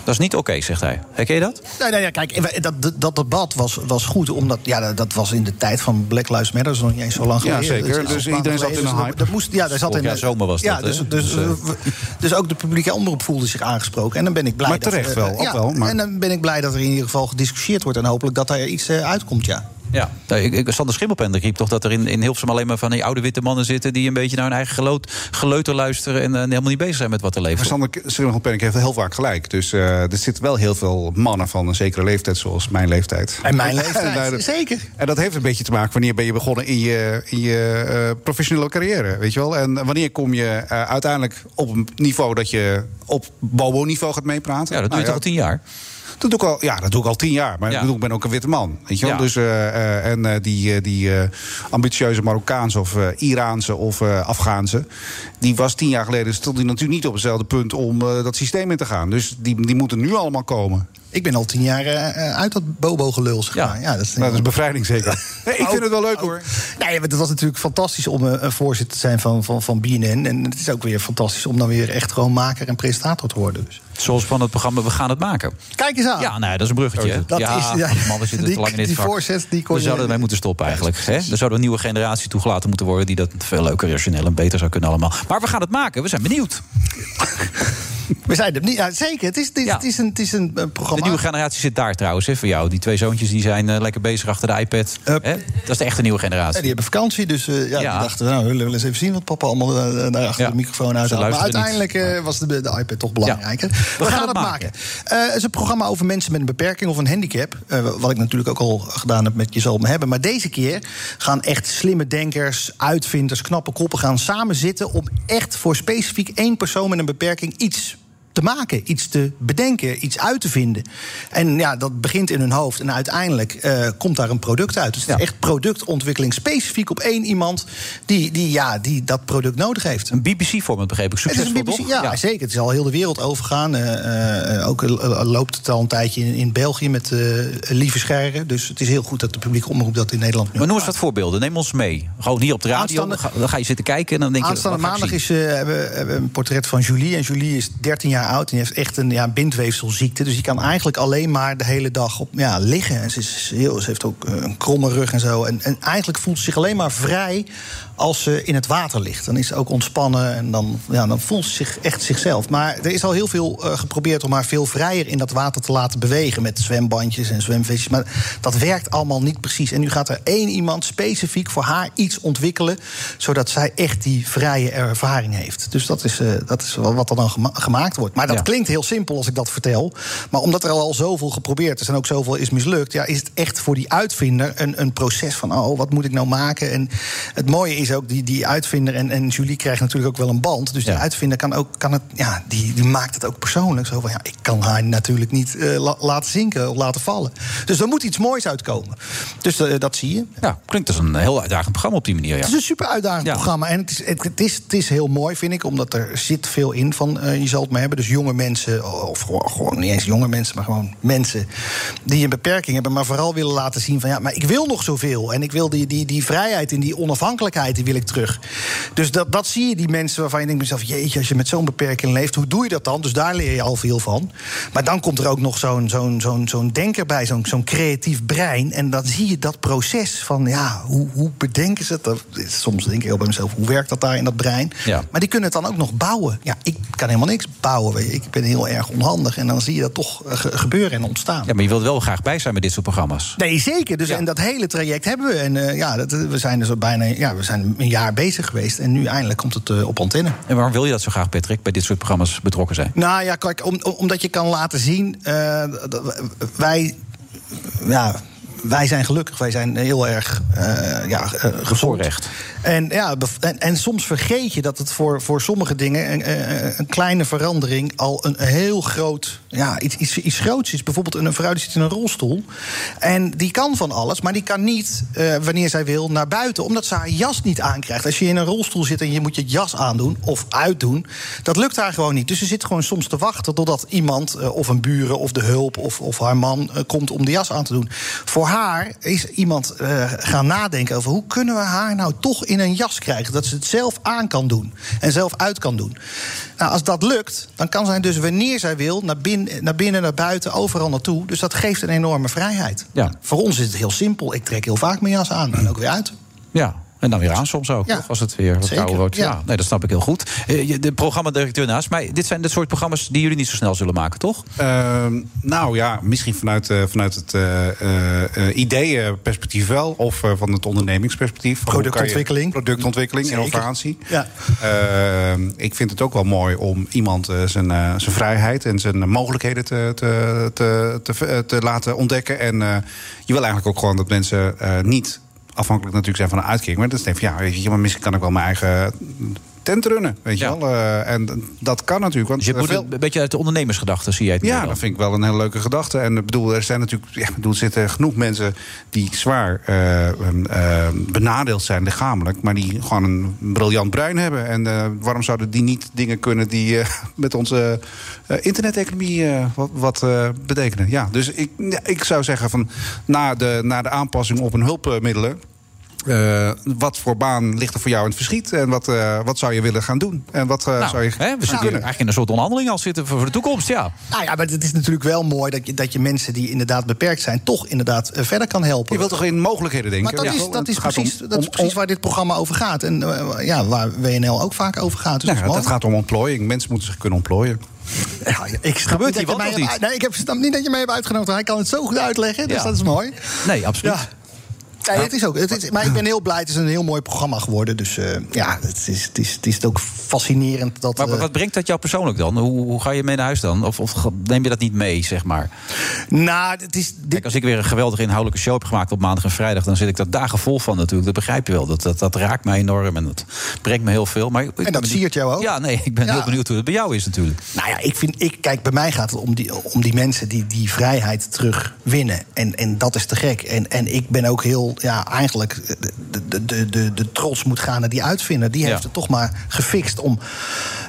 Speaker 6: Dat is niet oké, zegt hij. Herken je dat?
Speaker 16: Nee, nee, ja, kijk, dat, dat, dat debat was, was goed, omdat ja, dat was in de tijd van Black Lives Matter, dat is nog niet eens zo lang
Speaker 7: Ja,
Speaker 16: geleden.
Speaker 7: zeker.
Speaker 16: Dat is
Speaker 7: Dus
Speaker 16: paar
Speaker 7: iedereen zat in een
Speaker 16: Dus
Speaker 7: hype.
Speaker 16: Dat moest, ja, daar zat in
Speaker 6: zomer was
Speaker 16: ja,
Speaker 6: dat,
Speaker 16: dus, dus,
Speaker 6: Dus, eh,
Speaker 16: dus, dus ook de publieke omroep voelde zich aangesproken. En dan ben ik blij
Speaker 7: Maar
Speaker 16: dat
Speaker 7: terecht
Speaker 16: er,
Speaker 7: wel,
Speaker 16: eh,
Speaker 7: ook
Speaker 16: ja,
Speaker 7: wel, maar-
Speaker 16: En dan ben ik blij dat er in ieder geval gediscussieerd wordt en hopelijk dat daar iets eh, uitkomt, ja.
Speaker 6: Ja. Nee, ik, ik, Sander Schimmelpenner riep toch dat er in, in Hilversum alleen maar van die oude witte mannen zitten... die een beetje naar hun eigen geloot, geleuter luisteren... en eh, helemaal niet bezig zijn met wat er leeft.
Speaker 7: Maar Sander Schimmelpenninck heeft heel vaak gelijk. Dus eh, er zitten wel heel veel mannen van een zekere leeftijd, zoals mijn leeftijd.
Speaker 16: En mijn leeftijd, zeker.
Speaker 7: En dat heeft een beetje te maken wanneer ben je begonnen in je, in je eh, professionele carrière, weet je wel? En wanneer kom je eh, uiteindelijk op een niveau dat je op bobo-niveau gaat meepraten?
Speaker 6: Ja, dat doe je
Speaker 7: Nou
Speaker 6: toch al tien jaar?
Speaker 7: Dat doe ik al, ja, dat doe ik al tien jaar. Maar ik, bedoel, ik ben ook een witte man. Weet je wel?
Speaker 6: Ja.
Speaker 7: Dus, eh, eh, en eh, die, eh, die eh, ambitieuze Marokkaanse of eh, Iraanse of eh, Afghaanse... die was tien jaar geleden stond die natuurlijk niet op hetzelfde punt... om eh, dat systeem in te gaan. Dus die, die moeten nu allemaal komen.
Speaker 16: Ik ben al tien jaar uit dat bobo-gelul, zeg maar. Ja, dat is,
Speaker 7: Nou, dat is bevrijding zeker. Nee, ik vind het wel leuk hoor.
Speaker 16: Nee, maar het was natuurlijk fantastisch om een voorzitter te zijn van, van, van BNN. En het is ook weer fantastisch om dan weer echt gewoon maker en presentator te worden. Dus.
Speaker 6: Zoals van het programma We gaan het maken.
Speaker 16: Kijk eens aan.
Speaker 6: Ja, nou, dat is een bruggetje. hè?
Speaker 16: Dat
Speaker 6: ja,
Speaker 16: is- ja.
Speaker 6: man, we zitten
Speaker 16: Die-
Speaker 6: te lang in dit
Speaker 16: die
Speaker 6: vak.
Speaker 16: voorzet, die kon
Speaker 6: We zouden ermee moeten stoppen eigenlijk. Hè? Er zouden een nieuwe generatie toegelaten moeten worden... die dat veel leuker, rationeel en beter zou kunnen allemaal. Maar we gaan het maken. We zijn benieuwd.
Speaker 16: We zijn er niet. Ja, zeker. Het is, het is, het is een, het is een eh,
Speaker 6: De
Speaker 16: programma.
Speaker 6: nieuwe generatie zit daar trouwens, hè, voor jou. Die twee zoontjes die zijn eh, lekker bezig achter de iPad. Hè? Dat is de echte nieuwe
Speaker 16: Ja,
Speaker 6: generatie.
Speaker 16: die hebben vakantie, dus eh, ja, die dachten, nou, we willen eens even zien wat papa allemaal eh, daar achter de microfoon uit Maar uiteindelijk was de, de iPad toch belangrijker. We, gaan, het maken. Eh, het is een programma over mensen met een beperking of een handicap. Eh, wat ik natuurlijk ook al gedaan heb met Je zal me hebben. Maar deze keer gaan echt slimme denkers, uitvinders, knappe koppen gaan samen zitten om echt voor specifiek één persoon met een beperking iets te maken, iets te bedenken, iets uit te vinden. En ja, dat begint in hun hoofd en uiteindelijk eh, komt daar een product uit. Dus het is echt productontwikkeling specifiek op één iemand die, die, ja, die dat product nodig heeft.
Speaker 6: Een BBC-format begreep ik. Succesvol,
Speaker 16: een BBC,
Speaker 6: toch?
Speaker 16: ja, zeker. Het is al heel de wereld overgaan. Eh, eh, ook loopt het al een tijdje in, in België met Lieve Scherren. Dus het is heel goed dat de publieke omroep dat in Nederland nu
Speaker 6: Maar noem eens wat voorbeelden. Neem ons mee. Gewoon hier op de radio.
Speaker 16: Aanstaande-
Speaker 6: Dan ga, je zitten kijken en dan denk je...
Speaker 16: Aanstaande maandag is, hebben we een portret van Julie. En Julie is 13 jaar oud en die heeft echt een ja, bindweefselziekte. Dus die kan eigenlijk alleen maar de hele dag op, ja, liggen. En ze, is heel, ze heeft ook eh, een kromme rug en zo. En, en eigenlijk voelt ze zich alleen maar vrij als ze in het water ligt. Dan is ze ook ontspannen en dan, ja, dan voelt ze zich echt zichzelf. Maar er is al heel veel eh, geprobeerd om haar veel vrijer in dat water te laten bewegen. Met zwembandjes en zwemvisjes. Maar dat werkt allemaal niet precies. En nu gaat er één iemand specifiek voor haar iets ontwikkelen. Zodat zij echt die vrije ervaring heeft. Dus dat is, eh, dat is wat er dan gema- gemaakt wordt. Maar dat
Speaker 6: Ja.
Speaker 16: klinkt heel simpel als ik dat vertel. Maar omdat er al zoveel geprobeerd is en ook zoveel is mislukt. Ja, is het echt voor die uitvinder een, een proces van: oh, wat moet ik nou maken? En het mooie is ook, die, die uitvinder en, en Julie krijgt natuurlijk ook wel een band. Dus die uitvinder kan ook, kan het, ja, die, die maakt het ook persoonlijk. Zo van ja, ik kan haar natuurlijk niet eh, la- laten zinken of laten vallen. Dus er moet iets moois uitkomen. Dus eh, dat zie je.
Speaker 6: Ja, klinkt als een heel uitdagend programma op die manier. Ja.
Speaker 16: Het is een super uitdagend programma. En het is, het, het is, het is heel mooi, vind ik, omdat er zit veel in van eh, je zal het maar hebben. Dus jonge mensen, of gewoon, gewoon niet eens jonge mensen, maar gewoon mensen die een beperking hebben, maar vooral willen laten zien van ja, maar ik wil nog zoveel. En ik wil die, die, die vrijheid en die onafhankelijkheid, die wil ik terug. Dus dat, dat zie je die mensen waarvan je denkt bij jezelf, jeetje, als je met zo'n beperking leeft, hoe doe je dat dan? Dus daar leer je al veel van. Maar dan komt er ook nog zo'n zo'n zo'n zo'n denker bij, zo'n zo'n creatief brein. En dan zie je dat proces van ja, hoe, hoe bedenken ze het? Dat Soms denk ik heel bij mezelf, hoe werkt dat daar in dat brein?
Speaker 6: Ja.
Speaker 16: Maar die kunnen het dan ook nog bouwen. Ja, ik kan helemaal niks bouwen. Ik ben heel erg onhandig. En dan zie je dat toch eh, ge- gebeuren en ontstaan.
Speaker 6: Ja, maar je wilt wel graag bij zijn met dit soort programma's.
Speaker 16: Nee, zeker. Dus en dat hele traject hebben we. En eh, ja, dat, we zijn dus al bijna ja, we zijn een jaar bezig geweest. En nu eindelijk komt het eh, op antenne.
Speaker 6: En waarom wil je dat zo graag, Patrick, bij dit soort programma's betrokken zijn?
Speaker 16: Nou ja, kijk, om, om- omdat je kan laten zien. eh, dat wij. Ja, wij zijn gelukkig. Wij zijn heel erg uh, ja, uh,
Speaker 6: Bevoorrecht.
Speaker 16: En, ja, en, en, soms vergeet je dat het voor, voor sommige dingen een, een kleine verandering al een heel groot, ja, iets, iets, iets groots is. Bijvoorbeeld een vrouw die zit in een rolstoel. En die kan van alles, maar die kan niet, uh, wanneer zij wil, naar buiten. Omdat ze haar jas niet aankrijgt. Als je in een rolstoel zit en je moet je jas aandoen of uitdoen, dat lukt haar gewoon niet. Dus ze zit gewoon soms te wachten totdat iemand, uh, of een buren of de hulp of, of haar man, uh, komt om de jas aan te doen. Voor haar is iemand uh, gaan nadenken over hoe kunnen we haar nou toch in een jas krijgen. Dat ze het zelf aan kan doen en zelf uit kan doen. Nou, als dat lukt, dan kan zij dus wanneer zij wil, naar binnen, naar binnen, naar buiten, overal naartoe. Dus dat geeft een enorme vrijheid.
Speaker 6: Ja.
Speaker 16: Voor ons is het heel simpel. Ik trek heel vaak mijn jas aan en ook weer uit.
Speaker 6: Ja, en dan weer aan soms ook,
Speaker 16: Ja.
Speaker 6: toch? Als het weer wat kouder wordt. Ja.
Speaker 16: ja.
Speaker 6: nee, dat snap ik heel goed. Eh, je- De programmadirecteur naast mij. Dit zijn de soort programma's die jullie niet zo snel zullen maken, toch?
Speaker 7: Ehm, nou ja, misschien vanuit, eh, vanuit het eh, eh, eh, ideeënperspectief wel. Of eh, van het ondernemingsperspectief.
Speaker 16: Productontwikkeling.
Speaker 7: Productontwikkeling, innovatie.
Speaker 16: Ja.
Speaker 7: Ehm, ik vind het ook wel mooi om iemand zijn, eh, zijn vrijheid en zijn mogelijkheden te, te, te, te, te laten ontdekken. En eh, je wil eigenlijk ook gewoon dat mensen eh, niet afhankelijk natuurlijk zijn van een uitkering. Maar dat is van, ja, weet je, maar misschien kan ik wel mijn eigen tent runnen, weet je wel. Eh, en dat kan natuurlijk. Want
Speaker 6: Dus je moet
Speaker 7: veel-
Speaker 6: een beetje uit de ondernemersgedachte, zie jij het
Speaker 7: ja, dat vind ik wel een hele leuke gedachte. En ik bedoel, er zijn natuurlijk, ja, bedoel, er zitten genoeg mensen die zwaar eh, ehm, eh, benadeeld zijn lichamelijk, maar die gewoon een briljant brein hebben. En eh, waarom zouden die niet dingen kunnen die eh, met onze eh, interneteconomie eh, wat, wat eh, betekenen? Ja, dus ik, ja, ik zou zeggen van na de, na de aanpassing op hun hulpmiddelen. Eh, wat voor baan ligt er voor jou in het verschiet? En wat, eh, wat zou je willen gaan doen? En wat eh,
Speaker 6: Nou,
Speaker 7: zou je
Speaker 6: hè, we zitten eigenlijk in een soort onderhandeling al zitten voor voor de toekomst, ja.
Speaker 16: Nou ja, maar het is natuurlijk wel mooi dat je, dat je mensen die inderdaad beperkt zijn... toch inderdaad verder kan helpen.
Speaker 7: Je wilt toch in mogelijkheden denken?
Speaker 16: Maar dat
Speaker 7: Ja.
Speaker 16: is, dat is, precies,
Speaker 7: om-
Speaker 16: dat is
Speaker 7: om-
Speaker 16: precies waar dit programma over gaat. En ja, waar WNL ook vaak over gaat. Dus
Speaker 7: Nou, het
Speaker 16: mooi.
Speaker 7: gaat om ontplooiing. Mensen moeten zich kunnen ontplooien.
Speaker 16: Ja, ik snap
Speaker 6: Gebeurt
Speaker 16: niet
Speaker 6: hier
Speaker 16: dat
Speaker 6: wat
Speaker 16: je
Speaker 6: of
Speaker 16: mij
Speaker 6: niet?
Speaker 16: Nee, ik heb, snap niet dat je mij hebt uitgenodigd. Hij kan het zo goed uitleggen, dus
Speaker 6: Ja.
Speaker 16: dat is mooi.
Speaker 6: Nee, absoluut.
Speaker 16: Ja. Nee, het is ook, het is, maar ik ben heel blij. Het is een heel mooi programma geworden. Dus eh, ja, het is, het, is, het is ook fascinerend. Dat,
Speaker 6: Maar
Speaker 16: eh,
Speaker 6: wat brengt dat jou persoonlijk dan? Hoe, hoe ga je mee naar huis dan? Of, of neem je dat niet mee, zeg maar?
Speaker 16: Nou, het is...
Speaker 6: Kijk, als ik weer een geweldige inhoudelijke show heb gemaakt op maandag en vrijdag... dan zit ik daar dagen vol van natuurlijk. Dat begrijp je wel. Dat, dat, dat raakt mij enorm en dat brengt me heel veel. Maar ik
Speaker 16: En dat siert jou ook?
Speaker 6: Ja, nee, ik ben
Speaker 16: Ja.
Speaker 6: heel benieuwd hoe het bij jou is natuurlijk.
Speaker 16: Nou ja, ik vind, ik, kijk, bij mij gaat het om die, om die mensen die die vrijheid terugwinnen. En, en dat is te gek. En, en ik ben ook heel, ja, eigenlijk, de, de, de, de, de trots moet gaan naar die uitvinder. Die
Speaker 6: Ja.
Speaker 16: heeft het toch maar gefixt om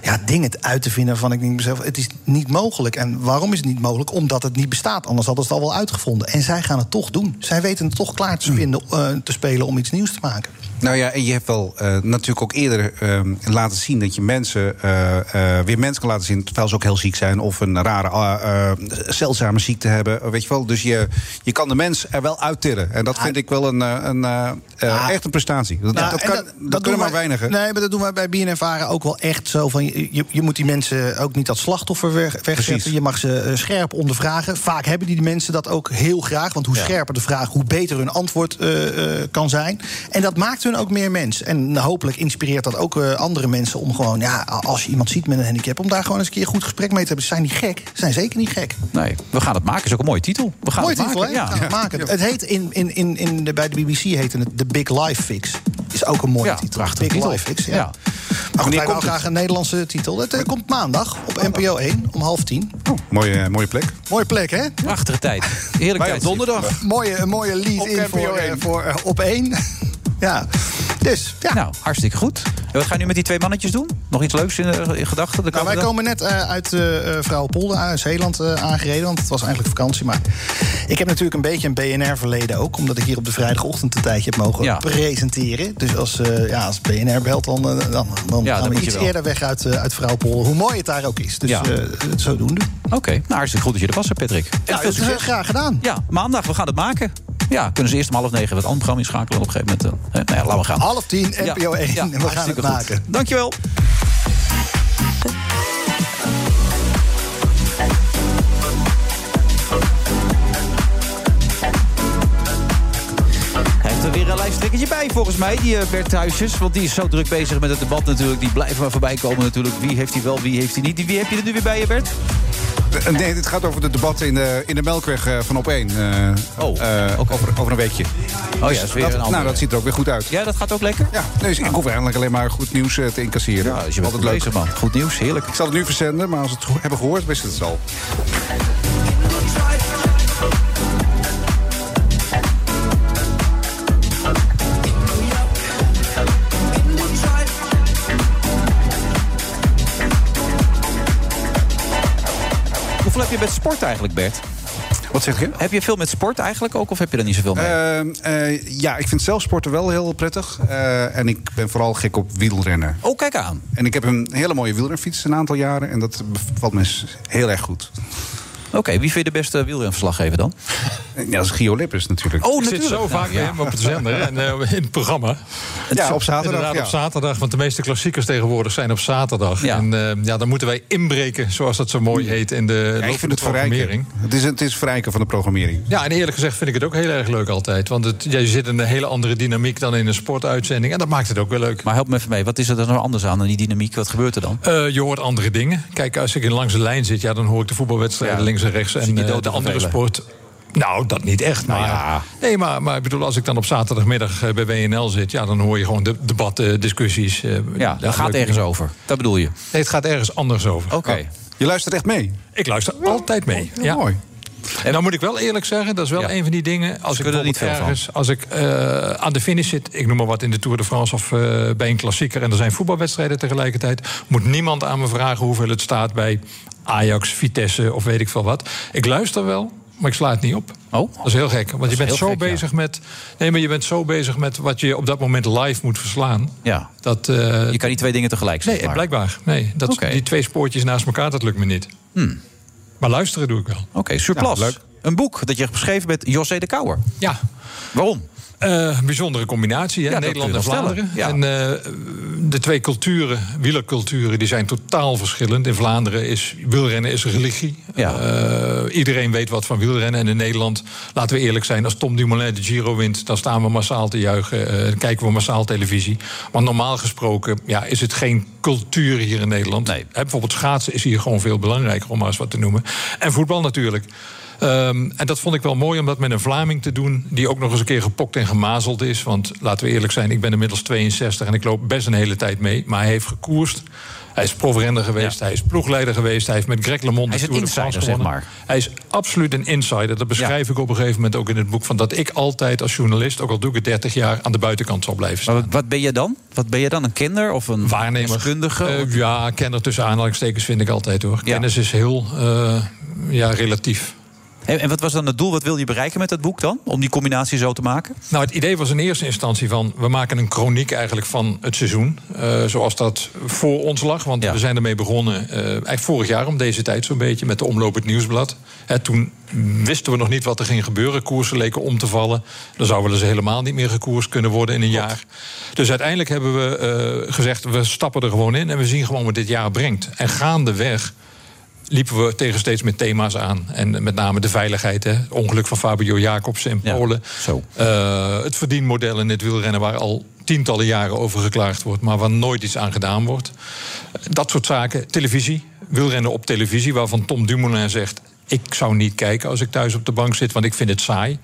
Speaker 16: ja, dingen uit te vinden van ik denk mezelf, het is niet mogelijk. En waarom is het niet mogelijk? Omdat het niet bestaat. Anders hadden ze het al wel uitgevonden. En zij gaan het toch doen. Zij weten het toch klaar te, spinnen, eh, te spelen om iets nieuws te maken.
Speaker 7: Nou ja, en je hebt wel eh, natuurlijk ook eerder eh, laten zien dat je mensen eh, eh, weer mensen kan laten zien terwijl ze ook heel ziek zijn of een rare zeldzame ziekte hebben, weet je wel. Dus je, je kan de mens er wel uittillen. En dat vind ik wel een, een, echt een prestatie. Dat,
Speaker 16: Nou,
Speaker 7: dat, kan,
Speaker 16: dat-
Speaker 7: dat,
Speaker 16: dat
Speaker 7: kunnen maar weinigen.
Speaker 16: Nee, maar dat doen wij bij BNN Varen ook wel echt zo. Van, je, je, moet die mensen ook niet als slachtoffer weg, wegzetten. Je mag ze scherp ondervragen. Vaak hebben die mensen dat ook heel graag. Want hoe scherper de vraag, hoe beter hun antwoord kan zijn. En dat maakt hun ook meer mens. En hopelijk inspireert dat ook eh, andere mensen om gewoon... ja, als je iemand ziet met een handicap... om daar gewoon eens een keer een goed gesprek mee te hebben. Ze zijn niet gek. Ze zijn zeker niet gek.
Speaker 6: Nee, we gaan het maken. is ook een mooie titel. We gaan
Speaker 16: Mooi
Speaker 6: het
Speaker 16: titel,
Speaker 6: maken.
Speaker 16: We gaan het maken. Het heet in, in, in, in de, bij de BBC heette het The Big Life Fix. Is ook een mooie
Speaker 6: Ja,
Speaker 16: titel.
Speaker 6: prachtige
Speaker 16: Big
Speaker 6: titel.
Speaker 16: Life Fix, ja.
Speaker 6: Ja.
Speaker 16: Maar goed,
Speaker 7: komt
Speaker 16: graag een Nederlandse titel. Het eh, komt maandag op NPO 1 om half tien.
Speaker 7: Mooie, eh, mooie plek.
Speaker 16: Mooie plek, hè?
Speaker 6: Prachtige tijd. Heerlijk tijd.
Speaker 7: donderdag.
Speaker 16: Mooie, een mooie lead
Speaker 7: Op
Speaker 16: in
Speaker 7: NPO
Speaker 16: voor,
Speaker 7: 1.
Speaker 16: voor op 1. Ja. Dus, ja.
Speaker 6: Nou, hartstikke goed. En wat ga je nu met die twee mannetjes doen? Nog iets leuks in, eh, in gedachten? de
Speaker 16: Nou, wij komen net eh, uit uh, Vrouwenpolder, uit Zeeland aangereden. Want het was eigenlijk vakantie. Maar ik heb natuurlijk een beetje een BNR-verleden ook. Omdat ik hier op de vrijdagochtend een tijdje heb mogen
Speaker 6: Ja.
Speaker 16: presenteren. Dus als, ja, als BNR belt, dan, dan, dan
Speaker 6: Ja,
Speaker 16: gaan
Speaker 6: dan
Speaker 16: we iets eerder weg uit, uit Vrouwenpolder. Hoe mooi het daar ook is. Dus
Speaker 6: Ja.
Speaker 16: het zodoende.
Speaker 6: Oké, nou hartstikke goed dat je er was, hè, Patrick. En
Speaker 16: Ja,
Speaker 6: veel
Speaker 16: dat is
Speaker 6: succes.
Speaker 16: graag gedaan.
Speaker 6: Ja, maandag, we gaan het maken. Ja, kunnen ze eerst om half negen het andere programma inschakelen. Op een gegeven moment, eh, nou ja, laten we gaan.
Speaker 16: Half tien, NPO 1.
Speaker 6: Ja,
Speaker 16: en we gaan het
Speaker 6: hartstikke goed.
Speaker 16: maken.
Speaker 6: Dankjewel. Hij heeft er weer een lijsttrekkertje bij, volgens mij, die eh, Bert Huisjes. Want die is zo druk bezig met het debat natuurlijk. Die blijven maar voorbij komen natuurlijk. Wie heeft hij wel, wie heeft hij niet. Wie heb je er nu weer bij, je, Bert?
Speaker 7: Eh, Nee, dit gaat over de debatten in de, in de Melkweg eh, van op 1.
Speaker 6: Oh,
Speaker 7: over, over een weekje.
Speaker 6: Oh ja, dat is weer
Speaker 7: dat. Nou, dat ziet er ook weer goed uit.
Speaker 6: Ja, dat gaat ook lekker?
Speaker 7: Ja, dus ik hoef eigenlijk alleen maar goed nieuws eh, te incasseren.
Speaker 6: Ja, dus je bent goed bezig, man. Goed nieuws, heerlijk.
Speaker 7: Ik zal het nu verzenden, maar als we het hebben gehoord, wist het al.
Speaker 6: Je met sport eigenlijk, Bert?
Speaker 7: Wat zeg je?
Speaker 6: Heb je veel met sport eigenlijk ook, of heb je er niet zoveel mee?
Speaker 7: Ehm, eh, ja, ik vind zelf sporten wel heel prettig. Eh, en ik ben vooral gek op wielrennen.
Speaker 6: Oh, kijk aan.
Speaker 7: En ik heb een hele mooie wielrenfiets een aantal jaren. En dat bevalt me heel erg goed.
Speaker 6: Oké, wie vind je de beste wielrenverslaggever dan?
Speaker 7: Ja, dat is Gio Lippers natuurlijk.
Speaker 6: Oh,
Speaker 17: Ik zit zo vaak bij hem op de zender en eh, in het programma.
Speaker 7: Ja, op zaterdag,
Speaker 17: Inderdaad,
Speaker 7: ja.
Speaker 17: op zaterdag. Want de meeste klassiekers tegenwoordig zijn op zaterdag. En eh, ja, dan moeten wij inbreken, zoals dat zo mooi heet, in de
Speaker 7: Ja, ik vind het
Speaker 17: programmering.
Speaker 7: Het is, het is verrijken van de programmering.
Speaker 17: Ja, en eerlijk gezegd vind ik het ook heel erg leuk altijd. Want het, ja, je zit in een hele andere dynamiek dan in een sportuitzending. En dat maakt het ook weer leuk.
Speaker 6: Maar help me even mee, wat is er dan nou anders aan dan die dynamiek? Wat gebeurt er dan?
Speaker 17: Eh, je hoort andere dingen. Kijk, als ik in langs de lijn zit, ja, dan hoor ik de voetbalwedstrijden
Speaker 6: Ja,
Speaker 17: links en rechts. En eh, de andere sport. Nou, dat niet echt. Maar,
Speaker 6: ja.
Speaker 17: Nee, maar, maar ik bedoel, als ik dan op zaterdagmiddag eh, bij WNL zit... Ja, dan hoor je gewoon de debatten, discussies. eh,
Speaker 6: Ja, dat gaat ergens
Speaker 17: dingen.
Speaker 6: over. Dat bedoel je?
Speaker 17: Nee, het gaat ergens anders over.
Speaker 6: Oké.
Speaker 7: Je luistert echt mee?
Speaker 17: Ik luister altijd mee. Ja.
Speaker 7: Mooi.
Speaker 17: En nou moet ik wel eerlijk zeggen, dat is wel een van die dingen. Als ik
Speaker 6: er niet veel van.
Speaker 17: ergens, als ik eh, aan de finish zit, ik noem maar wat in de Tour de France of eh, bij een klassieker en er zijn voetbalwedstrijden tegelijkertijd, moet niemand aan me vragen hoeveel het staat bij Ajax, Vitesse of weet ik veel wat. Ik luister wel, maar ik sla het niet op.
Speaker 6: Oh?
Speaker 17: Dat is heel gek, want je bent zo
Speaker 6: gek, ja.
Speaker 17: bezig met. Nee, maar je bent zo bezig met wat je op dat moment live moet verslaan.
Speaker 6: Ja.
Speaker 17: Dat, eh,
Speaker 6: Je kan niet twee dingen tegelijk
Speaker 17: nee, blijkbaar. Nee, dat, die twee spoortjes naast elkaar, dat lukt me niet.
Speaker 6: Hmm.
Speaker 17: Maar luisteren doe ik wel.
Speaker 6: Oké, surplus.
Speaker 17: Ja, leuk.
Speaker 6: Een boek dat je hebt geschreven met José de Kouwer.
Speaker 17: Ja.
Speaker 6: Waarom?
Speaker 17: Eh, bijzondere combinatie, hè?
Speaker 6: Ja,
Speaker 17: Nederland en Vlaanderen.
Speaker 6: stellen,
Speaker 17: En eh, de twee culturen, wielerculturen, die zijn totaal verschillend. In Vlaanderen is wielrennen is religie. Eh, iedereen weet wat van wielrennen. En in Nederland, laten we eerlijk zijn, als Tom Dumoulin de Giro wint... dan staan we massaal te juichen, dan kijken we massaal televisie. Maar normaal gesproken ja, is het geen cultuur hier in Nederland. Hè, bijvoorbeeld schaatsen is hier gewoon veel belangrijker, om maar eens wat te noemen. En voetbal natuurlijk. Ehm, en dat vond ik wel mooi om dat met een Vlaming te doen... die ook nog eens een keer gepokt en gemazeld is. Want laten we eerlijk zijn, ik ben inmiddels 62... en ik loop best een hele tijd mee. Maar hij heeft gekoerst. Hij is profrenner geweest, hij is ploegleider geweest... hij heeft met Greg LeMond de Tour de France
Speaker 6: insider, zeg
Speaker 17: gewonnen. Hij is absoluut een insider. Dat beschrijf ik op een gegeven moment ook in het boek... Van dat ik altijd als journalist, ook al doe ik het 30 jaar... aan de buitenkant zal blijven staan.
Speaker 6: Maar wat, ben je dan? Wat ben je dan? Een kinder of een
Speaker 17: Waarnemer.
Speaker 6: deskundige?
Speaker 17: Eh, ja, kenner tussen aanhalingstekens vind ik altijd hoor. Kennis is heel eh, ja, relatief.
Speaker 6: En, en wat was dan het doel? Wat wil je bereiken met dat boek dan? Om die combinatie zo te maken?
Speaker 17: Nou, het idee was in eerste instantie van... we maken een chroniek eigenlijk van het seizoen. eh, zoals dat voor ons lag. Want we zijn ermee begonnen eh, eigenlijk vorig jaar om deze tijd zo'n beetje... met de omloop het nieuwsblad. Hè, toen wisten we nog niet wat er ging gebeuren. Koersen leken om te vallen. Dan zouden we dus helemaal niet meer gekoerst kunnen worden in een jaar. Dus uiteindelijk hebben we eh, gezegd... we stappen er gewoon in en we zien gewoon wat dit jaar brengt. En gaandeweg liepen we tegen steeds meer thema's aan. En met name de veiligheid. Hè. Het ongeluk van Fabio Jacobsen in Polen. Eh, het verdienmodel in het wielrennen... waar al tientallen jaren over geklaagd wordt... maar waar nooit iets aan gedaan wordt. Dat soort zaken. Televisie. Wielrennen op televisie. Waarvan Tom Dumoulin zegt... ik zou niet kijken als ik thuis op de bank zit... want ik vind het saai.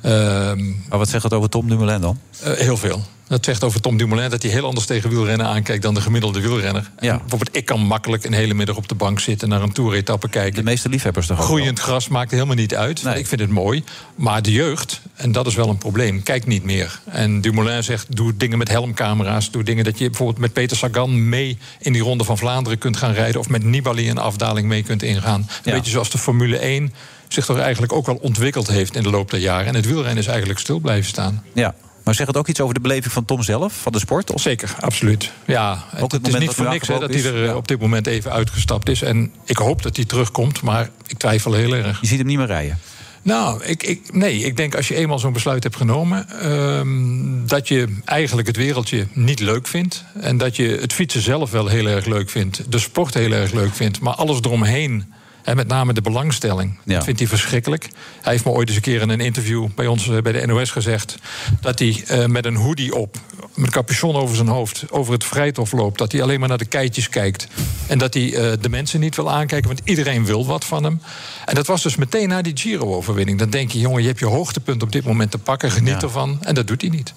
Speaker 17: Ehm,
Speaker 6: maar wat zegt het over Tom Dumoulin dan?
Speaker 17: Eh, heel veel. Dat zegt over Tom Dumoulin dat hij heel anders tegen wielrennen aankijkt dan de gemiddelde wielrenner. En Bijvoorbeeld, ik kan makkelijk een hele middag op de bank zitten naar een toeretappe kijken.
Speaker 6: De meeste liefhebbers toch
Speaker 17: Groeiend gras maakt helemaal niet uit. Ik vind het mooi. Maar de jeugd, en dat is wel een probleem, kijkt niet meer. En Dumoulin zegt: doe dingen met helmcamera's. Doe dingen dat je bijvoorbeeld met Peter Sagan mee in die ronde van Vlaanderen kunt gaan rijden. Of met Nibali een afdaling mee kunt ingaan. Een beetje zoals de Formule 1 zich toch eigenlijk ook wel ontwikkeld heeft in de loop der jaren. En het wielrennen is eigenlijk stil blijven staan.
Speaker 6: Ja. Maar zeg het ook iets over de beleving van Tom zelf, van de sport? Of?
Speaker 17: Zeker, absoluut. Ja,
Speaker 6: Ook
Speaker 17: het,
Speaker 6: het
Speaker 17: is niet voor niks dat hij er eh,
Speaker 6: ja.
Speaker 17: op dit moment even uitgestapt is. En ik hoop dat hij terugkomt, maar ik twijfel heel erg.
Speaker 6: Je ziet hem niet meer rijden?
Speaker 17: Nou, ik, ik, nee, ik denk als je eenmaal zo'n besluit hebt genomen... ehm, dat je eigenlijk het wereldje niet leuk vindt. En dat je het fietsen zelf wel heel erg leuk vindt. De sport heel erg leuk vindt. Maar alles eromheen... En met name de belangstelling. Dat vindt hij verschrikkelijk. Hij heeft me ooit eens een keer in een interview bij ons eh, bij de NOS gezegd. dat hij eh, met een hoodie op, met een capuchon over zijn hoofd. over het vrijthof loopt. Dat hij alleen maar naar de keitjes kijkt. En dat hij eh, de mensen niet wil aankijken, want iedereen wil wat van hem. En dat was dus meteen na die Giro-overwinning. Dan denk je, jongen, je hebt je hoogtepunt op dit moment te pakken. Geniet
Speaker 6: Ja.
Speaker 17: ervan. En dat doet hij niet.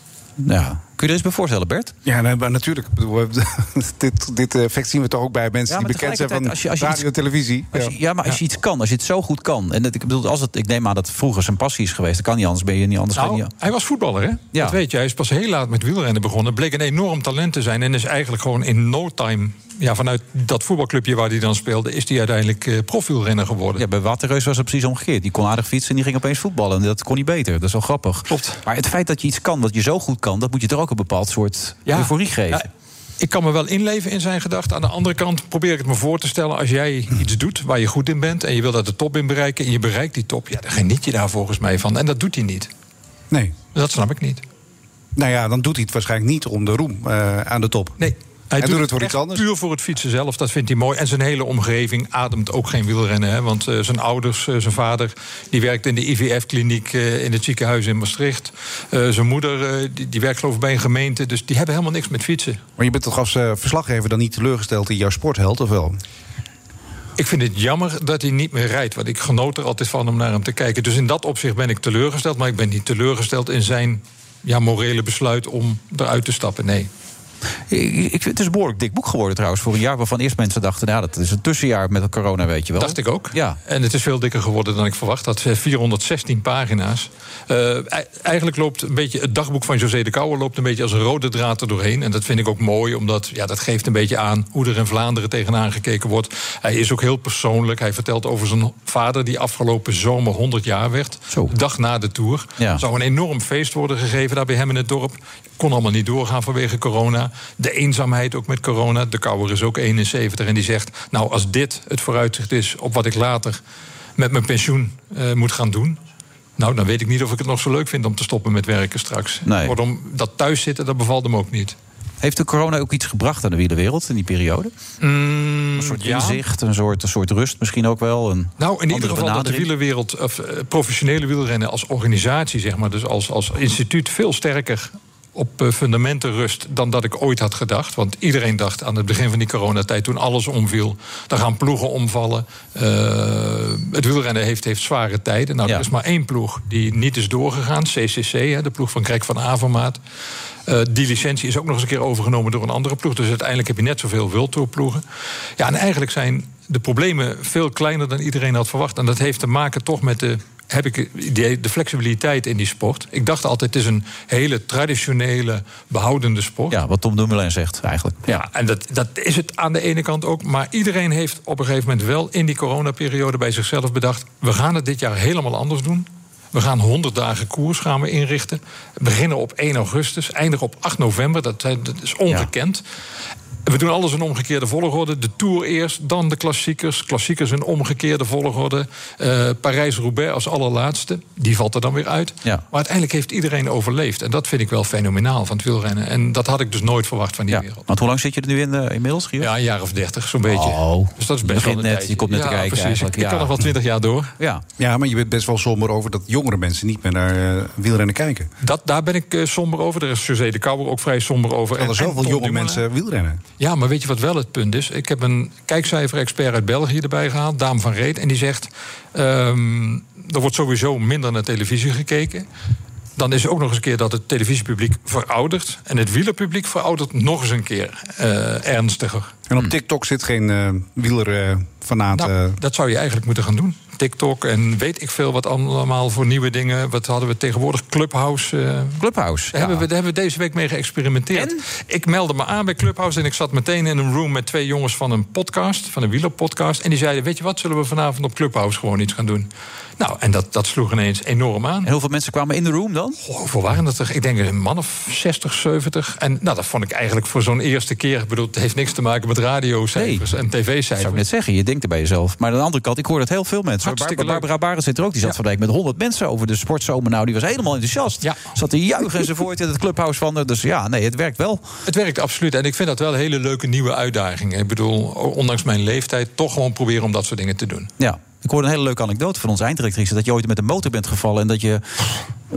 Speaker 6: Ja. Kun je er eens bij voorstellen, Bert?
Speaker 7: Ja, nee, maar natuurlijk. Ik bedoel, we- dit, dit effect zien we toch ook bij mensen
Speaker 6: Ja,
Speaker 7: die bekend zijn van
Speaker 6: als je- als je
Speaker 7: radio en televisie.
Speaker 6: Als je- ja, maar als je iets kan, als je het zo goed kan. En dat, ik bedoel, als het, ik neem aan dat het vroeger zijn passie is geweest. Dan kan niet anders, ben je niet anders. je
Speaker 17: Nou,
Speaker 6: niet,
Speaker 17: hij was voetballer, hè?
Speaker 6: Ja.
Speaker 17: Dat weet je. Hij is pas heel laat met wielrennen begonnen. Bleek een enorm talent te zijn. En is eigenlijk gewoon in no time... Ja, vanuit dat voetbalclubje waar hij dan speelde... is hij uiteindelijk eh, profielrenner geworden.
Speaker 6: ja, bij Waterreus was het precies omgekeerd. Die kon aardig fietsen en die ging opeens voetballen. En dat kon niet beter. Dat is wel grappig.
Speaker 17: Klopt.
Speaker 6: Maar het feit dat je iets kan wat je zo goed kan... dat moet je toch ook een bepaald soort euforie geven.
Speaker 17: Ja, ik kan me wel inleven in zijn gedachten. Aan de andere kant probeer ik het me voor te stellen... als jij iets doet waar je goed in bent... en je wil dat de top in bereiken... en je bereikt die top... ja, dan geniet je daar volgens mij van. En dat doet hij niet.
Speaker 7: Nee.
Speaker 17: Dat snap ik niet.
Speaker 7: Nou ja, dan doet hij het waarschijnlijk niet om de roem eh, aan de top.
Speaker 17: Nee.
Speaker 7: Hij, doet het voor iets anders.
Speaker 17: Puur voor het fietsen zelf, dat vindt hij mooi. En zijn hele omgeving ademt ook geen wielrennen. Hè? Want eh, zijn ouders, eh, zijn vader, die werkt in de IVF-kliniek eh, in het ziekenhuis in Maastricht. Zijn moeder, die, die werkt geloof ik bij een gemeente. Dus die hebben helemaal niks met fietsen.
Speaker 7: Maar je bent toch als verslaggever dan niet teleurgesteld in jouw sportheld, of wel?
Speaker 17: Ik vind het jammer dat hij niet meer rijdt. Want ik genoot er altijd van om naar hem te kijken. Dus in dat opzicht ben ik teleurgesteld. Maar ik ben niet teleurgesteld in zijn ja, morele besluit om eruit te stappen. Nee.
Speaker 6: Ik, het is een behoorlijk dik boek geworden trouwens. Voor een jaar waarvan eerst mensen dachten... nou, dat is een tussenjaar met corona, weet je wel.
Speaker 17: Dacht ik ook.
Speaker 6: Ja.
Speaker 17: En het is veel dikker geworden dan ik verwacht had. Eh, 416 pagina's. Eh, ei- eigenlijk loopt een beetje het dagboek van José de Kouwer loopt een beetje als een rode draad er doorheen. En dat vind ik ook mooi, omdat ja, dat geeft een beetje aan hoe er in Vlaanderen tegenaan gekeken wordt. Hij is ook heel persoonlijk. Hij vertelt over zijn vader die afgelopen zomer 100 jaar werd. Dag na de tour.
Speaker 6: Ja.
Speaker 17: Zou een enorm feest worden gegeven daar bij hem in het dorp. Kon allemaal niet doorgaan vanwege corona. De eenzaamheid ook met corona. De Kouwer is ook 71 en die zegt... nou, als dit het vooruitzicht is op wat ik later met mijn pensioen eh, moet gaan doen... nou, dan weet ik niet of ik het nog zo leuk vind om te stoppen met werken straks.
Speaker 6: Nee.
Speaker 17: Kortom, dat thuiszitten, dat bevalt hem ook niet.
Speaker 6: Heeft de corona ook iets gebracht aan de wielerwereld in die periode? een soort
Speaker 17: Mm, ja.
Speaker 6: inzicht, een soort, een soort rust misschien ook wel. Een
Speaker 17: Nou, in ieder geval dat de wielerwereld, of eh, professionele wielrennen als organisatie, zeg maar, dus als, als instituut, veel sterker op eh, fundamenten rust dan dat ik ooit had gedacht. Want iedereen dacht aan het begin van die coronatijd, toen alles omviel, dan gaan ploegen omvallen. Eh, het wielrennen heeft, heeft zware tijden. Nou, er is maar één ploeg die niet is doorgegaan, CCC, hè, de ploeg van Greg van Avermaat. Eh, die licentie is ook nog eens een keer overgenomen door een andere ploeg. Dus uiteindelijk heb je net zoveel wildtourploegen. Ja, en eigenlijk zijn de problemen veel kleiner dan iedereen had verwacht. En dat heeft te maken toch met de, heb ik de flexibiliteit in die sport. Ik dacht altijd, het is een hele traditionele, behoudende sport.
Speaker 6: Ja, wat Tom Dumoulin zegt eigenlijk.
Speaker 17: Ja, en dat, dat is het aan de ene kant ook. Maar iedereen heeft op een gegeven moment wel in die coronaperiode bij zichzelf bedacht: we gaan het dit jaar helemaal anders doen. We gaan 100 dagen koers gaan we inrichten. Beginnen op 1 augustus, eindigen op 8 november. Dat, is ongekend. We doen alles in omgekeerde volgorde. De Tour eerst, dan de klassiekers. Klassiekers in omgekeerde volgorde. Eh, Parijs-Roubaix als allerlaatste. Die valt er dan weer uit.
Speaker 6: Ja.
Speaker 17: Maar uiteindelijk heeft iedereen overleefd. En dat vind ik wel fenomenaal van het wielrennen. En dat had ik dus nooit verwacht van die
Speaker 6: Ja.
Speaker 17: wereld.
Speaker 6: Want hoe lang zit je er nu in eh, inmiddels?
Speaker 17: Ja, een jaar of dertig, zo'n beetje.
Speaker 6: Oh,
Speaker 17: dus dat is
Speaker 6: je
Speaker 17: best wel
Speaker 6: net,
Speaker 17: tijdje.
Speaker 6: je komt net
Speaker 17: ja,
Speaker 6: te kijken
Speaker 17: precies.
Speaker 6: eigenlijk,
Speaker 17: Ik, ik
Speaker 6: ja.
Speaker 17: kan nog wel twintig jaar door.
Speaker 6: Ja.
Speaker 7: Ja, maar je bent best wel somber over dat jongere mensen niet meer naar eh, wielrennen kijken.
Speaker 17: Dat, daar ben ik somber over. Daar is José de Kouwer ook vrij somber over.
Speaker 7: Er
Speaker 17: En- en
Speaker 7: zoveel jonge mensen wielrennen.
Speaker 17: Ja, maar weet je wat wel het punt is? Ik heb een kijkcijfer-expert uit België erbij gehaald, Daan van Reet. En die zegt, ehm, er wordt sowieso minder naar televisie gekeken. Dan is er ook nog eens een keer dat het televisiepubliek veroudert. En het wielerpubliek veroudert nog eens een keer eh, ernstiger.
Speaker 7: En op TikTok zit geen eh wielerfanaat.
Speaker 17: Nou, dat zou je eigenlijk moeten gaan doen. TikTok en weet ik veel wat allemaal voor nieuwe dingen. Wat hadden we tegenwoordig? Clubhouse. eh,
Speaker 6: Clubhouse,
Speaker 17: Daar, hebben we, daar hebben we deze week mee geëxperimenteerd. Ik meldde me aan bij Clubhouse en ik zat meteen in een room met twee jongens van een podcast, van een wielerpodcast. En die zeiden: Weet je wat, zullen we vanavond op Clubhouse gewoon iets gaan doen? Nou, en dat, dat sloeg ineens enorm aan.
Speaker 6: En hoeveel mensen kwamen in de room dan?
Speaker 17: Goh, hoeveel waren dat er? Ik denk een man of 60, 70. En nou, dat vond ik eigenlijk voor zo'n eerste keer. Ik bedoel, het heeft niks te maken met radiocijfers en tv-cijfers.
Speaker 6: zou ik net zeggen, je denkt er bij jezelf. Maar aan de andere kant, ik hoor dat heel veel mensen.
Speaker 17: Hartstikke
Speaker 6: Barbara, Barbara Barend zit er ook. Die zat vandaag met 100 mensen over de sportzomer. Nou, die was helemaal enthousiast. Zat te juichen enzovoort in het clubhouse van. Dus ja, nee, het werkt wel.
Speaker 17: Het werkt absoluut. En ik vind dat wel een hele leuke nieuwe uitdaging. Ik bedoel, ondanks mijn leeftijd, toch gewoon proberen om dat soort dingen te doen.
Speaker 6: Ja. Ik hoorde een hele leuke anekdote van onze einddirectrice. Dat je ooit met een motor bent gevallen en dat je...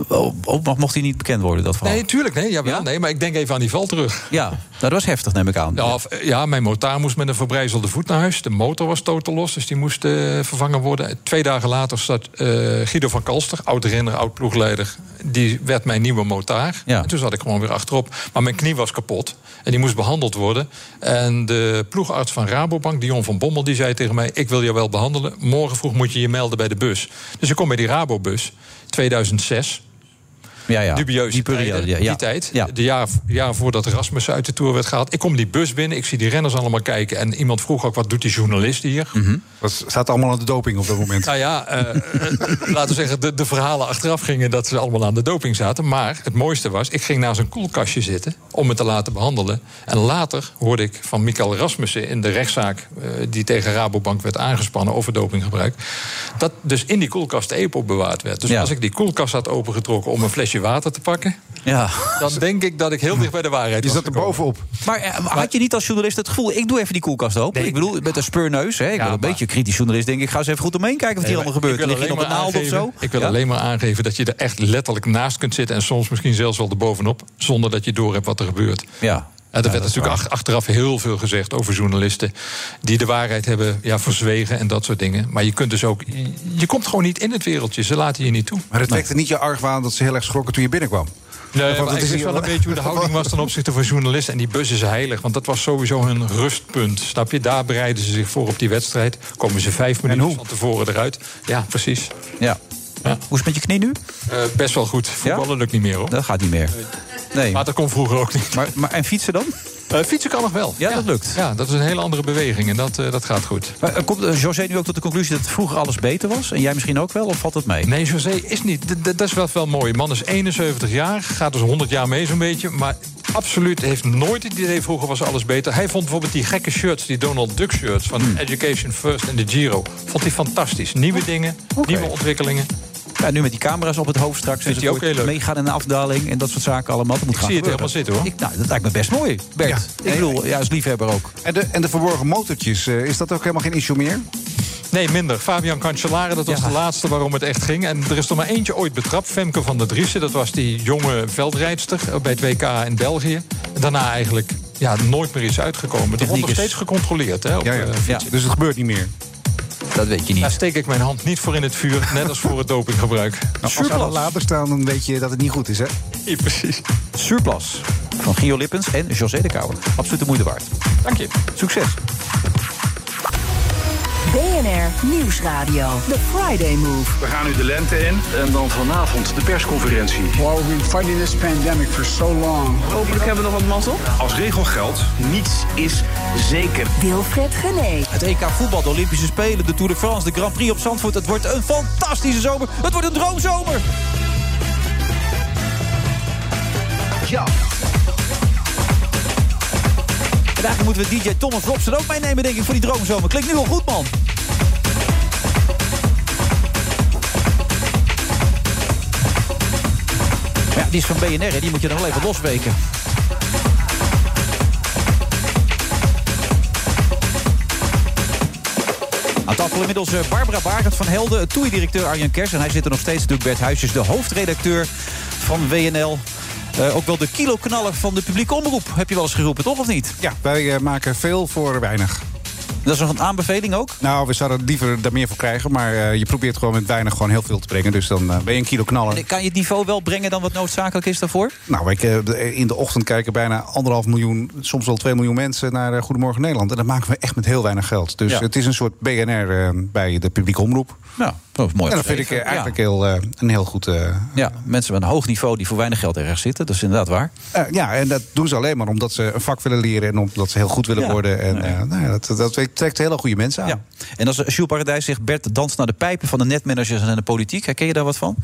Speaker 6: Oh, oh, mocht hij niet bekend worden, dat verhaal?
Speaker 17: Nee, tuurlijk. Nee, jawel, nee, maar ik denk even aan die val terug.
Speaker 6: Ja, nou, dat was heftig, neem ik aan.
Speaker 17: Ja, of, ja, mijn motaar moest met een verbrijzelde voet naar huis. De motor was totaal los, dus die moest eh, vervangen worden. Twee dagen later zat eh, Guido van Kalster, oud renner, oud ploegleider. Die werd mijn nieuwe motaar. En toen zat ik gewoon weer achterop. Maar mijn knie was kapot en die moest behandeld worden. En de ploegarts van Rabobank, Dion van Bommel, die zei tegen mij... ik wil je wel behandelen, morgen vroeg moet je je melden bij de bus. Dus ik kom bij die Rabobus, 2006...
Speaker 6: Ja, ja.
Speaker 17: Dubieuze
Speaker 6: Die periode,
Speaker 17: tijden,
Speaker 6: ja, ja.
Speaker 17: die tijd. De jaar, jaar voordat Rasmus uit de Tour werd gehaald. Ik kom die bus binnen, ik zie die renners allemaal kijken. En iemand vroeg ook, wat doet die journalist hier?
Speaker 7: Dat staat allemaal aan de doping op dat moment.
Speaker 17: Nou ja, eh, eh, laten we zeggen, de, de verhalen achteraf gingen dat ze allemaal aan de doping zaten. Maar het mooiste was, ik ging naast een koelkastje zitten om me te laten behandelen. En later hoorde ik van Mikael Rasmussen in de rechtszaak eh, die tegen Rabobank werd aangespannen over dopinggebruik. Dat dus in die koelkast de EPO bewaard werd. Dus
Speaker 6: Ja.
Speaker 17: als ik die koelkast had opengetrokken om een flesje water te pakken,
Speaker 6: Ja.
Speaker 17: dan denk ik dat ik heel dicht bij de waarheid
Speaker 7: Je zat er bovenop.
Speaker 6: Maar eh, had je niet als journalist het gevoel... ik doe even die koelkast open? Ik bedoel, met een speurneus. Hè? Ik ben een beetje kritisch journalist. Denk ik, ga eens even goed omheen kijken wat hier
Speaker 17: Nee,
Speaker 6: allemaal gebeurt.
Speaker 17: ik wil
Speaker 6: Lig je op
Speaker 17: alleen
Speaker 6: een
Speaker 17: maar
Speaker 6: naald of
Speaker 17: aangeven-
Speaker 6: zo?
Speaker 17: Ik wil
Speaker 6: Ja?
Speaker 17: alleen maar aangeven dat je er echt letterlijk naast kunt zitten... en soms misschien zelfs wel erbovenop... zonder dat je door hebt wat er gebeurt.
Speaker 6: Ja.
Speaker 17: Ja, er werd natuurlijk ach- achteraf heel veel gezegd over journalisten die de waarheid hebben ja, verzwegen en dat soort dingen. Maar je kunt dus ook. Je, komt gewoon niet in het wereldje. Ze laten je niet toe.
Speaker 7: Maar het wekte niet je argwaan dat ze heel erg schrokken toen je binnenkwam.
Speaker 17: Nee, maar
Speaker 7: het
Speaker 17: ik wist wel een beetje hoe de houding was ten opzichte van journalisten. En die bus is heilig, want dat was sowieso hun rustpunt. Snap je? Daar bereiden ze zich voor op die wedstrijd. Komen ze vijf minuten van tevoren eruit. Ja, precies.
Speaker 6: Ja. Hoe is het met je knie nu?
Speaker 17: Eh, best wel goed. Voetballen lukt niet meer hoor.
Speaker 6: Dat gaat niet meer. Nee.
Speaker 17: Maar dat kon vroeger ook niet.
Speaker 6: Maar, maar, en fietsen dan?
Speaker 17: Eh, fietsen kan nog wel.
Speaker 6: Ja, dat lukt.
Speaker 17: Ja, dat is een hele andere beweging en dat, eh, dat gaat goed.
Speaker 6: Maar, eh, komt José nu ook tot de conclusie dat vroeger alles beter was? En jij misschien ook wel? Of valt het mee?
Speaker 17: Nee, José is niet. D- Dat is wel, wel mooi. De man is 71 jaar, gaat dus 100 jaar mee zo'n beetje. Maar absoluut heeft nooit het idee vroeger was alles beter. Hij vond bijvoorbeeld die gekke shirts, die Donald Duck shirts... van
Speaker 6: Hmm.
Speaker 17: Education First en de Giro. Vond hij fantastisch. Nieuwe dingen, nieuwe ontwikkelingen.
Speaker 6: Ja, nu met die camera's op het hoofd straks.
Speaker 17: Vindt
Speaker 6: dus
Speaker 17: hij
Speaker 6: het
Speaker 17: ook heel
Speaker 6: wordt
Speaker 17: leuk.
Speaker 6: Meegaan in een afdaling en dat soort zaken allemaal. Dat moet
Speaker 17: Ik
Speaker 6: gaan
Speaker 17: zie het helemaal zitten, hoor.
Speaker 6: Ik, nou, dat lijkt me best mooi, Bert. Ik bedoel, ja, als liefhebber ook.
Speaker 7: En de, en de verborgen motortjes, eh, is dat ook helemaal geen issue meer?
Speaker 17: Nee, minder. Fabian Cancellara, dat was de laatste waarom het echt ging. En er is er maar eentje ooit betrapt. Femke van der Driessen, dat was die jonge veldrijdster eh, bij het WK in België. Daarna eigenlijk ja, nooit meer iets uitgekomen. Er wordt nog
Speaker 6: is-
Speaker 17: steeds gecontroleerd. Hè, op,
Speaker 7: Ja, ja.
Speaker 17: eh, fietsen.
Speaker 7: Dus het gebeurt niet meer.
Speaker 6: Dat weet je niet.
Speaker 17: Daar steek ik mijn hand niet voor in het vuur, net als voor het dopinggebruik.
Speaker 7: Nou, als alle later staan, dan weet je dat het niet goed is, hè?
Speaker 17: Ja, precies.
Speaker 6: Surplus van Gio Lippens en José de Kouwer. Absoluut de moeite waard.
Speaker 17: Dank je.
Speaker 6: Succes.
Speaker 2: BNR Nieuwsradio. The Friday Move.
Speaker 3: We gaan nu de lente in en dan vanavond de persconferentie.
Speaker 13: Well, we've been fighting this pandemic for so long.
Speaker 9: Hopelijk hebben we nog wat mazzel.
Speaker 3: Als regel geldt, niets is zeker.
Speaker 2: Wilfred Gené.
Speaker 6: Het EK voetbal, de Olympische Spelen, de Tour de France, de Grand Prix op Zandvoort. Het wordt een fantastische zomer. Het wordt een droomzomer.
Speaker 9: Ja.
Speaker 6: En eigenlijk moeten we DJ Thomas Robson ook meenemen, denk ik, voor die droomzomer. Klinkt nu al goed, man. Ja, die is van BNR, hè. die moet je dan wel even losweken. Tafel inmiddels eh, Barbara Barend van Helden, TOEI-directeur Arjan Kers. En hij zit er nog steeds natuurlijk, Bert Huisjes, de hoofdredacteur van WNL. Eh, ook wel de kiloknaller van de publieke omroep, heb je wel eens geroepen, toch of niet?
Speaker 7: Ja, wij eh, maken veel voor weinig.
Speaker 6: Dat is nog een aanbeveling ook?
Speaker 7: Nou, we zouden liever daar meer voor krijgen. Maar eh, je probeert gewoon met weinig gewoon heel veel te brengen. Dus dan eh, ben je een kilo knaller.
Speaker 6: En kan je het niveau wel brengen dan wat noodzakelijk is daarvoor?
Speaker 7: Nou, ik, eh, in de ochtend kijken bijna anderhalf miljoen, soms wel 2 miljoen mensen naar Goedemorgen Nederland. En dat maken we echt met heel weinig geld. Dus
Speaker 6: Ja.
Speaker 7: het is een soort BNR bij de publieke omroep.
Speaker 6: Ja, is mooi.
Speaker 7: En dat vind ik eh, eigenlijk heel, eh, een heel goed. eh,
Speaker 6: Ja, mensen met een hoog niveau die voor weinig geld ergens zitten. Dat is inderdaad waar.
Speaker 7: ja, en dat doen ze alleen maar omdat ze een vak willen leren en omdat ze heel goed willen
Speaker 6: Ja.
Speaker 7: worden. En nou dat, dat trekt hele goede mensen aan.
Speaker 6: Ja. En als Jules Paradijs zegt... Bert danst naar de pijpen van de netmanagers en de politiek. Herken je daar wat van?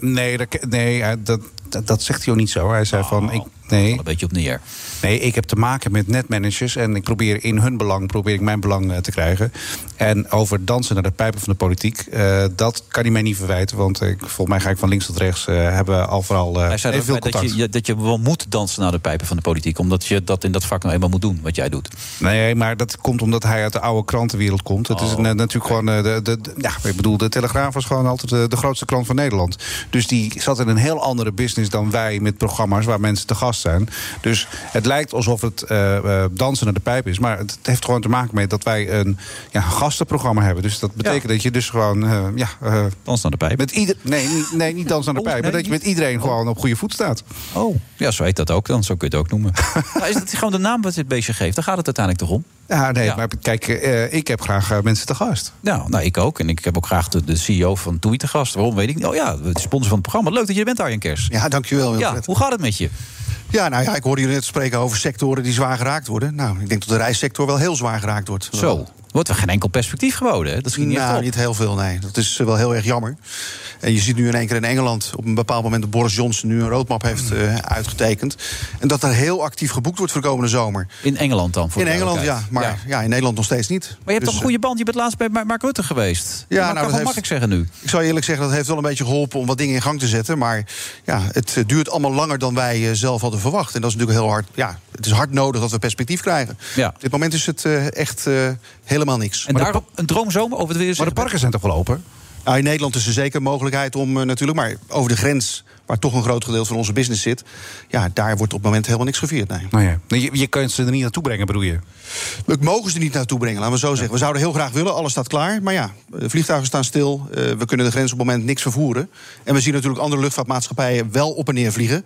Speaker 7: Nee, dat, nee dat, dat, dat zegt hij ook niet zo. Hij zei van, ik, nee,
Speaker 6: Een beetje op neer.
Speaker 7: nee, ik heb te maken met netmanagers... en ik probeer in hun belang probeer ik mijn belang eh, te krijgen. En over dansen naar de pijpen van de politiek... eh, dat kan hij mij niet verwijten. Want ik, volgens mij ga ik van links tot rechts... eh, hebben al vooral eh,
Speaker 6: Hij zei
Speaker 7: veel
Speaker 6: dat, je, dat je wel moet dansen naar de pijpen van de politiek. Omdat je dat in dat vak nou eenmaal moet doen, wat jij doet.
Speaker 7: Nee, maar dat komt omdat hij uit de oude krantenwereld komt. Het is
Speaker 6: Oh,
Speaker 7: een, eh, natuurlijk gewoon. De, de, de- ja, ik bedoel, de Telegraaf was gewoon altijd de, de grootste krant van Nederland. Dus die zat in een heel andere business dan wij met programma's waar mensen te gast zijn. Dus het lijkt alsof het eh, eh, dansen naar de pijp is. Maar het heeft gewoon te maken met dat wij een ja, gastenprogramma hebben. Dus dat betekent dat je dus gewoon. eh, ja, eh,
Speaker 6: Dans naar de pijp.
Speaker 7: met ieder, nee, niet, nee, niet dansen naar de
Speaker 6: Oh,
Speaker 7: pijp.
Speaker 6: nee,
Speaker 7: maar dat je met iedereen gewoon op goede voet staat.
Speaker 6: Oh, ja, zo heet dat ook dan. Zo kun je het ook noemen. maar is het gewoon de naam wat dit beestje geeft? Daar gaat het uiteindelijk toch om?
Speaker 7: Ja, nee,
Speaker 6: Ja.
Speaker 7: maar kijk, eh, ik heb graag eh, mensen te gast.
Speaker 6: Nou, nou, ik ook. En ik heb ook graag de, de CEO van Toei te gast. Waarom weet ik niet. Oh ja, de sponsor van het programma. Leuk dat je er bent, Arjen Kers.
Speaker 18: Ja, dankjewel.
Speaker 6: Ja, hoe gaat het met je?
Speaker 18: Ja, nou ja, ik hoorde jullie net spreken over sectoren die zwaar geraakt worden. Nou, ik denk dat de reissector wel heel zwaar geraakt wordt.
Speaker 6: Zo. Wordt er geen enkel perspectief geboden, hè? Dat schiet niet
Speaker 18: nou,
Speaker 6: op.
Speaker 18: niet heel veel, nee. Dat is eh, wel heel erg jammer. En je ziet nu in één keer in Engeland op een bepaald moment dat Boris Johnson nu een roadmap heeft eh, uitgetekend. En dat er heel actief geboekt wordt voor de komende zomer.
Speaker 6: In Engeland dan? Voor
Speaker 18: in Engeland, ja. Maar ja. in Nederland nog steeds niet.
Speaker 6: Maar je hebt
Speaker 18: Dus,
Speaker 6: toch een goede band? Je bent laatst bij Ma- Mark Rutte geweest.
Speaker 18: Ja,
Speaker 6: dat
Speaker 18: nou, dat heeft-
Speaker 6: makkelijk zeggen nu.
Speaker 18: Ik zou eerlijk zeggen, dat heeft wel een beetje geholpen om wat dingen in gang te zetten. Maar ja, het eh, duurt allemaal langer dan wij eh, zelf hadden verwacht. En dat is natuurlijk heel hard. Ja, het is hard nodig dat we perspectief krijgen.
Speaker 6: Ja.
Speaker 18: Op dit moment is het eh, echt eh, helemaal niks.
Speaker 6: En daarom een droomzomer over het weer
Speaker 7: Maar de parken zijn toch wel open?
Speaker 18: Nou, in Nederland is er zeker een mogelijkheid om eh, natuurlijk... maar over de grens, waar toch een groot gedeelte van onze business zit... ja, daar wordt op het moment helemaal niks gevierd, nee.
Speaker 7: Nou ja. Je, je kunt ze er niet naartoe brengen, bedoel je?
Speaker 18: We mogen ze er niet naartoe brengen, laten we zo zeggen. We zouden heel graag willen, alles staat klaar. Maar ja, de vliegtuigen staan stil. eh, we kunnen de grens op het moment niks vervoeren. En we zien natuurlijk andere luchtvaartmaatschappijen wel op en neer vliegen.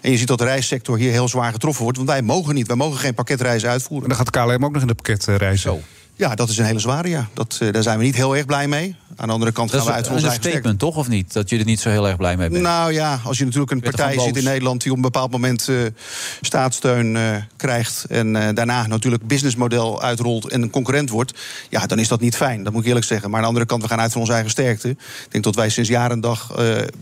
Speaker 18: En je ziet dat de reissector hier heel zwaar getroffen wordt. Want wij mogen niet, wij mogen geen pakketreizen uitvoeren.
Speaker 7: En dan gaat KLM ook nog in de pakketreizen.
Speaker 18: Ja, dat is een hele zware, ja. Dat, eh, daar zijn we niet heel erg blij mee. Aan de andere kant
Speaker 6: Dat
Speaker 18: gaan
Speaker 6: is
Speaker 18: we uit van
Speaker 6: een
Speaker 18: onze eigen sterkte.
Speaker 6: statement, toch? Of niet? Dat je er niet zo heel erg blij mee bent.
Speaker 18: Nou ja, als je natuurlijk een partij ziet in Nederland die op een bepaald moment eh, staatssteun eh, krijgt en daarna natuurlijk businessmodel uitrolt en een concurrent wordt, ja, dan is dat niet fijn. Dat moet ik eerlijk zeggen. Maar aan de andere kant, we gaan uit van onze eigen sterkte. Ik denk dat wij sinds jaren en dag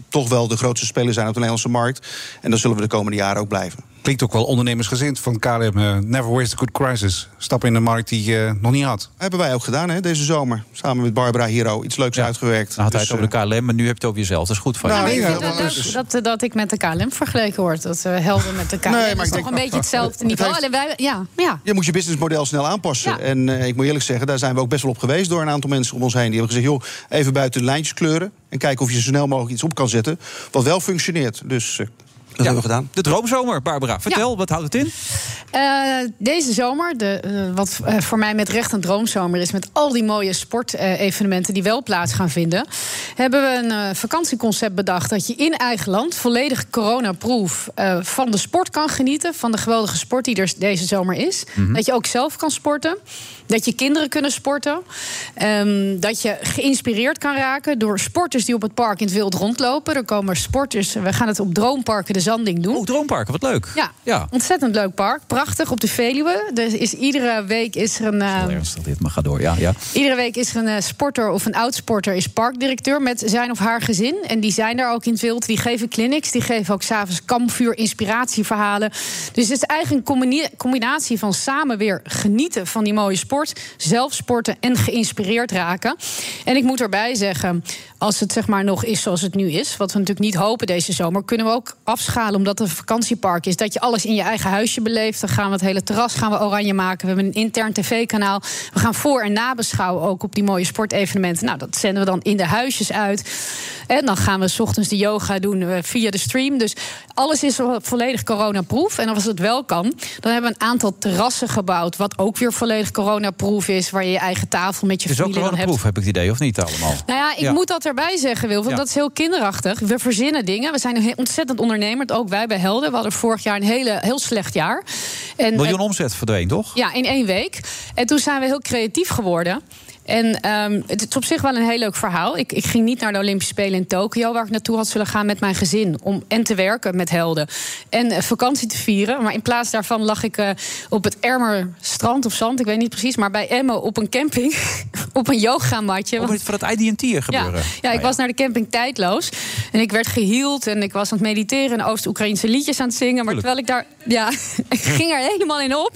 Speaker 18: toch wel de grootste speler zijn op de Nederlandse markt. En dat zullen we de komende jaren ook blijven.
Speaker 7: Klinkt ook wel ondernemersgezind van KLM. eh, never waste a good crisis. Stap in een markt die je nog niet had.
Speaker 18: Hebben wij ook gedaan hè, deze zomer. Samen met Barbara Hero. Iets leuks uitgewerkt.
Speaker 6: Dan had hij
Speaker 18: Dus,
Speaker 6: het over de KLM, maar nu heb je het over jezelf. Dat is goed van je.
Speaker 18: Nou, ja,
Speaker 19: vind
Speaker 18: dat
Speaker 19: het dat, dat ik met de KLM vergeleken word. Dat we helden met de KLM.
Speaker 18: Nee, maar
Speaker 19: dat is
Speaker 18: ik
Speaker 19: toch
Speaker 18: denk-
Speaker 19: een beetje hetzelfde
Speaker 18: Het
Speaker 19: niveau.
Speaker 18: heeft-
Speaker 19: Alleen wij, ja, ja.
Speaker 18: Je moet je businessmodel snel aanpassen.
Speaker 19: Ja.
Speaker 18: En eh, ik moet eerlijk zeggen, daar zijn we ook best wel op geweest door een aantal mensen om ons heen. Die hebben gezegd, joh, even buiten de lijntjes kleuren. En kijken of je zo snel mogelijk iets op kan zetten. Wat wel functioneert. Dus eh, dat hebben we gedaan.
Speaker 6: De droomzomer, Barbara. Vertel, wat houdt het in?
Speaker 19: Eh, deze zomer, de, eh, wat eh, voor mij met recht een droomzomer is... met al die mooie sportevenementen die wel plaats gaan vinden... hebben we een eh, vakantieconcept bedacht... dat je in eigen land volledig coronaproof eh, van de sport kan genieten... van de geweldige sport die er deze zomer is.
Speaker 20: Mhm.
Speaker 19: Dat je ook zelf kan sporten. Dat je kinderen kunnen sporten. Ehm, dat je geïnspireerd kan raken door sporters die op het park in het wild rondlopen. Er komen sporters, we gaan het op Droomparken de Zanding doen.
Speaker 6: Oh, Droomparken, wat leuk.
Speaker 19: Ja,
Speaker 6: Ja.
Speaker 19: ontzettend leuk park. Prachtig op de Veluwe. Er is iedere week is er een. eh,
Speaker 6: Ernstig dit, maar ga door. Ja, ja.
Speaker 19: Iedere week is er een eh, sporter of een oud-sporter is parkdirecteur met zijn of haar gezin. En die zijn daar ook in het wild. Die geven clinics, die geven ook s'avonds kampvuur, inspiratieverhalen. Dus het is eigenlijk een combina- combinatie van samen weer genieten van die mooie sport, zelf sporten en geïnspireerd raken. En ik moet erbij zeggen, als het zeg maar nog is zoals het nu is, wat we natuurlijk niet hopen deze zomer, kunnen we ook omdat het een vakantiepark is. Dat je alles in je eigen huisje beleeft. Dan gaan we het hele terras gaan we oranje maken. We hebben een intern tv-kanaal. We gaan voor- en nabeschouwen ook op die mooie sportevenementen. Nou, dat zenden we dan in de huisjes uit. En dan gaan we 's ochtends de yoga doen eh, via de stream. Dus alles is vo- volledig coronaproof. En als het wel kan, dan hebben we een aantal terrassen gebouwd. Wat ook weer volledig coronaproof is. Waar je je eigen tafel met je
Speaker 6: ook
Speaker 19: familie dan hebt.
Speaker 6: coronaproof, heb ik het idee, of niet allemaal?
Speaker 19: Nou ja, ik moet dat erbij zeggen, Wil. Want
Speaker 6: Ja.
Speaker 19: dat is heel kinderachtig. We verzinnen dingen. We zijn een heel Ook wij bij Helden. We hadden vorig jaar een hele, heel slecht jaar. En,
Speaker 6: Miljoen
Speaker 19: en-
Speaker 6: omzet verdween, toch?
Speaker 19: ja, in één week. En toen zijn we heel creatief geworden. En ehm, het is op zich wel een heel leuk verhaal. Ik, ik ging niet naar de Olympische Spelen in Tokio, waar ik naartoe had zullen gaan met mijn gezin. Om en te werken met helden en eh, vakantie te vieren. Maar in plaats daarvan lag ik eh, op het Ermer strand of zand, ik weet niet precies, maar bij Emmen op een camping. op een yogamatje.
Speaker 6: Ook
Speaker 19: Want-
Speaker 6: voor het IDT gebeuren.
Speaker 19: ja, ja, ik was naar de camping tijdloos. En ik werd gehield en ik was aan het mediteren en Oost-Oekraïnse liedjes aan het zingen. Maar terwijl ik daar. Ja, ik ging er helemaal in op.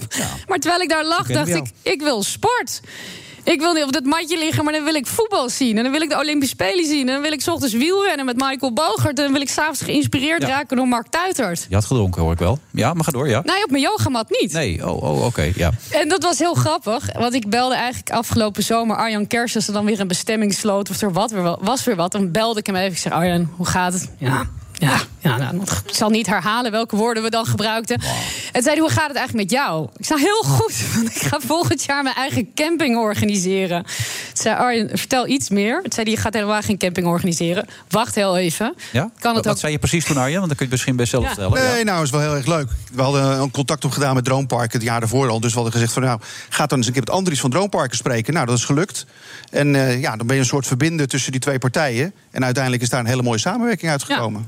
Speaker 19: Maar terwijl ik daar lag, dacht ik: ik wil sport. Ik wil niet op dat matje liggen, maar dan wil ik voetbal zien. En dan wil ik de Olympische Spelen zien. En dan wil ik 's ochtends wielrennen met Michael Bogert. En dan wil ik s'avonds geïnspireerd
Speaker 6: Ja.
Speaker 19: raken door Mark Tuitert.
Speaker 6: Je had gedronken, hoor ik wel. Ja, maar ga door, ja.
Speaker 19: Nee, op mijn yogamat niet.
Speaker 6: Nee, oh, oh oké, ja.
Speaker 19: En dat was heel grappig, want ik belde eigenlijk afgelopen zomer Arjan Kers... als er dan weer een bestemming sloot of er wat was weer wat. Dan belde ik hem even. Ik zei, Arjan, hoe gaat het? Ja, ja, ja nou, ik zal niet herhalen welke woorden we dan gebruikten. En zei hoe gaat het eigenlijk met jou? Ik zei, heel goed, want ik ga volgend jaar mijn eigen camping organiseren. Ik zei, Arjan, vertel iets meer. Het zei je gaat helemaal geen camping organiseren. Wacht heel even.
Speaker 6: ja?
Speaker 19: Kan
Speaker 6: wat,
Speaker 19: het
Speaker 6: wat
Speaker 19: ook-
Speaker 6: zei je precies toen, Arjen? Want dan kun je het misschien best zelf
Speaker 19: Ja.
Speaker 6: vertellen.
Speaker 18: Nee,
Speaker 6: ja.
Speaker 18: nou, is wel heel erg leuk. We hadden een contact opgedaan met Droomparken het jaar daarvoor al. Dus we hadden gezegd van, nou, ga dan eens een keer met Andries van Droomparken spreken. Nou, dat is gelukt. En eh, ja, dan ben je een soort verbinden tussen die twee partijen. En uiteindelijk is daar een hele mooie samenwerking uitgekomen.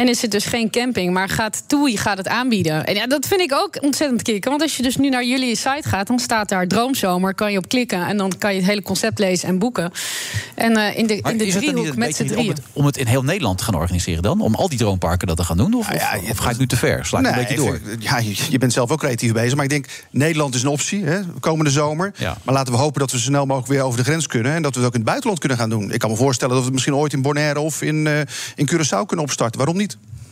Speaker 19: En is het dus geen camping, maar gaat TUI gaat het aanbieden. En ja, dat vind ik ook ontzettend kicken. Want als je dus nu naar jullie site gaat, dan staat daar Droomzomer. Kan je op klikken en dan kan je het hele concept lezen en boeken. En eh, in de,
Speaker 6: Maar
Speaker 19: in de driehoek met z'n
Speaker 6: om
Speaker 19: drieën.
Speaker 6: het, om het in heel Nederland te gaan organiseren dan? Om al die droomparken dat te gaan doen? Of, of, of ga je het nu te ver? Sla ik een beetje door?
Speaker 18: ik Ja, je, je bent zelf ook creatief bezig. Maar ik denk, Nederland is een optie, hè, komende zomer. Maar laten we hopen dat we zo snel mogelijk weer over de grens kunnen. En dat we het ook in het buitenland kunnen gaan doen. Ik kan me voorstellen dat we het misschien ooit in Bonaire of in, eh, in Curaçao kunnen opstarten. Waarom niet?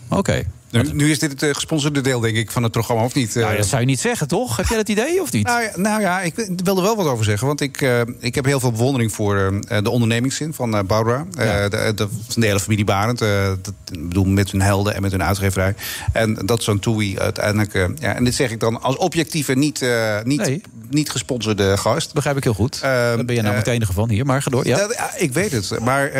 Speaker 6: Oké.
Speaker 7: Nu, nu is dit het eh, gesponsorde deel, denk ik, van het programma, of niet?
Speaker 6: Nou, dat zou je niet zeggen, toch? Heb jij dat idee of niet?
Speaker 7: Nou ja, nou ja, ik wil er wel wat over zeggen. Want ik, eh, ik heb heel veel bewondering voor de ondernemingszin van eh Barbara. De, de, van de hele familie Barend. dat, ik bedoel, met hun helden en met hun uitgeverij. En dat zo'n TUI uiteindelijk... ja, en dit zeg ik dan als objectieve, niet, niet, niet gesponsorde gast.
Speaker 6: Begrijp ik heel goed. Daar ben je nou het enige van hier, maar ga door. Ja.
Speaker 7: Dat- ik weet het. Maar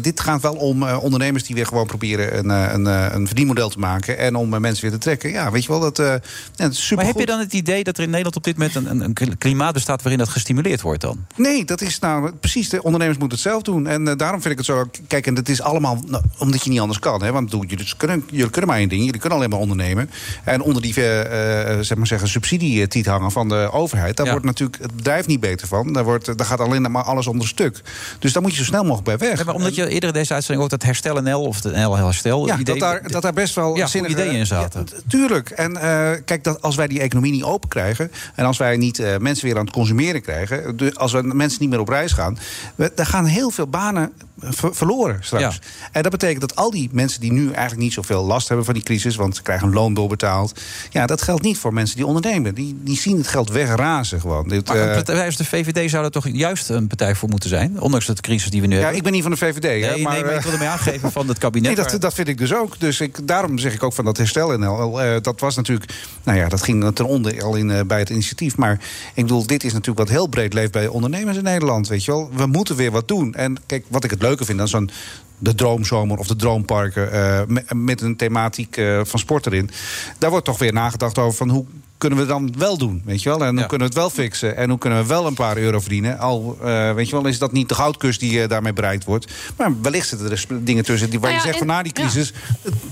Speaker 7: dit gaat wel om ondernemers die weer gewoon proberen een, een, een verdienmodel te maken. En om eh, mensen weer te trekken. Ja, weet je wel, dat, eh ja, dat is super
Speaker 6: maar heb je dan het idee dat er in Nederland op dit moment een, een, klimaat bestaat waarin dat gestimuleerd wordt dan?
Speaker 7: Nee, dat is nou precies. De ondernemers moeten het zelf doen. En eh, daarom vind ik het zo. Kijk, en het is allemaal nou, omdat je niet anders kan. Hè? Want doe, jullie, kunnen, jullie kunnen maar één ding. Jullie kunnen alleen maar ondernemen. En onder die zeg maar zeggen, subsidietiet hangen van de overheid. Daar
Speaker 6: Ja.
Speaker 7: wordt natuurlijk het bedrijf niet beter van. Daar, wordt, daar gaat alleen maar alles onder stuk. Dus daar moet je zo snel mogelijk bij weg.
Speaker 6: Ja, maar omdat je eerder in deze uitzending ook dat herstel NL of het NL herstel
Speaker 7: Ja,
Speaker 6: idee,
Speaker 7: dat, daar, dat daar best wel
Speaker 6: ja,
Speaker 7: zinnige
Speaker 6: ideeën in zaten.
Speaker 7: Ja, tuurlijk. En eh, kijk, dat als wij die economie niet open krijgen... en als wij niet eh, mensen weer aan het consumeren krijgen... als we mensen niet meer op reis gaan... We, daar gaan heel veel banen ver- verloren straks. En dat betekent dat al die mensen die nu eigenlijk niet zoveel last hebben van die crisis... want ze krijgen een loon doorbetaald... ja, dat geldt niet voor mensen die ondernemen. Die, die zien het geld wegrazen gewoon. Dit,
Speaker 6: Maar
Speaker 7: eh,
Speaker 6: een partij als de VVD zou er toch juist een partij voor moeten zijn? Ondanks de crisis die we nu
Speaker 7: ja,
Speaker 6: hebben.
Speaker 7: ik ben niet van de VVD. hè,
Speaker 6: Nee, nee, maar ik wil ermee aangeven van het kabinet.
Speaker 7: Nee, dat, dat vind ik dus ook. Dus ik, daarom zeg ik ook van dat herstel NL. eh, dat was natuurlijk, nou ja, dat ging ten onder al in, eh, bij het initiatief. Maar ik bedoel, dit is natuurlijk wat heel breed leeft bij ondernemers in Nederland. Weet je wel, we moeten weer wat doen. En kijk, wat ik het leuke vind dan zo'n de droomzomer of de droomparken eh, me- met een thematiek eh, van sport erin. Daar wordt toch weer nagedacht over van hoe kunnen we dan wel doen, weet je wel? En hoe kunnen we het wel fixen? En hoe kunnen we wel een paar euro verdienen? Al, eh, weet je wel, is dat niet de goudkust die eh, daarmee bereikt wordt. Maar wellicht zitten er sp- dingen tussen die, waar
Speaker 19: Nou
Speaker 7: je zegt van na die crisis,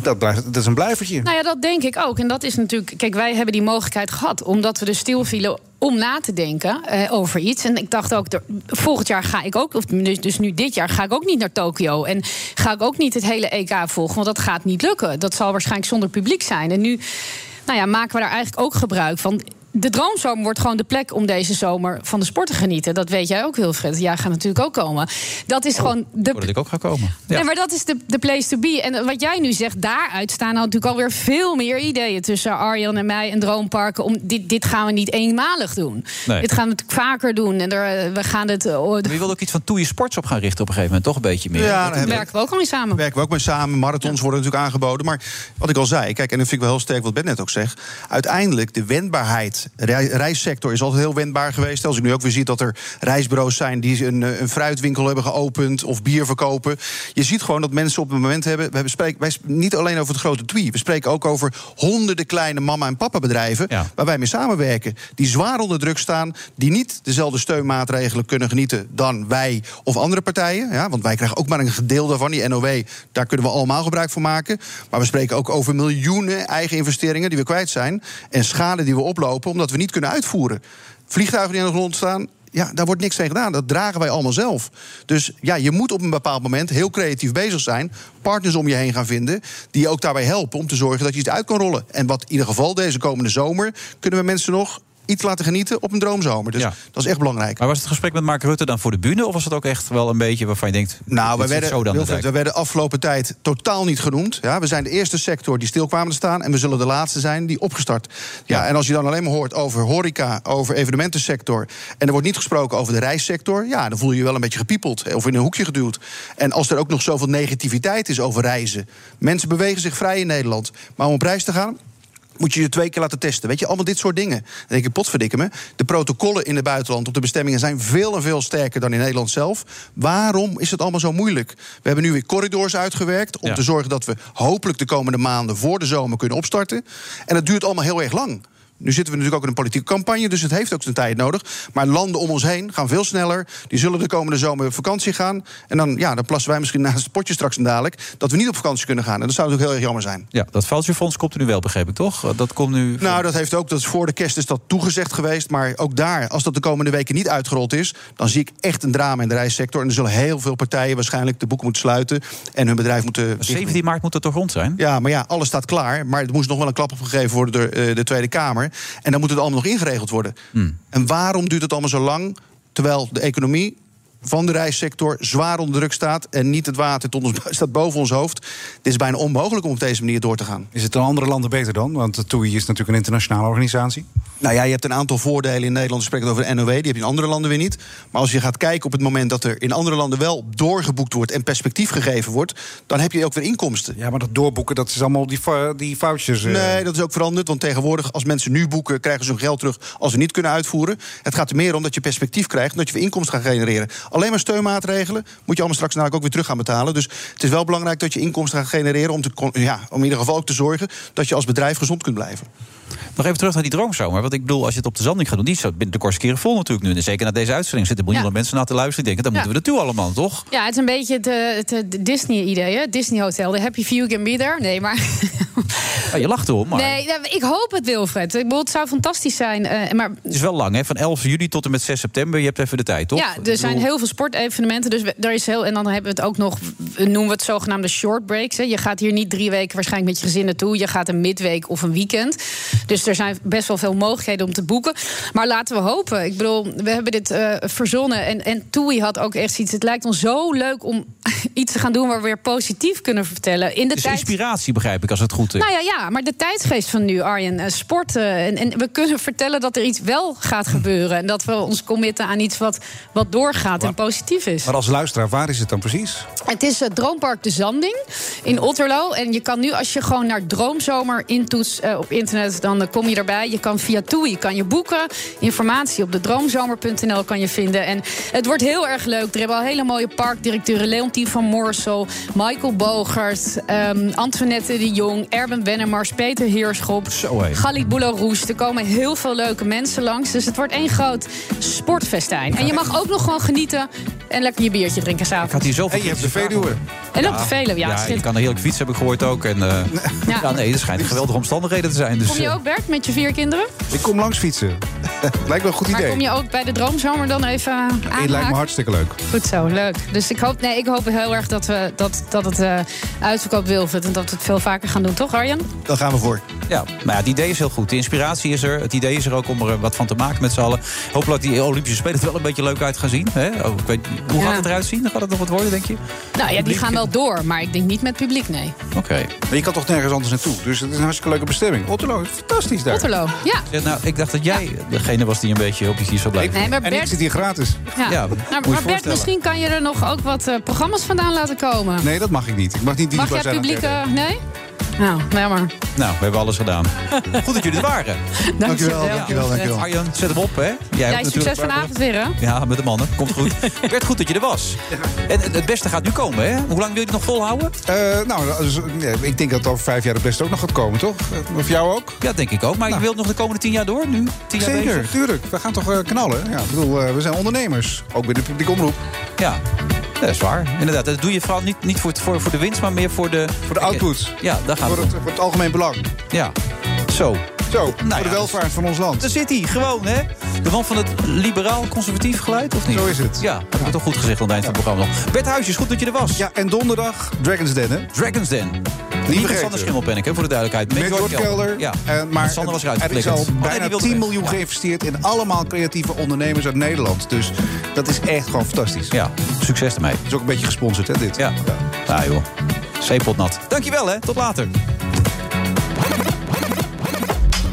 Speaker 7: dat, blijft, dat is een blijvertje.
Speaker 19: Nou ja, dat denk ik ook. En dat is natuurlijk. Kijk, wij hebben die mogelijkheid gehad. Omdat we dus stilvielen om na te denken eh, over iets. En ik dacht ook, er- volgend jaar ga ik ook, of dus, dus nu dit jaar, ga ik ook niet naar Tokio. En ga ik ook niet het hele EK volgen, want dat gaat niet lukken. Dat zal waarschijnlijk zonder publiek zijn. En nu nou ja, maken we daar eigenlijk ook gebruik van. De droomzomer wordt gewoon de plek om deze zomer van de sport te genieten. Dat weet jij ook, Wilfred. Jij gaat natuurlijk ook komen. Dat is gewoon de
Speaker 6: Voordat ik ook ga komen.
Speaker 19: Nee, maar dat is de, de place to be. En wat jij nu zegt, daaruit staan nou natuurlijk alweer veel meer ideeën tussen Arjan en mij en Droomparken. Om dit, dit gaan we niet eenmalig doen.
Speaker 6: Nee.
Speaker 19: Dit gaan we natuurlijk vaker doen. En er, eh, we gaan het. eh, oh,
Speaker 6: Maar je wil ook iets van Toeie Sports op gaan richten op een gegeven moment, toch een beetje meer.
Speaker 18: Ja,
Speaker 6: Dat-
Speaker 18: daar
Speaker 19: werken we ook al mee samen.
Speaker 18: werken we ook mee samen. Marathons worden natuurlijk aangeboden. Maar wat ik al zei, kijk, en dat vind ik wel heel sterk wat Ben net ook zegt. Uiteindelijk, de wendbaarheid. Rei- reissector is altijd heel wendbaar geweest. Als ik nu ook weer zie dat er reisbureaus zijn die een, eh, een fruitwinkel hebben geopend of bier verkopen. Je ziet gewoon dat mensen op het moment hebben. We spreken wij niet alleen over het grote TWI. We spreken ook over honderden kleine mama- en papa bedrijven. Waar wij mee samenwerken. Die zwaar onder druk staan. Die niet dezelfde steunmaatregelen kunnen genieten dan wij of andere partijen. Ja, want wij krijgen ook maar een gedeelte daarvan. Die NOW, daar kunnen we allemaal gebruik van maken. Maar we spreken ook over miljoenen eigen investeringen die we kwijt zijn. En schade die we oplopen omdat we niet kunnen uitvoeren. Vliegtuigen die aan de grond staan. Ja, daar wordt niks tegen gedaan. Dat dragen wij allemaal zelf. Dus ja, je moet op een bepaald moment heel creatief bezig zijn. Partners om je heen gaan vinden. Die ook daarbij helpen om te zorgen dat je iets uit kan rollen. En wat in ieder geval deze komende zomer. kunnen we mensen nog iets laten genieten op een droomzomer. Dus dat is echt belangrijk.
Speaker 6: Maar was het gesprek met Mark Rutte dan voor de bühne? Of was het ook echt wel een beetje waarvan je denkt...
Speaker 18: Nou, we werden,
Speaker 6: zo dan de
Speaker 18: Wilfred,
Speaker 6: dijk?
Speaker 18: we werden afgelopen tijd totaal niet genoemd. Ja, we zijn de eerste sector die stil kwamen te staan. En we zullen de laatste zijn die opgestart. Ja, En als je dan alleen maar hoort over horeca, over evenementensector... en er wordt niet gesproken over de reissector... ja, dan voel je je wel een beetje gepiepeld of in een hoekje geduwd. En als er ook nog zoveel negativiteit is over reizen... mensen bewegen zich vrij in Nederland. Maar om op reis te gaan, moet je je twee keer laten testen. Weet je, allemaal dit soort dingen. Dan denk ik, potverdikke me. De protocollen in het buitenland op de bestemmingen... zijn veel en veel sterker dan in Nederland zelf. Waarom is het allemaal zo moeilijk? We hebben nu weer corridors uitgewerkt... om
Speaker 6: Ja.
Speaker 18: te zorgen dat we hopelijk de komende maanden... voor de zomer kunnen opstarten. En dat duurt allemaal heel erg lang. Nu zitten we natuurlijk ook in een politieke campagne, dus het heeft ook zijn tijd nodig. Maar landen om ons heen gaan veel sneller. Die zullen de komende zomer op vakantie gaan. En dan, ja, dan plassen wij misschien naast het potje straks en dadelijk... dat we niet op vakantie kunnen gaan. En dat zou natuurlijk heel erg jammer zijn.
Speaker 6: Ja, dat voucherfonds komt er nu wel, begreep ik, toch? Dat komt nu...
Speaker 18: Nou, dat heeft ook, dat is voor de kerst is dat toegezegd geweest. Maar ook daar, als dat de komende weken niet uitgerold is... dan zie ik echt een drama in de reissector. En er zullen heel veel partijen waarschijnlijk de boeken moeten sluiten... en hun bedrijf moeten...
Speaker 6: 17 maart moet het toch rond zijn?
Speaker 18: Ja, maar ja, alles staat klaar. Maar er moest nog wel een klap opgegeven worden door eh, de Tweede Kamer. En dan moet het allemaal nog ingeregeld worden.
Speaker 6: Hmm.
Speaker 18: En waarom duurt het allemaal zo lang... terwijl de economie van de reissector zwaar onder druk staat. En niet het water tot ons, staat boven ons hoofd. Het is bijna onmogelijk om op deze manier door te gaan.
Speaker 7: Is het in andere landen beter dan? Want de TUI is natuurlijk een internationale organisatie.
Speaker 18: Nou ja, je hebt een aantal voordelen in Nederland. We spreken over de NOW, die heb je in andere landen weer niet. Maar als je gaat kijken op het moment dat er in andere landen wel doorgeboekt wordt en perspectief gegeven wordt, dan heb je ook weer inkomsten.
Speaker 7: Ja, maar dat doorboeken, dat is allemaal die, die foutjes. eh.
Speaker 18: Nee, dat is ook veranderd. Want tegenwoordig, als mensen nu boeken, krijgen ze hun geld terug als ze niet kunnen uitvoeren. Het gaat er meer om dat je perspectief krijgt en dat je weer inkomsten gaat genereren. Alleen maar steunmaatregelen moet je allemaal straks namelijk ook weer terug gaan betalen. Dus het is wel belangrijk dat je inkomsten gaat genereren om, te, ja, om in ieder geval ook te zorgen dat je als bedrijf gezond kunt blijven.
Speaker 6: Nog even terug naar die droomzomer. Want ik bedoel, als je het op de zanding gaat doen... die is zo binnen de kortste keren vol natuurlijk nu. En zeker na deze uitzending zitten miljoenen mensen naar te luisteren. Die denken, dan
Speaker 19: Ja.
Speaker 6: moeten we naartoe allemaal, toch?
Speaker 19: Ja, het is een beetje het, eh, het, Disney-idee, hè? Disney Hotel. The happy few can be there. Nee, maar...
Speaker 6: Ja, je lacht erom, maar
Speaker 19: Nee, nou, ik hoop het, Wilfred. Ik bedoel, het zou fantastisch zijn. eh, maar
Speaker 6: het is wel lang, hè? Van 11 juli tot en met 6 september. Je hebt even de tijd, toch?
Speaker 19: Ja, er zijn heel veel sportevenementen. Dus er is heel, en dan hebben we het ook nog, noemen we het zogenaamde short breaks. Hè. Je gaat hier niet drie weken waarschijnlijk met je gezin naartoe. Je gaat een midweek of een weekend. Dus er zijn best wel veel mogelijkheden om te boeken. Maar laten we hopen. Ik bedoel, we hebben dit eh, verzonnen. En, en Toei had ook echt iets. Het lijkt ons zo leuk om iets te gaan doen waar we weer positief kunnen vertellen. In de
Speaker 6: Dus
Speaker 19: tijd.
Speaker 6: inspiratie, begrijp ik, als het goed is.
Speaker 19: Nou ja, ja, maar de tijdsgeest van nu, Arjen, eh, sport. eh, en, en we kunnen vertellen dat er iets wel gaat gebeuren. En dat we ons committen aan iets wat, wat doorgaat en positief is.
Speaker 7: Maar als luisteraar, waar is het dan precies?
Speaker 19: Het is het Droompark De Zanding in Otterlo. En je kan nu, als je gewoon naar Droomzomer intoetst eh, op internet, dan eh, kom je erbij. Je kan via TUI kan je boeken. Informatie op de droomzomer.nl kan je vinden. En het wordt heel erg leuk. Er hebben al hele mooie parkdirecteuren. Leontien van Moorsel, Michael Bogert, ehm, Antoinette de Jong, Erben Wennemars, Peter Heerschop,
Speaker 6: Zo.
Speaker 19: Galit. Er komen heel veel leuke mensen langs. Dus het wordt één groot sportfestijn. En je mag ook nog gewoon genieten en lekker je biertje drinken
Speaker 6: Ik
Speaker 19: s'avonds.
Speaker 6: had hier zoveel
Speaker 7: En je hebt de
Speaker 6: fietsen
Speaker 7: Veluwe.
Speaker 19: En op de Veluwe, ja,
Speaker 6: Ja, je kan er heerlijk fietsen, heb ik gehoord ook. En, eh,
Speaker 19: Ja.
Speaker 6: ja. nee, er schijnen geweldige omstandigheden te zijn. Dus,
Speaker 19: Kom je
Speaker 6: eh,
Speaker 19: ook, Bert, met je vier kinderen?
Speaker 7: Ik kom langs fietsen. lijkt wel een goed
Speaker 19: Maar
Speaker 7: idee.
Speaker 19: kom je ook bij de Droomzomer dan even
Speaker 7: Het lijkt me hartstikke leuk.
Speaker 19: Goed zo, leuk. Dus ik hoop, nee, ik hoop heel erg dat, we, dat, dat het eh uitverkoopt Wilfred... en dat we het veel vaker gaan doen, toch Arjen?
Speaker 18: Daar gaan we voor.
Speaker 6: Ja, maar ja, het idee is heel goed. De inspiratie is er. Het idee is er ook om er eh, wat van te maken met z'n allen. Hopelijk die Olympische Spelen er wel een beetje leuk uit gaan zien. Hè? Oh, ik weet, hoe
Speaker 19: Ja.
Speaker 6: gaat het eruit zien? Gaat het nog wat worden, denk je?
Speaker 19: Nou ja, die gaan wel door, maar ik denk niet met publiek, nee.
Speaker 6: Oké.
Speaker 7: Maar je kan toch nergens anders naartoe. Dus het is een hartstikke leuke bestemming. Otterlo is fantastisch daar.
Speaker 19: Otterlo, ja.
Speaker 6: Ja, nou, ik dacht dat jij degene was die een beetje op je kies zou blijven.
Speaker 19: Nee, maar
Speaker 7: En ik
Speaker 19: Bert,
Speaker 7: zit hier gratis.
Speaker 19: ja. Nou, maar. Bert, misschien kan je er nog ook wat eh, programma's vandaan laten komen.
Speaker 7: Nee, dat mag ik niet. Ik mag niet
Speaker 19: Mag
Speaker 7: dienstbaar
Speaker 19: jij
Speaker 7: zijn. aan
Speaker 19: publiek...
Speaker 7: het
Speaker 19: eh, nee? Nou, jammer.
Speaker 6: Nou, we hebben alles gedaan. Goed dat jullie er waren.
Speaker 19: Dankjewel.
Speaker 18: dankjewel, dankjewel.
Speaker 6: Arjan, zet hem op, hè? Jij,
Speaker 19: Jij
Speaker 6: hebt
Speaker 19: succes vanavond weer, hè?
Speaker 6: Ja, met de mannen. Komt goed. Bert, goed dat je er was. En het- beste gaat nu komen, hè? Hoe lang wil je het nog volhouden?
Speaker 7: Eh, nou, dus, nee, ik denk dat over vijf jaar het beste ook nog gaat komen, toch? Eh, Of jou ook?
Speaker 6: Ja, denk ik ook. Maar je wilt nog de komende tien jaar door nu? Tien jaar
Speaker 7: Zeker,
Speaker 6: bezig?
Speaker 7: tuurlijk. We gaan toch eh, knallen. Ja, ik bedoel, we zijn ondernemers. Ook binnen de publieke omroep.
Speaker 6: Ja. Dat is waar. Inderdaad, dat doe je vooral niet, niet voor, het- voor, voor de winst, maar meer voor de...
Speaker 7: Voor de output.
Speaker 6: Ja, daar gaan
Speaker 7: Voor
Speaker 6: we.
Speaker 7: het, voor het algemeen belang.
Speaker 6: Ja. Zo.
Speaker 7: Zo,
Speaker 6: Nou
Speaker 7: voor de
Speaker 6: ja,
Speaker 7: welvaart van ons land.
Speaker 6: Daar zit hij, gewoon, hè? De man van het liberaal-conservatief geluid, of niet?
Speaker 7: Zo is het.
Speaker 6: Ja, heb ik toch goed gezegd aan het eind van het programma nog. Bert Huisjes, goed dat je er was.
Speaker 7: Ja, en donderdag Dragon's Den, hè?
Speaker 6: Dragons Den. Niet met. Sander Schimmelpenninck, hè, voor de duidelijkheid.
Speaker 7: Met Kelder.
Speaker 6: Ja,
Speaker 7: Eh, maar
Speaker 6: Sander was
Speaker 7: er
Speaker 6: eruit
Speaker 7: is al bijna
Speaker 6: die wilde
Speaker 7: 10
Speaker 6: weg.
Speaker 7: miljoen
Speaker 6: Ja.
Speaker 7: geïnvesteerd in allemaal creatieve ondernemers uit Nederland. Dus dat is echt gewoon fantastisch.
Speaker 6: Ja, succes ermee.
Speaker 7: is ook een beetje gesponsord, hè, dit?
Speaker 6: Ja. Ja, joh. Zeepot nat. Dankjewel, hè. Tot later.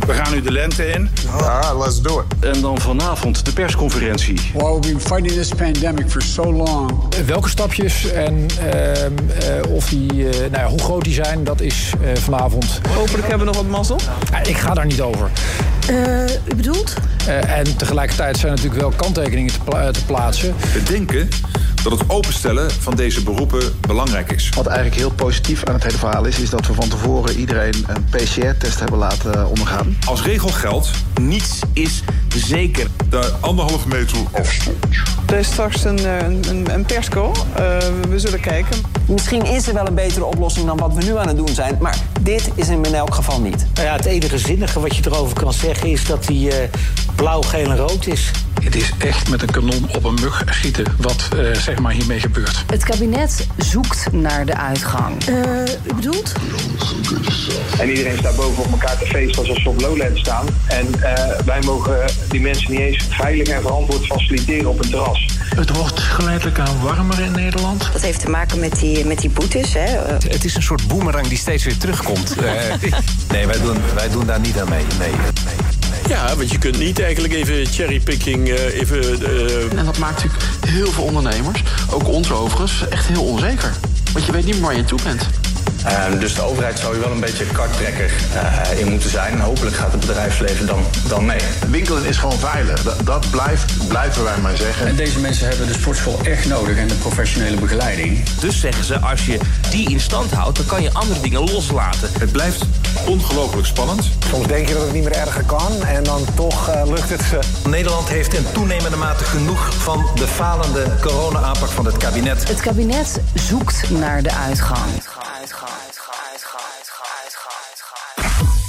Speaker 20: We gaan nu de lente in.
Speaker 3: Ja, let's do it.
Speaker 18: En dan vanavond de persconferentie.
Speaker 13: While we've been fighting this pandemic for so long,
Speaker 17: Welke stapjes en ehm, eh, of die, eh, nou ja, hoe groot die zijn, dat is eh, vanavond.
Speaker 9: Hopelijk hebben we nog wat mazzel.
Speaker 17: Ja, ik ga daar niet over.
Speaker 14: u bedoelt?
Speaker 17: Eh, en tegelijkertijd zijn natuurlijk wel kanttekeningen te, pla- te plaatsen.
Speaker 5: We denken dat het openstellen van deze beroepen belangrijk is.
Speaker 3: Wat eigenlijk heel positief aan het hele verhaal is, is dat we van tevoren iedereen een PCR-test hebben laten ondergaan.
Speaker 5: Als regel geldt,
Speaker 1: Niets is zeker.
Speaker 5: de anderhalve meter afstand.
Speaker 9: Er is straks een, eh, een, een persco. Eh, we zullen kijken.
Speaker 21: Misschien is er wel een betere oplossing dan wat we nu aan het doen zijn. Maar dit is hem in elk geval niet.
Speaker 22: Nou ja, het enige zinnige wat je erover kan zeggen is dat hij eh, blauw, geel en rood is.
Speaker 4: Het is echt met een kanon op een mug schieten wat eh, zeg maar hiermee gebeurt.
Speaker 23: Het kabinet zoekt naar de uitgang.
Speaker 24: Eh, u bedoelt?
Speaker 25: En iedereen staat boven op elkaar te feesten alsof ze op Lowland staan. En eh, wij mogen die mensen niet eens veilig en verantwoord faciliteren op een terras.
Speaker 4: Het wordt geleidelijk aan warmer in Nederland.
Speaker 23: Dat heeft te maken met die, met die boetes. Hè.
Speaker 10: Het is een soort boemerang die steeds weer terugkomt. Eh, nee, wij doen, wij doen daar niet aan mee. Nee.
Speaker 26: Ja, want je kunt niet eigenlijk even cherrypicking, eh, even... eh,
Speaker 3: En dat maakt natuurlijk heel veel ondernemers, ook ons overigens, echt heel onzeker. Want je weet niet meer waar je toe bent.
Speaker 27: Ehm, dus de overheid zou hier wel een beetje karttrekker eh, in moeten zijn. En hopelijk gaat het bedrijfsleven dan, dan mee.
Speaker 28: Winkelen is gewoon veilig. Dat, dat blijft, blijven wij maar zeggen.
Speaker 29: En deze mensen hebben de sportschool echt nodig en de professionele begeleiding.
Speaker 8: Dus zeggen ze, als je die in stand houdt, dan kan je andere dingen loslaten.
Speaker 5: Het blijft ongelooflijk spannend.
Speaker 30: Soms denk je dat het niet meer erger kan en dan toch eh, lukt het ze.
Speaker 10: Nederland heeft in toenemende mate genoeg van de falende corona-aanpak van het kabinet.
Speaker 23: Het kabinet zoekt naar de uitgang.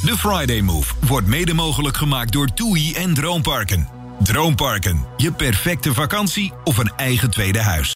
Speaker 31: De Friday Move wordt mede mogelijk gemaakt door TUI en Droomparken. Droomparken, je perfecte vakantie of een eigen tweede huis.